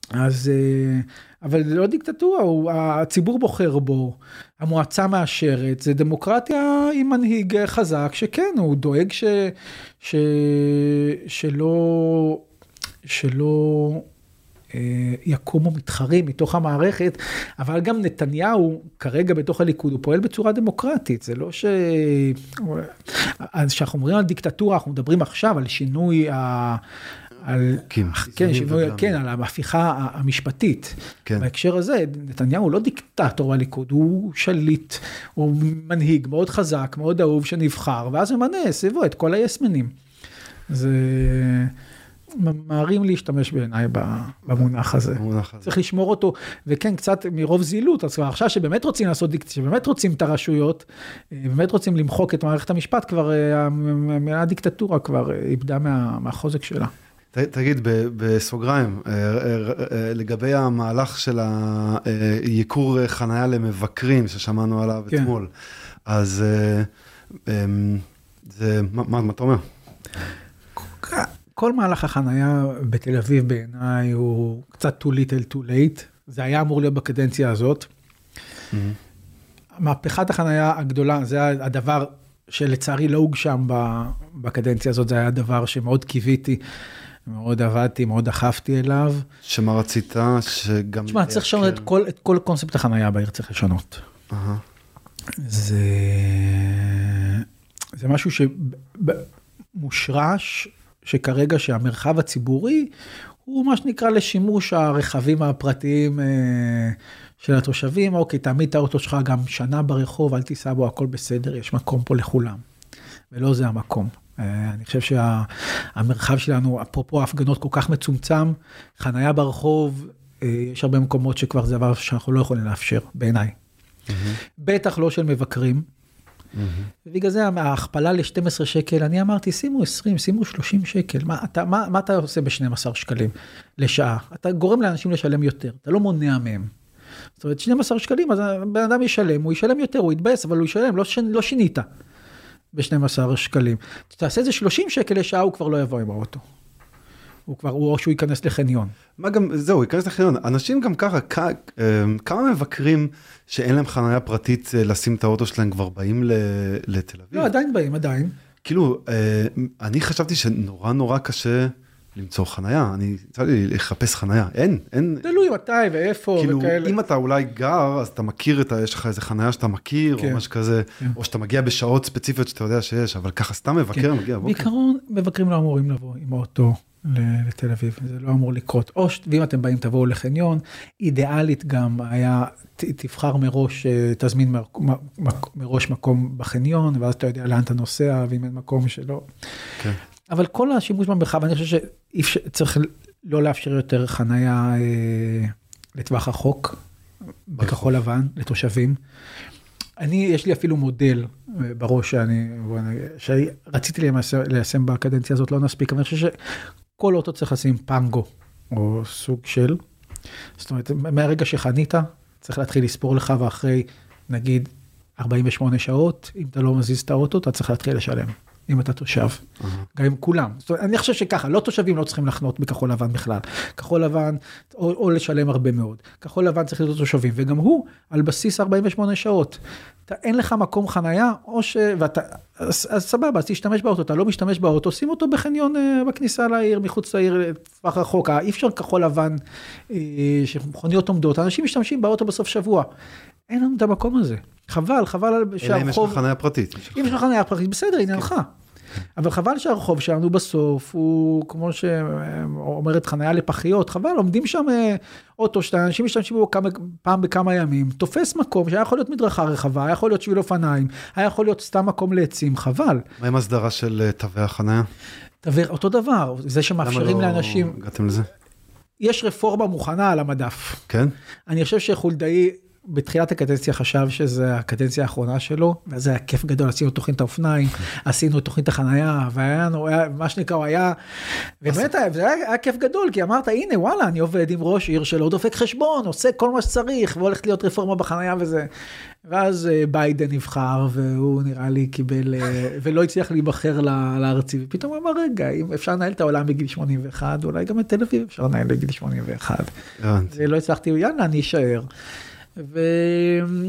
אז, אה, אבל זה לא דיקטטורה, הוא, הציבור בוחר בו, המועצה מאשרת, זה דמוקרטיה עם מנהיג חזק, שכן, הוא דואג ש, ש, שלא, שלא יקומו מתחרים מתוך המערכת, אבל גם נתניהו כרגע בתוך הליכוד, הוא פועל בצורה דמוקרטית, זה לא ש... אז כשאנחנו אומרים על דיקטטורה, אנחנו מדברים עכשיו על שינוי ה... על, כן, איזונים שינוי. כן, על ההפיכה המשפטית. כן. בהקשר הזה, נתניהו הוא לא דיקטטור בליכוד, הוא שליט, הוא מנהיג מאוד חזק, מאוד אהוב שנבחר, ואז ממנה סביבו את כל היסמנים. זה ממהרים להשתמש בעיניי במונח הזה. המונח הזה. צריך לשמור אותו, וכן, קצת מרוב זילות, אז כבר עכשיו שבאמת רוצים לעשות דיקט, שבאמת רוצים את הרשויות, אה, באמת רוצים למחוק את מערכת המשפט, כבר אה, המילה דיקטטורה כבר אה, איבדה מה, מהחוזק שלה. ת- תגיד, ב- בסוגריים, לגבי המהלך של הייקור חנייה למבקרים ששמענו עליו כן. אתמול, אז אמ, זה, מה מה- מה אתה אומר? כל מהלך החנייה בתל אביב בעיניי הוא קצת too little too late, זה היה אמור להיות בקדנציה הזאת. מהפכת החנייה הגדולה, זה הדבר שלצערי לא הוגשם בקדנציה הזאת, זה היה דבר שמאוד קיוויתי, מאוד עבדתי, מאוד דחפתי אליו. שמה רצית שגם... תשמע, צריך לשנות את כל, את כל קונספט החנייה בעיר, צריך לשנות. אהה. זה, זה משהו שמושרש, שכרגע שהמרחב הציבורי הוא מה שנקרא לשימוש הרכבים הפרטיים אה, של התושבים. אוקיי, תעמיד את האוטו שלך גם שנה ברחוב, אל תיסע בו, הכל בסדר, יש מקום פה לכולם. ולא זה המקום. אה, אני חושב שהמרחב שלנו, אפרופו ההפגנות כל כך מצומצם, חנייה ברחוב, אה, יש הרבה מקומות שכבר זה דבר שאנחנו לא יכולים לאפשר, בעיניי. בטח לא של מבקרים. ובגלל זה ההכפלה ל-12 שקל, אני אמרתי, שימו 20, שימו 30 שקל. מה אתה, מה, מה אתה עושה ב-12 שקלים לשעה? אתה גורם לאנשים לשלם יותר, אתה לא מונע מהם. זאת אומרת, 12 שקלים, אז הבן אדם ישלם, הוא ישלם יותר, הוא יתבאס, אבל הוא ישלם, לא, ש... לא שינית ב-12 שקלים. תעשה איזה 30 שקל לשעה, הוא כבר לא יבוא עם האוטו. הוא כבר, או שהוא ייכנס לחניון. מה גם, זהו, ייכנס לחניון. אנשים גם ככה, כ, אמ, כמה מבקרים שאין להם חניה פרטית אה, לשים את האוטו שלהם כבר באים ל, לתל אביב? לא, עדיין באים, עדיין. כאילו, אה, אני חשבתי שנורא נורא קשה למצוא חניה, אני יצא לי לחפש חניה, אין, אין. תלוי מתי ואיפה כאילו, וכאלה. אם אתה אולי גר, אז אתה מכיר את ה... יש לך איזה חניה שאתה מכיר, כן. או משהו כזה, כן. או שאתה מגיע בשעות ספציפיות שאתה יודע שיש, אבל ככה סתם מבקר מגיע, אוקיי. בעיקרון, מבקרים לא אמורים לבוא עם האוטו לתל אביב, זה לא אמור לקרות. או ש... ואם אתם באים, תבואו לחניון, אידיאלית גם היה, ת, תבחר מראש, אה, תזמין מר, מ, מ, מראש מקום בחניון, ואז אתה יודע לאן אתה נוסע, ואם אין מקום שלא. כן. אבל כל השימוש במרחב, אני חושב שצריך לא לאפשר יותר חנייה אה, לטווח רחוק, בכחול לבן, לתושבים. אני, יש לי אפילו מודל אה, בראש שאני, שרציתי ליישם, ליישם בקדנציה הזאת, לא נספיק, אבל אני חושב שכל אוטו צריך לשים פנגו, או סוג של. זאת אומרת, מהרגע שחנית, צריך להתחיל לספור לך, ואחרי, נגיד, 48 שעות, אם אתה לא מזיז את האוטו, אתה צריך להתחיל לשלם. אם אתה תושב, גם עם כולם. זאת אומרת, אני חושב שככה, לא תושבים לא צריכים לחנות בכחול לבן בכלל. כחול לבן, או, או לשלם הרבה מאוד. כחול לבן צריך להיות תושבים, וגם הוא על בסיס 48 שעות. אתה, אין לך מקום חנייה, או ש... ואתה, אז, אז סבבה, אז תשתמש באוטו, אתה לא משתמש באוטו, שים אותו בחניון אה, בכניסה לעיר, מחוץ לעיר, לטווח רחוק. אי אפשר כחול לבן, אה, שמכוניות עומדות, אנשים משתמשים באוטו בסוף שבוע. אין לנו את המקום הזה. חבל, חבל על אלא אם יש לך שהרחוב... חניה פרטית. אם יש לך חניה פרטית, בסדר, עניינך. אבל חבל שהרחוב שלנו בסוף הוא כמו שאומרת חניה לפחיות, חבל, עומדים שם אה, אוטו שאנשים משתמשים בו כמה, פעם בכמה ימים, תופס מקום שהיה יכול להיות מדרכה רחבה, היה יכול להיות שביל אופניים, היה יכול להיות סתם מקום לעצים, חבל. מה עם הסדרה של אה, תווי החניה? תביא אותו דבר, זה שמאפשרים למה לא לאנשים, הגעתם לזה? יש רפורמה מוכנה על המדף. כן? אני חושב שחולדאי בתחילת הקדנציה חשב שזה הקדנציה האחרונה שלו, ואז זה היה כיף גדול, עשינו תוכנית האופניים, עשינו תוכנית החנייה, והיה היה, מה שנקרא, הוא היה, ובאמת זה היה, היה כיף גדול, כי אמרת, הנה, וואלה, אני עובד עם ראש עיר שלו, דופק חשבון, עושה כל מה שצריך, והולכת להיות רפורמה בחנייה וזה. ואז אה, ביידן נבחר, והוא נראה לי קיבל, אה, ולא הצליח להיבחר לארצי, ופתאום הוא אמר, רגע, אם אפשר לנהל את העולם בגיל 81, אולי גם את תל אביב אפשר לנהל בגיל 81. הבנתי. ולא הצלחתי, יאללה, אני אשאר. ו...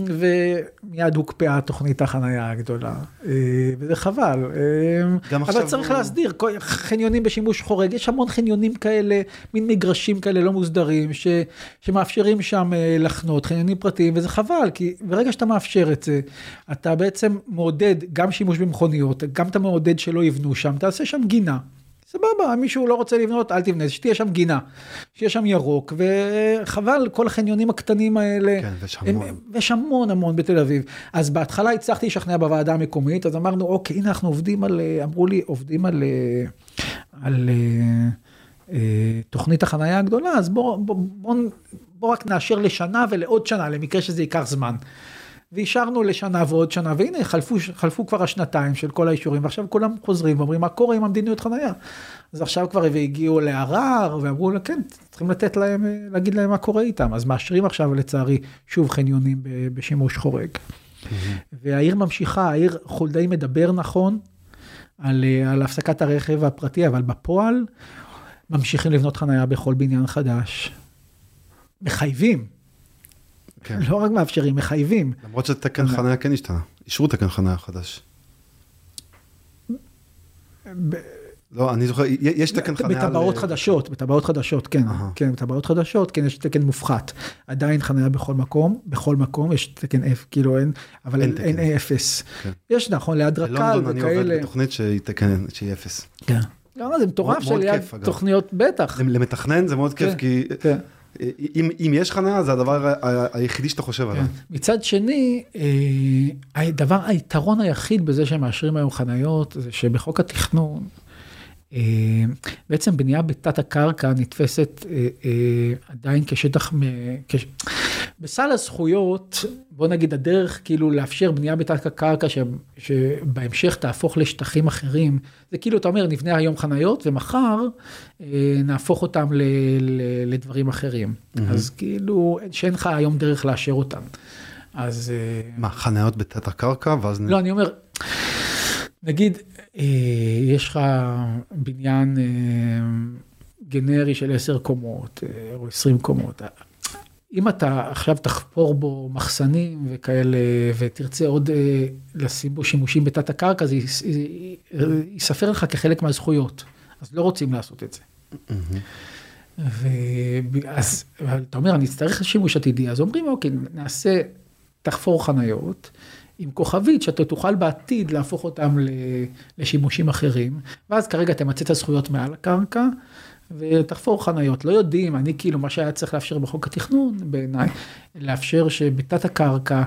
ומיד הוקפאה תוכנית החנייה הגדולה, אה, וזה חבל. אה, אבל צריך הוא- להסדיר, חניונים בשימוש חורג, יש המון חניונים כאלה, מין מגרשים כאלה לא מוסדרים, ש... שמאפשרים שם אה, לחנות, חניונים פרטיים, וזה חבל, כי ברגע שאתה מאפשר את זה, אתה בעצם מעודד גם שימוש במכוניות, גם אתה מעודד שלא יבנו שם, תעשה שם גינה. סבבה, מישהו לא רוצה לבנות, אל תבנה, שתהיה שם גינה, שיהיה שם ירוק, וחבל, כל החניונים הקטנים האלה, כן, ויש המון. יש המון המון בתל אביב. אז בהתחלה הצלחתי לשכנע בוועדה המקומית, אז אמרנו, אוקיי, הנה אנחנו עובדים על, אה, אמרו לי, עובדים על, אה, על אה, אה, תוכנית החנייה הגדולה, אז בוא, בוא, בוא, בוא רק נאשר לשנה ולעוד שנה, למקרה שזה ייקח זמן. ואישרנו לשנה ועוד שנה, והנה חלפו, חלפו כבר השנתיים של כל האישורים, ועכשיו כולם חוזרים ואומרים, מה קורה עם המדיניות חנייה? אז עכשיו כבר והגיעו לערר, ואמרו, לה, כן, צריכים לתת להם, אה, להגיד להם מה קורה איתם. אז מאשרים עכשיו, לצערי, שוב חניונים בשימוש חורג. והעיר ממשיכה, העיר חולדאי מדבר נכון על, אה, על הפסקת הרכב הפרטי, אבל בפועל ממשיכים לבנות חנייה בכל בניין חדש. מחייבים, כן. לא רק מאפשרים, מחייבים. למרות שתקן חניה כן השתנה, אישרו תקן חניה חדש. ב- לא, אני זוכר, יש תקן חניה. בטבעות ל- חדשות, בטבעות חדשות, כן, אהה. כן, בטבעות חדשות, כן, יש תקן מופחת. עדיין חניה בכל מקום, בכל מקום, יש תקן F, כאילו אין, אבל אין אין. אין אפס. כן. יש נכון, ליד רק"ל בלונדון אני עובד וכאלה. בתוכנית שהיא תקן, שהיא אפס. כן. לא, זה מטורף שליד. תוכניות, בטח. למתכנן זה מאוד כיף, כן, כי כן. אם אם יש חניה זה הדבר היחידי שאתה חושב עליו. כן. מצד שני, אה, הדבר, היתרון היחיד בזה שמאשרים היום חניות, זה שבחוק התכנון, אה, בעצם בנייה בתת הקרקע נתפסת אה, עדיין כשטח, כש- בסל הזכויות, בוא נגיד הדרך כאילו לאפשר בנייה בתת הקרקע ש, שבהמשך תהפוך לשטחים אחרים, זה כאילו אתה אומר נבנה היום חניות ומחר אה, נהפוך אותם ל, ל, לדברים אחרים. Mm-hmm. אז כאילו שאין לך היום דרך לאשר אותם. אז... אה, מה, חניות בתת הקרקע ואז... לא, אני אומר, נגיד, אה, יש לך בניין אה, גנרי של 10 קומות אה, או 20 קומות. אם אתה עכשיו תחפור בו מחסנים וכאלה, ותרצה עוד אה, לשים בו שימושים בתת הקרקע, זה ייספר לך כחלק מהזכויות. אז לא רוצים לעשות את זה. ואז אתה אומר, אני אצטרך שימוש עתידי, אז אומרים, אוקיי, נעשה, תחפור חניות, עם כוכבית שאתה תוכל בעתיד להפוך אותם לשימושים אחרים, ואז כרגע תמצא את הזכויות מעל הקרקע, ותחפור חניות. לא יודעים, אני כאילו, מה שהיה צריך לאפשר בחוק התכנון בעיניי, לאפשר שבתת הקרקע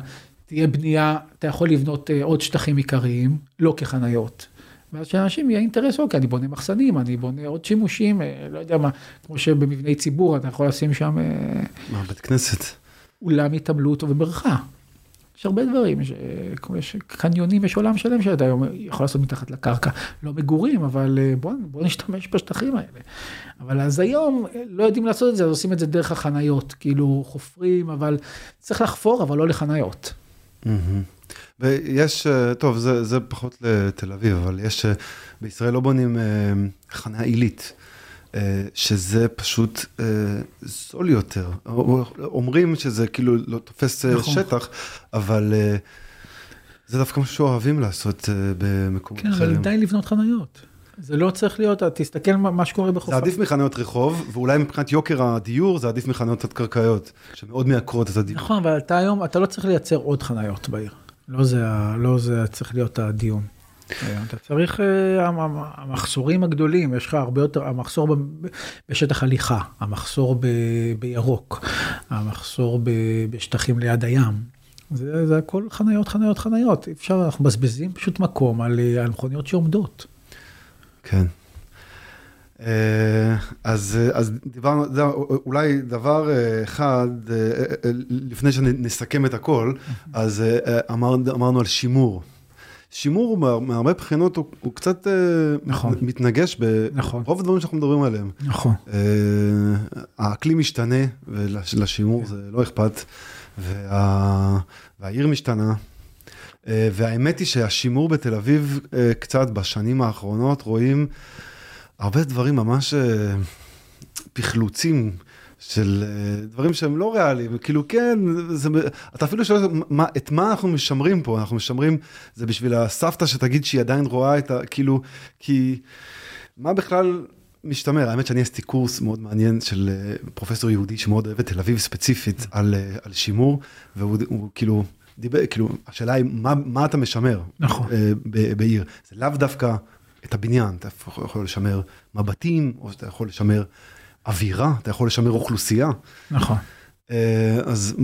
תהיה בנייה, אתה יכול לבנות אה, עוד שטחים עיקריים, לא כחניות. ואז שאנשים יהיה אינטרס, אוקיי, אני בונה מחסנים, אני בונה עוד שימושים, אה, לא יודע מה, כמו שבמבני ציבור אתה יכול לשים שם... אה, מה, בית כנסת? אולם התעמלות ובריכה. יש הרבה דברים, ש... יש קניונים, יש עולם שלם שאתה יכול לעשות מתחת לקרקע, לא מגורים, אבל אה, בוא, בוא נשתמש בשטחים האלה. אבל אז היום אה, לא יודעים לעשות את זה, אז עושים את זה דרך החניות, כאילו חופרים, אבל צריך לחפור, אבל לא לחניות. ויש, אה, טוב, זה, זה פחות לתל אביב, אבל יש, בישראל לא בונים חניה עילית. אה, שזה פשוט אה, זול יותר. אומרים שזה כאילו לא תופס אה, נכון. שטח, אבל זה דווקא משהו שאוהבים לעשות במקומות אחרים. כן, אבל די לבנות חנויות. זה לא צריך להיות, תסתכל מה שקורה בחופה. זה עדיף מחנויות רחוב, ואולי מבחינת יוקר הדיור, זה עדיף מחנויות תת-קרקעיות, שמאוד מייקרות את הדיור. נכון, אבל אתה היום, אתה לא צריך לייצר עוד חניות בעיר. לא זה, לא זה צריך להיות הדיון. אתה צריך, אה, המחסורים הגדולים, יש לך הרבה יותר, המחסור בשטח הליכה, המחסור ב, בירוק, המחסור ב, בשטחים ליד הים. זה, זה הכל חניות, חניות, חניות. אפשר, אנחנו מבזבזים פשוט מקום על, על מכוניות שעומדות. כן. אה, אז, אז דיברנו, אולי דבר אה, אחד, לפני שנסכם את הכל, אז אמר, אמרנו על שימור. שימור מהרבה בחינות הוא, הוא קצת אה, נכון. מתנגש ברוב נכון. הדברים שאנחנו מדברים עליהם. נכון. Uh, האקלים משתנה ולשימור זה לא אכפת, וה, והעיר משתנה. Uh, והאמת היא שהשימור בתל אביב uh, קצת בשנים האחרונות רואים הרבה דברים ממש uh, פחלוצים. של אה, דברים שהם לא ריאליים, כאילו כן, זה, אתה אפילו שואל מה, את מה אנחנו משמרים פה, אנחנו משמרים, זה בשביל הסבתא שתגיד שהיא עדיין רואה את ה... כאילו, כי מה בכלל משתמר? האמת שאני עשיתי קורס מאוד מעניין של אה, פרופסור יהודי שמאוד אוהב את תל אביב ספציפית על, אה, על שימור, והוא כאילו דיבר, כאילו, השאלה היא מה, מה אתה משמר נכון. בעיר, זה לאו דווקא את הבניין, אתה יכול לשמר מבטים, או שאתה יכול לשמר... אווירה, אתה יכול לשמר אוכלוסייה. נכון. אה, אז,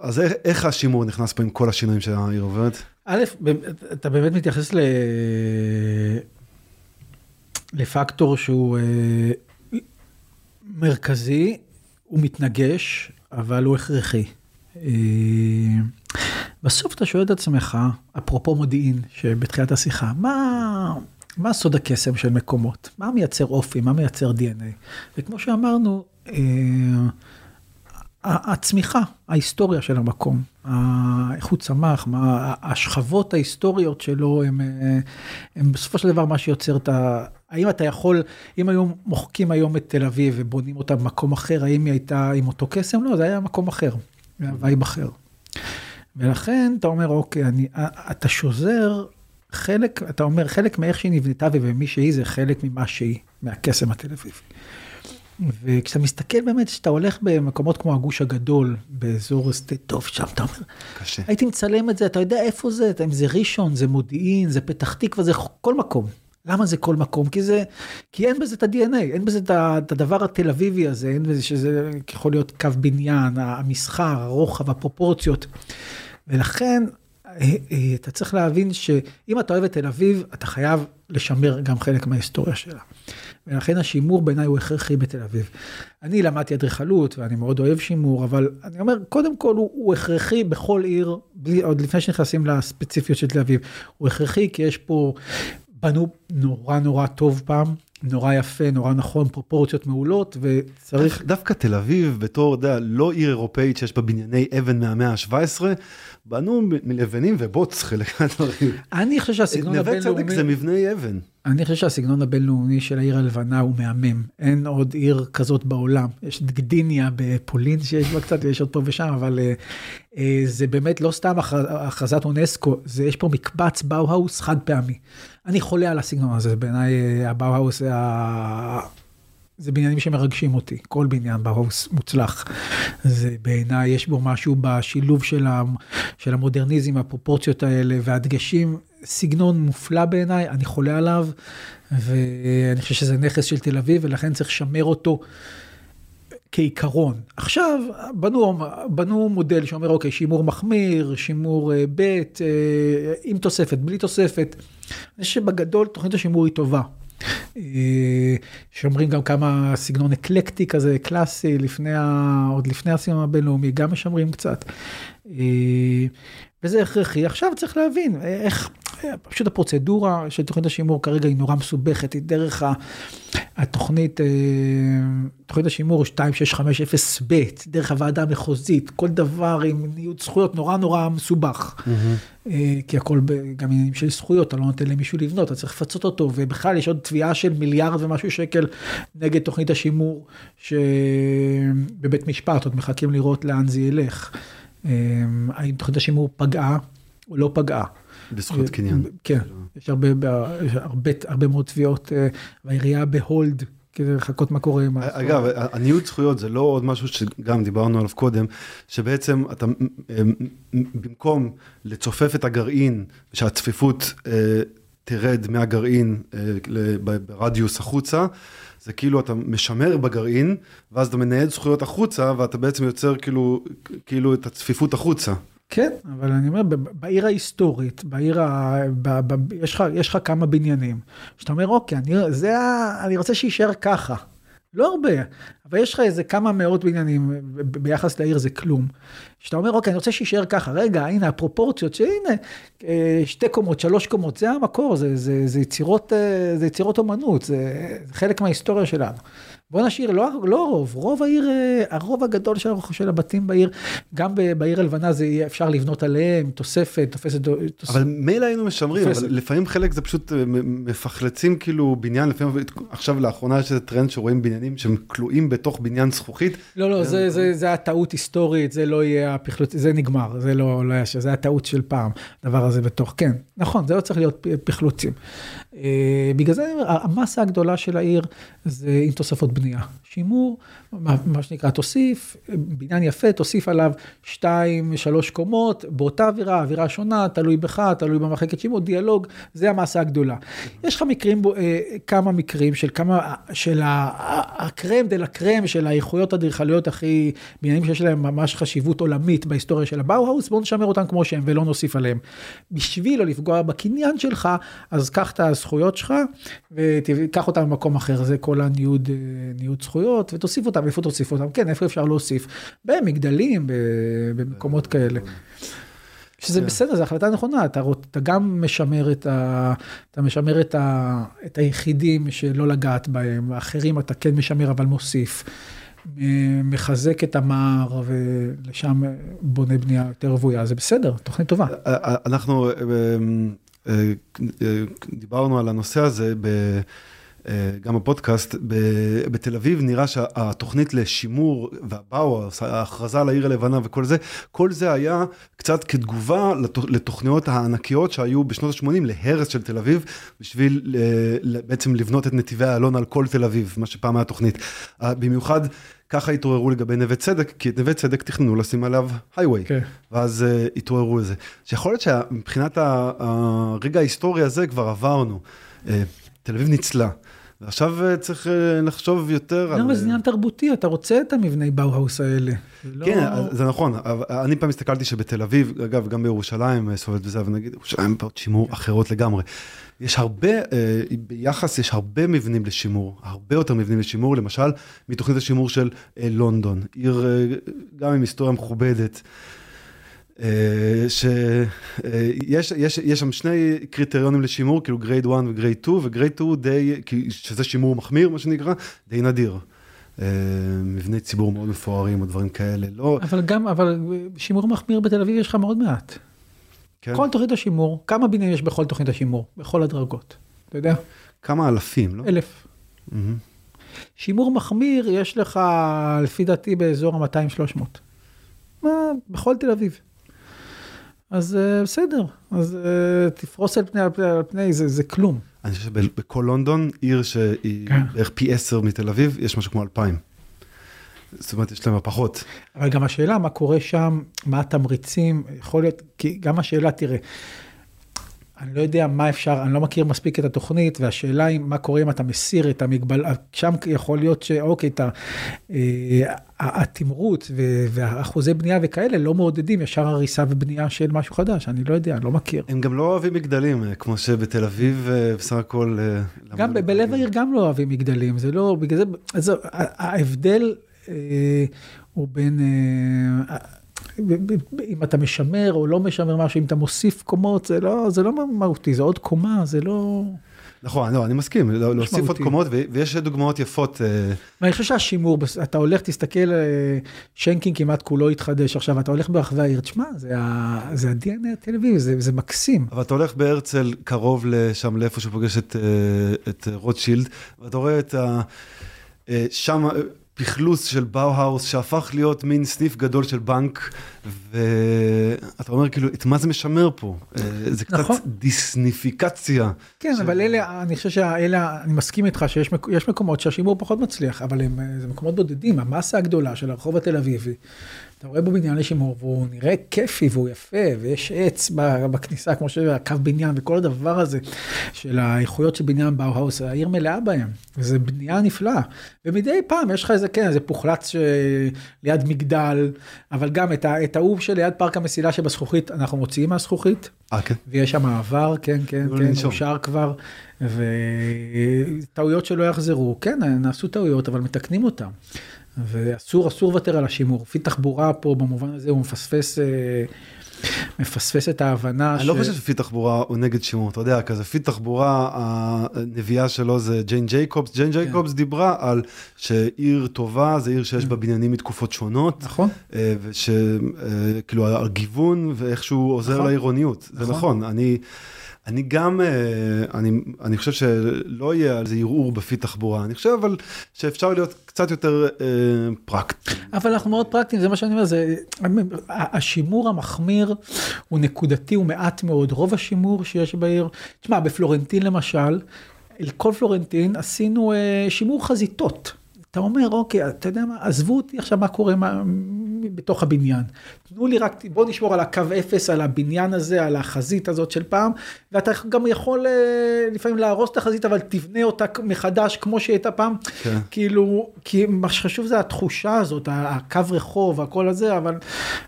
אז איך השימור נכנס פה עם כל השינויים שהעיר עוברת? א', אתה באמת מתייחס ל... לפקטור שהוא אה, מרכזי, הוא מתנגש, אבל הוא הכרחי. אה, בסוף אתה שואל את עצמך, אפרופו מודיעין, שבתחילת השיחה, מה, מה סוד הקסם של מקומות? מה מייצר אופי? מה מייצר DNA? וכמו שאמרנו, אה, הצמיחה, ההיסטוריה של המקום, איך הוא צמח, מה, השכבות ההיסטוריות שלו, הם, אה, הם בסופו של דבר מה שיוצר את ה... האם אתה יכול, אם היו מוחקים היום את תל אביב ובונים אותה במקום אחר, האם היא הייתה עם אותו קסם? לא, זה היה מקום אחר, vibe אחר. ולכן אתה אומר, אוקיי, אני, אתה שוזר חלק, אתה אומר, חלק מאיך שהיא נבנתה וממי שהיא זה חלק ממה שהיא, מהקסם התל אביבי. וכשאתה מסתכל באמת, כשאתה הולך במקומות כמו הגוש הגדול, באזור שדה טוב, שם אתה אומר, קשה. הייתי מצלם את זה, אתה יודע איפה זה, אם זה ראשון, זה מודיעין, זה פתח תקווה, זה כל מקום. למה זה כל מקום? כי זה, כי אין בזה את ה-DNA, אין בזה את הדבר התל אביבי הזה, אין בזה שזה יכול להיות קו בניין, המסחר, הרוחב, הפרופורציות. ולכן אתה צריך להבין שאם אתה אוהב את תל אביב, אתה חייב לשמר גם חלק מההיסטוריה שלה. ולכן השימור בעיניי הוא הכרחי בתל אביב. אני למדתי אדריכלות ואני מאוד אוהב שימור, אבל אני אומר, קודם כל הוא, הוא הכרחי בכל עיר, בלי, עוד לפני שנכנסים לספציפיות של תל אביב, הוא הכרחי כי יש פה, בנו נורא נורא טוב פעם, נורא יפה, נורא נכון, פרופורציות מעולות, וצריך... דווקא תל אביב, בתור, אתה יודע, לא עיר אירופאית שיש בה בנייני אבן מהמאה ה-17, בנו מלבנים ובוץ חלק מהדברים. אני חושב שהסגנון הבינלאומי... נווה צדק זה מבני אבן. אני חושב שהסגנון הבינלאומי של העיר הלבנה הוא מהמם. אין עוד עיר כזאת בעולם. יש את גדיניה בפולין שיש בה קצת, ויש עוד פה ושם, אבל אה, אה, זה באמת לא סתם הכרזת אונסקו, זה יש פה מקבץ באו-האוס חד פעמי. אני חולה על הסגנון הזה, בעיניי אה, הבאו-האוס זה ה... זה בניינים שמרגשים אותי, כל בניין באוהאוס מוצלח. זה בעיניי, יש בו משהו בשילוב של, המ, של המודרניזם, הפרופורציות האלה והדגשים, סגנון מופלא בעיניי, אני חולה עליו, ואני חושב שזה נכס של תל אביב, ולכן צריך לשמר אותו. כעיקרון. עכשיו, בנו, בנו מודל שאומר, אוקיי, שימור מחמיר, שימור uh, ב', uh, עם תוספת, בלי תוספת. אני חושב שבגדול תוכנית השימור היא טובה. אה, שאומרים גם כמה סגנון אקלקטי כזה, קלאסי, לפני ה... עוד לפני הסגנון הבינלאומי, גם משמרים קצת. אה, וזה הכרחי. עכשיו צריך להבין איך, פשוט הפרוצדורה של תוכנית השימור כרגע היא נורא מסובכת, היא דרך התוכנית, אה, תוכנית השימור 2650ב, דרך הוועדה המחוזית, כל דבר עם ניוד זכויות נורא נורא מסובך. Mm-hmm. כי הכל גם עניינים של זכויות, אתה לא נותן למישהו לבנות, אתה צריך לפצות אותו, ובכלל יש עוד תביעה של מיליארד ומשהו שקל נגד תוכנית השימור שבבית משפט, עוד מחכים לראות לאן זה ילך. אה, האם תוכנית השימור פגעה או לא פגעה. בזכות קניין. כן, יש הרבה, הרבה, הרבה מאוד תביעות, אה, והעירייה בהולד. כדי לחכות מה קורה עם ה... אגב, הניוד זכויות זה לא עוד משהו שגם דיברנו עליו קודם, שבעצם אתה, במקום לצופף את הגרעין, שהצפיפות אה, תרד מהגרעין ברדיוס החוצה, זה כאילו אתה משמר בגרעין, ואז אתה מנהל זכויות החוצה, ואתה בעצם יוצר כאילו, כאילו את הצפיפות החוצה. כן, אבל אני אומר, בעיר ההיסטורית, בעיר ה... ב, ב, יש, לך, יש לך כמה בניינים, שאתה אומר, אוקיי, אני, זה ה... אני רוצה שיישאר ככה. לא הרבה, אבל יש לך איזה כמה מאות בניינים, ביחס לעיר זה כלום. שאתה אומר, אוקיי, אני רוצה שיישאר ככה, רגע, הנה הפרופורציות, שהנה, אה, שתי קומות, שלוש קומות, זה המקור, זה, זה, זה, יצירות, אה, זה יצירות אומנות, זה, זה חלק מההיסטוריה שלנו. בוא נשאיר, לא, לא רוב, רוב העיר, אה, הרוב הגדול של, של הבתים בעיר, גם בעיר הלבנה זה יהיה אפשר לבנות עליהם, תוספת, תופסת... תוס... אבל מילא היינו משמרים, תופסת. אבל לפעמים חלק זה פשוט אה, מפחלצים כאילו בניין, לפעמים עכשיו לאחרונה יש איזה טרנד שרואים בניינים שהם כלואים בתוך בניין זכוכית. לא, לא, זה, זה, זה הטעות היסטורית, זה לא יהיה הפחלוץ, זה נגמר, זה לא, לא היה, זה הטעות של פעם, הדבר הזה בתוך, כן, נכון, זה לא צריך להיות פחלוצים. אה, בגלל זה המסה הגדולה של העיר זה עם תוספות בנייה. שימור, מה, מה שנקרא, תוסיף, בניין יפה, תוסיף עליו שתיים, שלוש קומות, באותה אווירה, אווירה שונה, תלוי בך, תלוי במחלקת שימור, דיאלוג, זה המסה הגדולה. יש לך מקרים, אה, כמה מקרים של כמה, של הקרם דה לה קרם של האיכויות האדריכליות הכי, בניינים שיש להם ממש חשיבות עולמית בהיסטוריה של הבאו-האוס, בואו נשמר אותם כמו שהם ולא נוסיף עליהם. בשביל לא לפגוע בקניין שלך, אז קח את הזכויות שלך וקח אותם במקום אחר, זה כל הניוד, אה, ניוד זכויות, ותוסיף אותם, איפה תוסיף אותם? כן, איפה אפשר להוסיף? במגדלים, במקומות כאלה. שזה כן. בסדר, זו החלטה נכונה, אתה, אתה גם משמר את, ה, אתה משמר את, ה, את היחידים שלא לגעת בהם, האחרים אתה כן משמר אבל מוסיף. מחזק את המער ולשם בונה בנייה יותר רוויה, זה בסדר, תוכנית טובה. אנחנו אה, דיברנו על הנושא הזה ב... אה, גם בפודקאסט, בתל אביב נראה שהתוכנית לשימור והבאו, ההכרזה על העיר הלבנה וכל זה, כל זה היה קצת כתגובה לתוכניות הענקיות שהיו בשנות ה-80 להרס של תל אביב, בשביל בעצם לבנות את נתיבי איילון על כל תל אביב, מה שפעם היה תוכנית. במיוחד ככה התעוררו לגבי נווה צדק, כי את נווה צדק תכננו לשים עליו הייווי, okay. כן. ואז uh, התעוררו לזה. שיכול להיות שמבחינת הרגע ההיסטורי הזה כבר עברנו. Uh, תל אביב ניצלה. ועכשיו אה, צריך אה, לחשוב יותר לא, על... אבל זה עניין תרבותי, אתה רוצה את המבני באו-האוס האלה. לא- כן, זה נכון, אני פעם הסתכלתי שבתל אביב, אגב, גם בירושלים אה, סובלת בזה, אבל נגיד, ירושלים פה שימור אחרות לגמרי. יש הרבה, אה, ביחס יש הרבה מבנים לשימור, הרבה יותר מבנים לשימור, למשל, מתוכנית השימור של אה, לונדון, עיר אה, גם עם היסטוריה מכובדת. שיש יש, יש שם שני קריטריונים לשימור, כאילו grade 1 ו grade 2, ו grade 2 די, שזה שימור מחמיר, מה שנקרא, די נדיר. אה, מבני ציבור מאוד מפוארים או דברים כאלה, לא, אבל גם, אבל שימור מחמיר בתל אביב יש לך מאוד מעט. כן, כל תוכנית השימור, כמה בניינים יש בכל תוכנית השימור? בכל הדרגות. אתה יודע? כמה אלפים, לא? אלף. מהמם. שימור מחמיר יש לך, לפי דעתי, באזור ה-200-300. מה, בכל תל אביב. אז אה, בסדר, אז אה, תפרוס על פני, על פני, על פני זה, זה כלום. אני חושב שבכל לונדון, עיר שהיא כן. בערך פי עשר מתל אביב, יש משהו כמו אלפיים. זאת אומרת, יש להם פחות. אבל גם השאלה מה קורה שם, מה התמריצים, יכול להיות, כי גם השאלה, תראה, אני לא יודע מה אפשר, אני לא מכיר מספיק את התוכנית, והשאלה היא מה קורה אם אתה מסיר את המגבל, שם יכול להיות שאוקיי, את אה, התמרוץ והאחוזי בנייה וכאלה לא מעודדים ישר הריסה ובנייה של משהו חדש, אני לא יודע, אני לא מכיר. הם גם לא אוהבים מגדלים, אה, כמו שבתל אביב אה, בסך הכל... אה, גם ב- בלב. העיר גם לא אוהבים מגדלים, זה לא, בגלל זה, אז ההבדל אה, הוא בין, אה, אם אתה משמר או לא משמר משהו, אם אתה מוסיף קומות, זה לא, זה לא מהותי, זה עוד קומה, זה לא... נכון, לא, אני מסכים, לא- להוסיף עוד. קומות, ויש דוגמאות יפות. אה, ואני חושב שהשימור, אתה הולך, תסתכל, אה, שנקין כמעט כולו התחדש עכשיו, אתה הולך ברחבי העיר, תשמע, זה ה-DNA התל אביבי, זה זה מקסים. אבל אתה הולך בהרצל קרוב לשם, לאיפה שהוא פוגש את, אה, את רוטשילד, ואתה רואה את ה... שם פכלוס של באו-האוס שהפך להיות מין סניף גדול של בנק, ואתה אומר כאילו, את מה זה משמר פה? אה, זה קצת נכון. דיסניפיקציה. כן, של- אבל אלה, אני חושב שאלה, אני מסכים איתך שיש מק- יש מקומות שהשימור פחות מצליח, אבל הם, אה, זה מקומות בודדים, המסה הגדולה של הרחוב התל אביבי. אתה רואה בו בניין לשימור, והוא נראה כיפי והוא יפה, ויש עץ בכניסה, כמו שהקו בניין וכל הדבר הזה של האיכויות של בניין באו-האוס, העיר מלאה בהם, וזה בנייה נפלאה. ומדי פעם יש לך איזה, כן, איזה פוחלץ ש- ליד מגדל, אבל גם את ההוא שליד פארק המסילה שבזכוכית, אנחנו מוציאים מהזכוכית, אה, כן? ויש שם מעבר, כן, כן, כן. מאושר כבר, וטעויות שלא יחזרו, כן, נעשו טעויות, אבל מתקנים אותם. ואסור, אסור לוותר על השימור. לפי תחבורה פה, במובן הזה, הוא מפספס, אה, מפספס את ההבנה אני לא חושב שפי תחבורה הוא נגד שימור, אתה יודע, כזה פי תחבורה, הנביאה שלו זה ג'יין ג'ייקובס, ג'יין כן. ג'ייקובס דיברה על שעיר טובה זה עיר שיש בה בניינים מתקופות שונות, נכון? ושכאילו הגיוון ואיכשהו עוזר נכון. לעירוניות, זה נכון. נכון, אני... אני גם, אה, אני, אני חושב שלא יהיה על זה ערעור בפי תחבורה, אני חושב אבל שאפשר להיות קצת יותר אה, פרקטי. אבל אנחנו מאוד פרקטיים, זה מה שאני אומר, זה, השימור המחמיר הוא נקודתי, הוא מעט מאוד. רוב השימור שיש בעיר, תשמע, בפלורנטין למשל, אל כל פלורנטין עשינו אה, שימור חזיתות. אתה אומר, אוקיי, אתה יודע מה, עזבו אותי עכשיו מה קורה מה, בתוך הבניין. תנו לי רק, בוא נשמור על הקו אפס, על הבניין הזה, על החזית הזאת של פעם, ואתה גם יכול אה, לפעמים להרוס את החזית, אבל תבנה אותה מחדש כמו שהיא הייתה פעם. כן. כאילו, כי מה שחשוב זה התחושה הזאת, הקו רחוב, הכל הזה, אבל,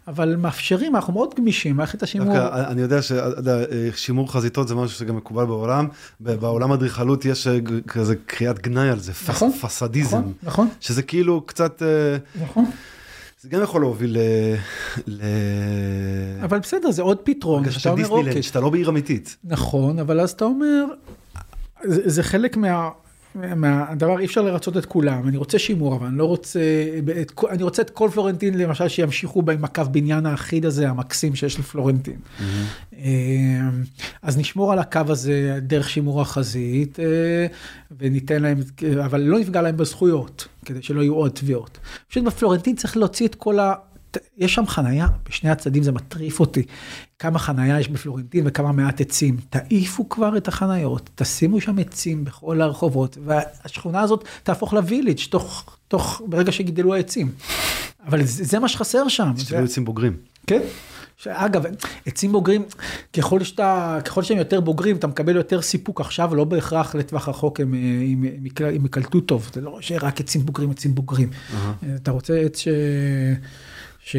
אבל מאפשרים, אנחנו מאוד גמישים, מערכת השימור. דווקא אני יודע ששימור חזיתות זה משהו שגם מקובל בעולם, בעולם אדריכלות יש אה, כזה קריאת גנאי על זה, נכון, פסדיזם, נכון, נכון, שזה כאילו קצת, אה, נכון. זה גם יכול להוביל ל... ל- אבל בסדר, זה עוד פתרון. הרגשה של דיסנילנד, אוקיי, שאתה לא בעיר אמיתית. נכון, אבל אז אתה אומר, זה, זה חלק מה... מהדבר אי אפשר לרצות את כולם אני רוצה שימור אבל אני לא רוצה את, אני רוצה את כל פלורנטין למשל שימשיכו עם הקו בניין האחיד הזה המקסים שיש לפלורנטין. אה, אז נשמור על הקו הזה דרך שימור החזית אה, וניתן להם אבל לא נפגע להם בזכויות כדי שלא יהיו עוד תביעות. פשוט בפלורנטין צריך להוציא את כל ה... יש שם חנייה בשני הצדדים זה מטריף אותי כמה חנייה יש בפלורנטין וכמה מעט עצים תעיפו כבר את החניות תשימו שם עצים בכל הרחובות והשכונה הזאת תהפוך לוויליג' תוך תוך ברגע שגידלו העצים. אבל זה, זה מה שחסר שם. שתהיו יוצאים בוגרים. כן. אגב, עצים בוגרים, ככל שאתה, ככל שהם יותר בוגרים, אתה מקבל יותר סיפוק עכשיו, לא בהכרח לטווח רחוק הם, הם, הם, הם יקלטו טוב, זה לא שרק עצים בוגרים, עצים בוגרים. אתה רוצה עץ ש... ש...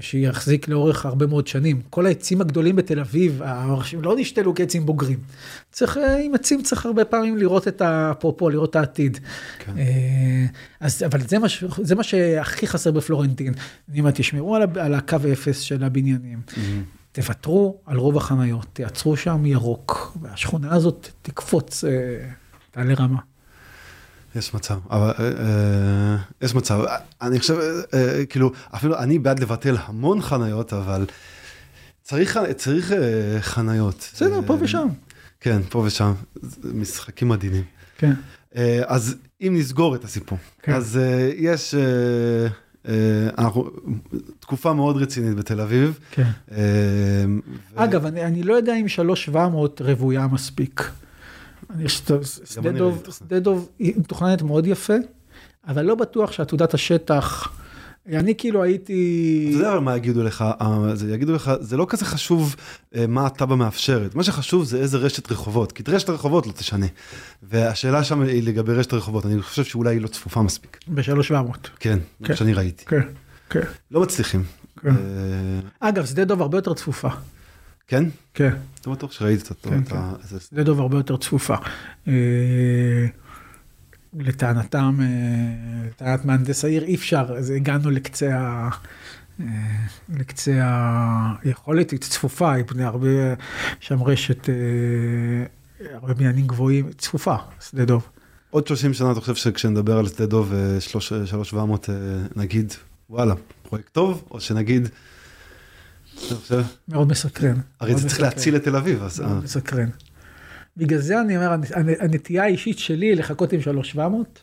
שיחזיק לאורך הרבה מאוד שנים. כל העצים הגדולים בתל אביב, האנשים לא נשתלו כעצים בוגרים. צריך, אה, עם עצים צריך הרבה פעמים לראות את ה... אפרופו, לראות את העתיד. כן. אה, אז, אבל זה מה, זה מה שהכי חסר בפלורנטין. אני אומר, תשמרו על, על הקו אפס של הבניינים. Mm-hmm. תוותרו על רוב החניות, תייצרו שם ירוק, והשכונה הזאת תקפוץ, אה, תעלה רמה. יש מצב, אבל אה, אה, יש מצב, אני חושב, אה, כאילו, אפילו אני בעד לבטל המון חניות, אבל צריך, צריך חניות. בסדר, פה ושם. כן, פה ושם, משחקים מדהימים. כן. אז אם נסגור את הסיפור, כן. אז יש, אנחנו, תקופה מאוד רצינית בתל אביב. כן. ו... אגב, אני, אני לא יודע אם 3700 רוויה מספיק. שדה דוב היא מתוכננת מאוד יפה, אבל לא בטוח שעתודת השטח, אני כאילו הייתי... אתה יודע מה יגידו לך, אה, זה יגידו לך, זה לא כזה חשוב אה, מה התב"ע מאפשרת, מה שחשוב זה איזה רשת רחובות, כי את רשת הרחובות לא תשנה. והשאלה שם היא לגבי רשת הרחובות, אני חושב שאולי היא לא צפופה מספיק. ב-3700. כן, זה מה שאני ראיתי. כן, כן. לא מצליחים. כן. אה, אגב, שדה דוב הרבה יותר צפופה. כן? כן. אתה בטוח שראית את כן, כן. שדה דוב הרבה יותר צפופה. אה, לטענתם, אה, לטענת מהנדס העיר, אי אפשר, אז הגענו לקצה ה... אה, לקצה היכולת, היא צפופה, היא פני הרבה, שם רשת, הרבה בניינים גבוהים, צפופה, שדה דוב. עוד 30 שנה אתה חושב שכשנדבר על שדה דוב 3700 נגיד, וואלה, פרויקט טוב, או שנגיד, מאוד מסקרן. הרי זה צריך להציל את תל אביב. אז... מאוד אה. מסקרן. בגלל זה אני אומר, הנטייה האישית שלי לחכות עם 3700,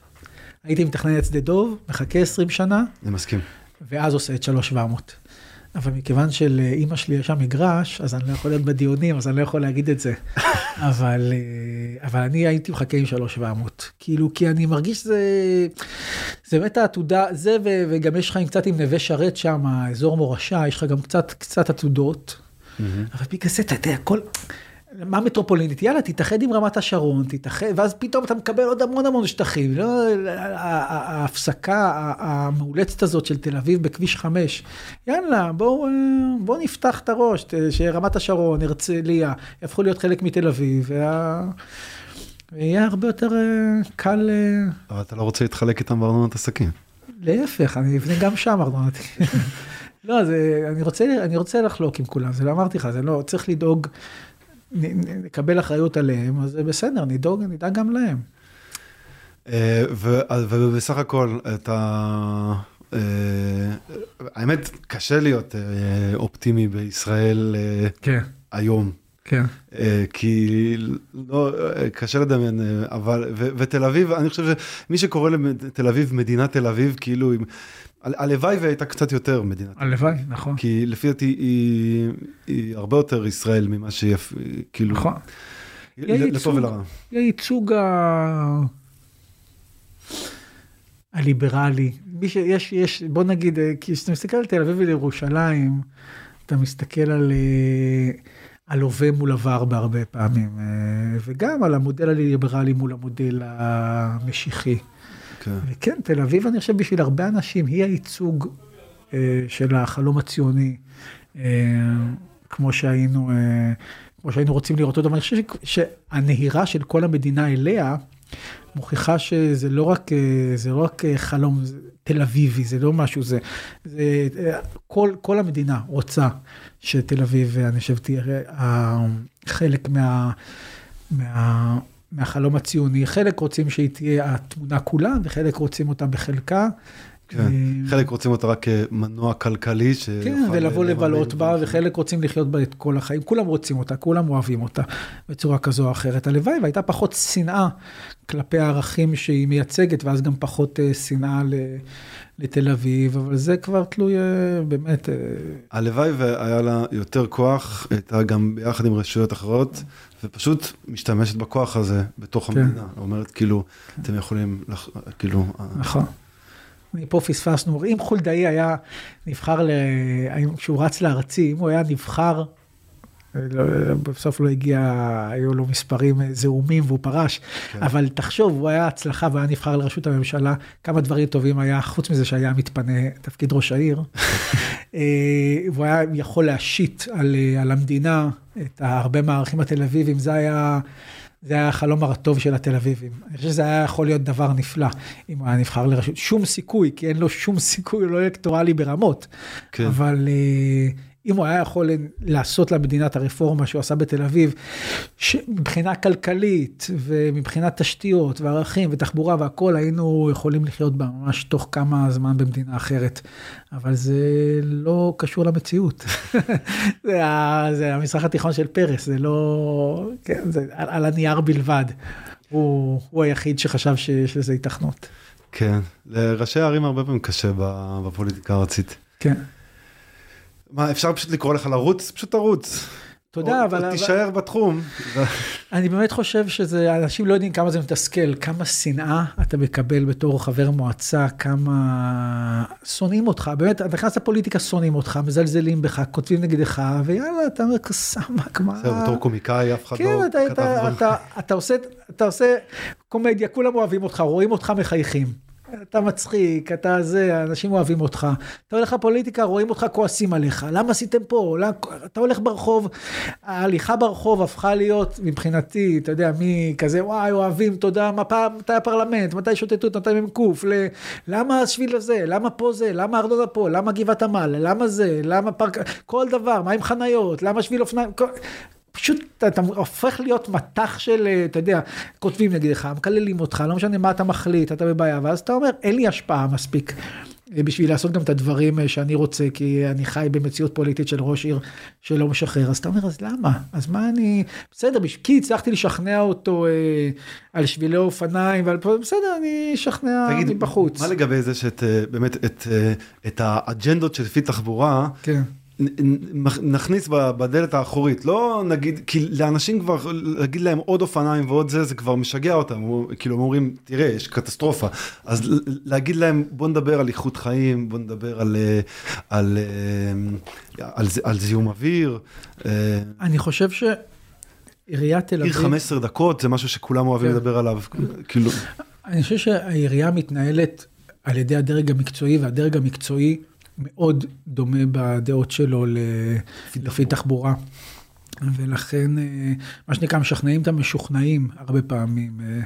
הייתי מתכנן את שדה דוב, מחכה 20 שנה. אני מסכים. ואז עושה את 3700. אבל מכיוון שלאימא שלי יש שם מגרש, אז אני לא יכול להיות בדיונים, אז אני לא יכול להגיד את זה. אבל, אה, אבל אני הייתי מחכה עם 3700. כאילו, כי אני מרגיש שזה, זה באמת העתודה, זה וגם יש לך קצת עם נווה שרת שם, אזור מורשה, יש לך גם קצת, קצת עתודות. Mm-hmm. אבל בגלל זה, אתה יודע, הכל... מה מטרופולינית? יאללה, תתאחד עם רמת השרון, תתאחד, ואז פתאום אתה מקבל עוד המון המון שטחים. לא, ההפסקה המאולצת הזאת של תל אביב בכביש 5, יאללה, בואו בוא נפתח את הראש, שרמת השרון, הרצליה, יהפכו להיות חלק מתל אביב, וה... ויהיה הרבה יותר אה, קל... אה, אבל אתה לא רוצה להתחלק איתם בארנונת עסקים. להפך, אני אבנה גם שם ארנונת. לא, זה, אני רוצה, אני רוצה לחלוק עם כולם, זה לא אמרתי לך, זה לא, צריך לדאוג נקבל אחריות עליהם, אז זה בסדר, נדאג, נדאג גם להם. אה, ובסך הכל, אתה... אה, האמת, קשה להיות אה, אופטימי בישראל כן. היום. כן. כי לא, קשה לדמיין, אבל, ותל אביב, אני חושב שמי שקורא לתל אביב מדינת תל אביב, כאילו, הלוואי והייתה קצת יותר מדינת. הלוואי, נכון. כי לפי דעתי היא, היא הרבה יותר ישראל ממה שהיא, כאילו, נכון. לטוב ולרע. היא הייצוג ה... הליברלי. יש, יש, בוא נגיד, כי כשאתה מסתכל על תל אביב ולירושלים, אתה מסתכל על, אה, על הווה מול עבר בהרבה פעמים, אה, וגם על המודל הליברלי מול המודל המשיחי. כן. וכן, תל אביב, אני חושב, בשביל הרבה אנשים, היא הייצוג אה, של החלום הציוני, אה, כמו שהיינו, כמו שהיינו רוצים לראות אותו. ואני חושב שהנהירה של כל המדינה אליה, מוכיחה שזה לא רק, זה לא רק חלום תל אביבי, זה לא משהו, זה, זה כל, כל המדינה רוצה שתל אביב, אני חושב, תהיה חלק מה... מה מהחלום הציוני. חלק רוצים שהיא תהיה התמונה כולה, וחלק רוצים אותה בחלקה. כן, אה, חלק רוצים אותה רק כמנוע כלכלי. כן, ולבוא לבלות בה, וחלק רוצים לחיות בה את כל החיים. כולם רוצים אותה, כולם אוהבים אותה בצורה כזו או אחרת. הלוואי והייתה פחות שנאה כלפי הערכים שהיא מייצגת, ואז גם פחות אה, שנאה לתל אביב, אבל זה כבר תלוי אה, באמת. הלוואי והיה לה יותר כוח, הייתה גם ביחד עם רשויות אחרות. ופשוט משתמשת בכוח הזה בתוך כן. המדינה. אומרת, כאילו, אתם יכולים, כאילו... נכון. פה פספסנו, אם חולדאי היה נבחר, ל... כשהוא רץ לארצי, אם הוא היה נבחר, בסוף לא הגיע, היו לו מספרים זעומים והוא פרש, כן. אבל תחשוב, הוא היה הצלחה והיה נבחר לראשות הממשלה, כמה דברים טובים היה, חוץ מזה שהיה מתפנה תפקיד ראש העיר, אה, והוא היה יכול להשית על, על המדינה את הרבה מהערכים התל אביבים, זה היה... זה היה החלום הטוב של התל אביבים. אני חושב שזה היה יכול להיות דבר נפלא, אם הוא היה נבחר לרשות. שום סיכוי, כי אין לו שום סיכוי, הוא לא אלקטורלי ברמות. כן. אבל uh, אם הוא היה יכול לעשות למדינה את הרפורמה שהוא עשה בתל אביב, מבחינה כלכלית ומבחינת תשתיות וערכים ותחבורה והכול, היינו יכולים לחיות בה ממש תוך כמה זמן במדינה אחרת. אבל זה לא קשור למציאות. זה, זה המזרח התיכון של פרס, זה לא, כן, זה על, על הנייר בלבד. הוא, הוא היחיד שחשב שיש לזה התכנות. כן, לראשי הערים הרבה פעמים קשה בפוליטיקה הארצית. כן. מה, אפשר פשוט לקרוא לך לרוץ? פשוט תרוץ. תודה, אבל... או תישאר בתחום. אני באמת חושב שזה, אנשים לא יודעים כמה זה מתסכל, כמה שנאה אתה מקבל בתור חבר מועצה, כמה שונאים אותך, באמת, אתה נכנס לפוליטיקה, שונאים אותך, מזלזלים בך, כותבים נגדך, ויאללה, אתה אומר, סמק, מה... זהו, בתור קומיקאי, אף אחד כן, לא כתב דברים. אתה עושה קומדיה, כולם אוהבים אותך, רואים אותך מחייכים. אתה מצחיק, אתה זה, אנשים אוהבים אותך. אתה הולך לפוליטיקה, רואים אותך, כועסים עליך. למה עשיתם פה? למה... אתה הולך ברחוב, ההליכה ברחוב הפכה להיות, מבחינתי, אתה יודע, מי כזה, וואי, אוהבים, תודה, מפה, מתי הפרלמנט, מתי שוטטות, מתי מ"ק, ל... למה השביל הזה, למה פה זה, למה ארנונה פה, למה גבעת עמל, למה זה, למה פארק, כל דבר, מה עם חניות, למה שביל אופניים, כל... פשוט אתה הופך להיות מטח של, אה, אתה יודע, כותבים נגדך, מקללים אותך, לא משנה מה אתה מחליט, אתה בבעיה, ואז אתה אומר, אין לי השפעה מספיק. אה, בשביל לעשות גם את הדברים אה, שאני רוצה, כי אני חי במציאות פוליטית של ראש עיר שלא משחרר, אז אתה אומר, אז למה? אז מה אני... בסדר, כי הצלחתי לשכנע אותו אה, על שבילי אופניים, ועל... בסדר, אני אשכנע מבחוץ. מה לגבי זה שאת, באמת, את, את האג'נדות של לפי תחבורה, כן. נכניס בדלת האחורית, לא נגיד, כי לאנשים כבר, להגיד להם עוד אופניים ועוד זה, זה כבר משגע אותם, כאילו הם אומרים, תראה, יש קטסטרופה, אז להגיד להם, בוא נדבר על איכות חיים, בוא נדבר על, אה, על, אה, על, על, על זיהום אוויר. אה. אני חושב ש... עיריית תל אביב... עיר 15 דקות זה משהו שכולם אוהבים כן. לדבר עליו, כאילו... אני חושב שהעירייה מתנהלת על ידי הדרג המקצועי, והדרג המקצועי מאוד דומה בדעות שלו לפי תחבורה. ולכן, אה, מה שנקרא, משכנעים את המשוכנעים הרבה פעמים. אה,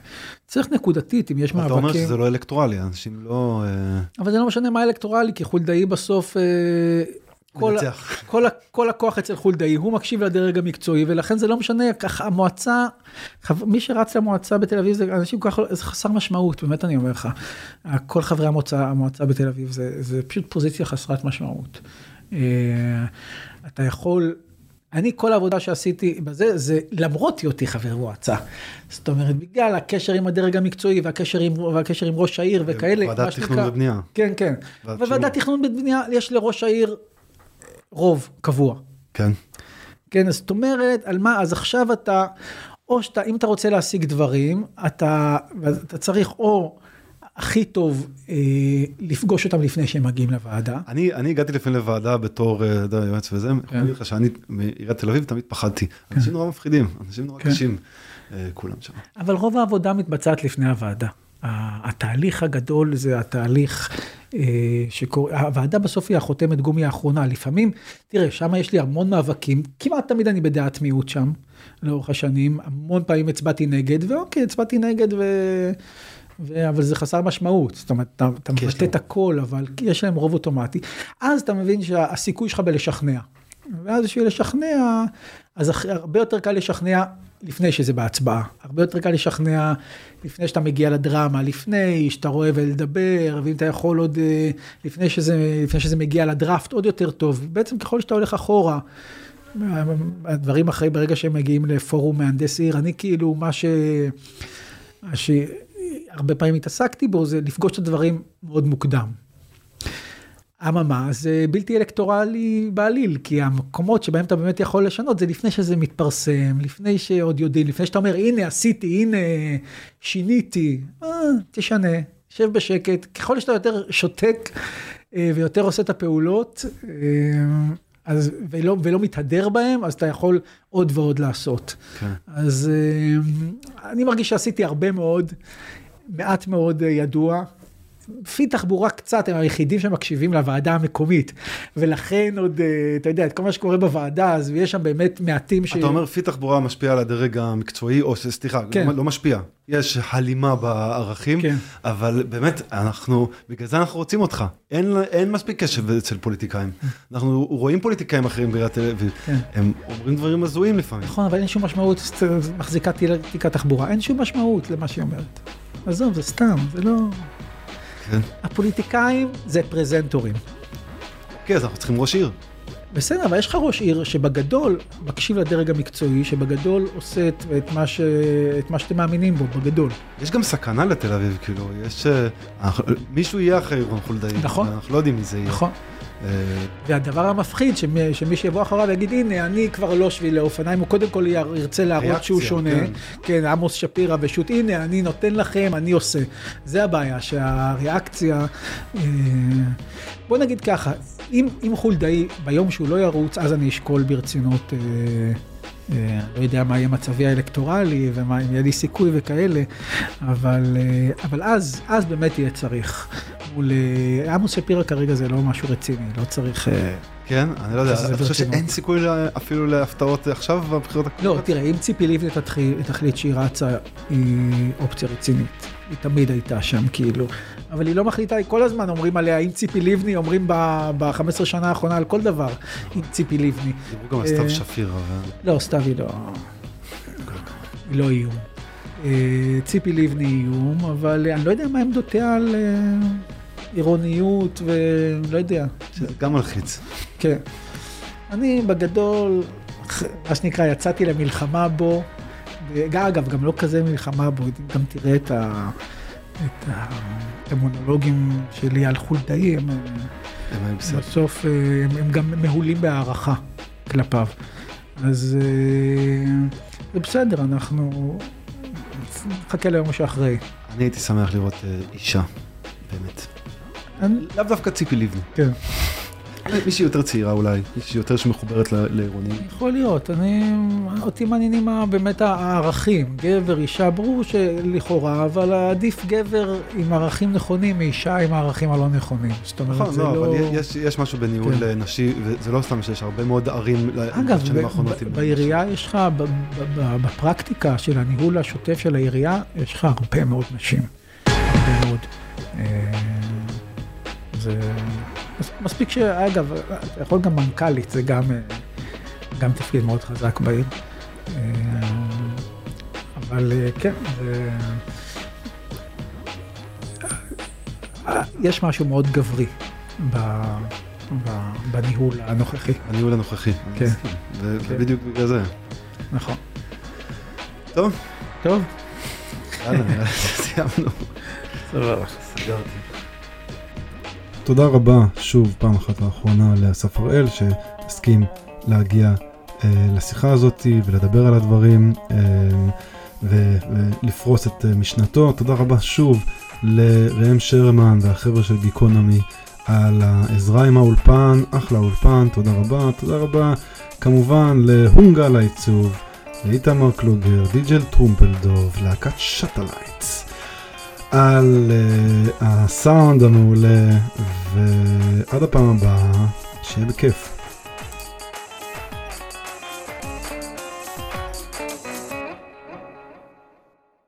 צריך נקודתית, אם יש מאבקים... אתה אומר שזה לא אלקטורלי, אנשים לא... אה, אבל זה לא משנה מה אלקטורלי, כי חולדאי בסוף כל, כל, כל הכוח אצל חולדאי, הוא מקשיב לדרג המקצועי, ולכן זה לא משנה, ככה המועצה, מי שרץ למועצה בתל אביב זה אנשים כל כך, זה חסר משמעות, באמת אני אומר לך. כל חברי המועצה, המועצה בתל אביב זה, זה פשוט פוזיציה חסרת משמעות. אה, אתה יכול, אני כל העבודה שעשיתי בזה, זה למרות היותי חבר מועצה. זאת אומרת, בגלל הקשר עם הדרג המקצועי והקשר עם, והקשר עם ראש העיר וכאלה. ועדת תכנון ובנייה. כן, כן. וועדת תכנון ובנייה, יש לראש העיר רוב קבוע. כן. כן, זאת אומרת, על מה, אז עכשיו אתה, או שאתה, אם אתה רוצה להשיג דברים, אתה, אתה צריך או הכי טוב אה, לפגוש אותם לפני שהם מגיעים לוועדה. אני, אני הגעתי לפני לוועדה בתור אה, יועץ וזה, כן. אני אומר לך שאני מעיריית תל אביב תמיד פחדתי. כן. אנשים נורא מפחידים, אנשים נורא כן. קשים, אה, כולם שם. אבל רוב העבודה מתבצעת לפני הוועדה. התהליך הגדול זה התהליך אה, שקורה, הוועדה בסוף היא החותמת גומי האחרונה, לפעמים, תראה, שם יש לי המון מאבקים, כמעט תמיד אני בדעת מיעוט שם, לאורך השנים, המון פעמים הצבעתי נגד, ואוקיי, הצבעתי נגד, ו... ו... אבל זה חסר משמעות, זאת אומרת, אתה, אתה מבטא את הכל, אבל יש להם רוב אוטומטי. אז אתה מבין שהסיכוי שלך בלשכנע. ואז בשביל לשכנע, אז הרבה יותר קל לשכנע לפני שזה בהצבעה. הרבה יותר קל לשכנע לפני שאתה מגיע לדרמה, לפני שאתה רואה ולדבר, ואם אתה יכול עוד, אה, לפני שזה, לפני שזה מגיע לדראפט, עוד יותר טוב. בעצם ככל שאתה הולך אחורה, הדברים אחרי, ברגע שהם מגיעים לפורום מהנדס עיר, אני כאילו, מה ש... שהרבה פעמים התעסקתי בו, זה לפגוש את הדברים מאוד מוקדם. אממה, זה בלתי אלקטורלי בעליל, כי המקומות שבהם אתה באמת יכול לשנות זה לפני שזה מתפרסם, לפני שעוד יודעים, לפני שאתה אומר, הנה עשיתי, הנה שיניתי, אה, תשנה, שב בשקט, ככל שאתה יותר שותק אה, ויותר עושה את הפעולות, אה, אז, ולא, ולא מתהדר בהם, אז אתה יכול עוד ועוד לעשות. כן. אז אה, אני מרגיש שעשיתי הרבה מאוד, מעט מאוד ידוע. לפי תחבורה קצת, הם היחידים שמקשיבים לוועדה המקומית, ולכן עוד, אה, אתה יודע, את כל מה שקורה בוועדה, אז יש שם באמת מעטים ש... אתה אומר פי תחבורה משפיע על הדרג המקצועי, או סליחה, כן. לא, לא משפיע, יש הלימה בערכים, כן. אבל באמת, אנחנו, בגלל זה אנחנו רוצים אותך. אין, אין מספיק קשב אצל פוליטיקאים. אנחנו רואים פוליטיקאים אחרים בעיריית תל אביב, כן. הם אומרים דברים הזויים לפעמים. נכון, אבל אין שום משמעות, מחזיקה תיק- תיק התחבורה, אין שום משמעות למה שהיא אומרת. עזוב, זה סתם, זה לא... כן. הפוליטיקאים זה פרזנטורים. כן, אז אנחנו צריכים ראש עיר. בסדר, אבל יש לך ראש עיר שבגדול מקשיב לדרג המקצועי, שבגדול עושה את, את, מה, ש, את מה שאתם מאמינים בו, בגדול. יש גם סכנה לתל אביב, כאילו, יש... אה, אנחנו- מישהו יהיה אחרי רון חולדאי. נכון. אנחנו לא יודעים מי זה יהיה. נכון. אה, והדבר המפחיד, שמי, שמי שיבוא אחריו ויגיד, הנה, אני כבר לא שביל לאופניים, הוא קודם כל יר- ירצה להראות שהוא שונה. כן. כן, עמוס שפירא ושות', הנה, אני נותן לכם, אני עושה. זה הבעיה, שהריאקציה... אה, בוא נגיד ככה, אם, אם חולדאי, ביום שהוא לא ירוץ, אז אני אשקול ברצינות... אה, לא יודע מה יהיה מצבי האלקטורלי ומה אם יהיה לי סיכוי וכאלה, אבל, אה, אבל אז, אז באמת יהיה צריך. מול אה, עמוס שפירא כרגע זה לא משהו רציני, לא צריך... כן, אני לא יודע, אתה חושב. שאין סיכוי אפילו להפתעות עכשיו בבחירות לא, הקרובות? תראה, אם ציפי לבני תחליט שהיא רצה, היא אופציה רצינית. היא תמיד הייתה שם, כאילו. אבל היא לא מחליטה, היא כל הזמן אומרים עליה, אם ציפי לבני, אומרים ב-15 שנה האחרונה על כל דבר, אם ציפי לבני. דיברו גם על אה, סתיו שפיר, אבל... לא, סתיו היא לא... היא לא איום. אה, ציפי לבני איום, אבל אני לא יודע מה עמדותיה על אה, עירוניות ולא יודע. שזה גם מלחיץ. כן. אני בגדול, מה שנקרא, יצאתי למלחמה בו, אגב, גם לא כזה מלחמה בו, גם תראה את, ה, את, ה, המונולוגים שלי על חולדאי, הם, הם. בסוף אה, הם, הם גם מהולים בהערכה כלפיו. אז אה, זה בסדר, אנחנו נחכה ליום שאחרי. אני הייתי שמח לראות אה, אישה, באמת. אני, לאו דווקא ציפי לבני. כן. מישהי יותר צעירה אולי, מישהי יותר שמחוברת לעירונים. יכול להיות, אני, אותי מעניינים באמת הערכים, גבר, אישה, ברור שלכאורה, אבל עדיף גבר עם ערכים נכונים מאישה עם הערכים הלא נכונים. זאת אומרת, נכון, זה לא, לא... אבל יש- יש משהו בניהול כן. נשי, וזה לא סתם שיש הרבה מאוד ערים אגב, בשנים ב- האחרונות. ב- עם- בעירייה יש לך, ב- ב- ב- בפרקטיקה של הניהול השוטף של העירייה, יש לך הרבה מאוד נשים. הרבה מאוד. אה, זה... מס- מספיק ש... אגב, אתה יכול גם מנכ"לית, זה גם, אה, גם תפקיד מאוד חזק בעיר. אה, אבל אה, כן, זה... יש משהו מאוד גברי ב... ב- בניהול הנוכחי. הניהול הנוכחי. כן. ו- כן. ובדיוק בגלל זה. נכון. טוב, טוב. יאללה, שסיימנו. סבבה. סגרתי. תודה רבה שוב פעם אחת האחרונה לאסף הראל שהסכים להגיע אה, לשיחה הזאת ולדבר על הדברים אה, ו- ולפרוס את אה, משנתו. תודה רבה שוב לראם שרמן והחבר'ה של גיקונומי על העזרה עם האולפן, אחלה אולפן, תודה רבה. תודה רבה כמובן להונגה על העיצוב, לאיתמר קלוגר, דיג'ל טרומפלדוב, להקת שטלייטס. על אה, הסאונד המעולה, ועד הפעם הבאה, שיהיה בכיף.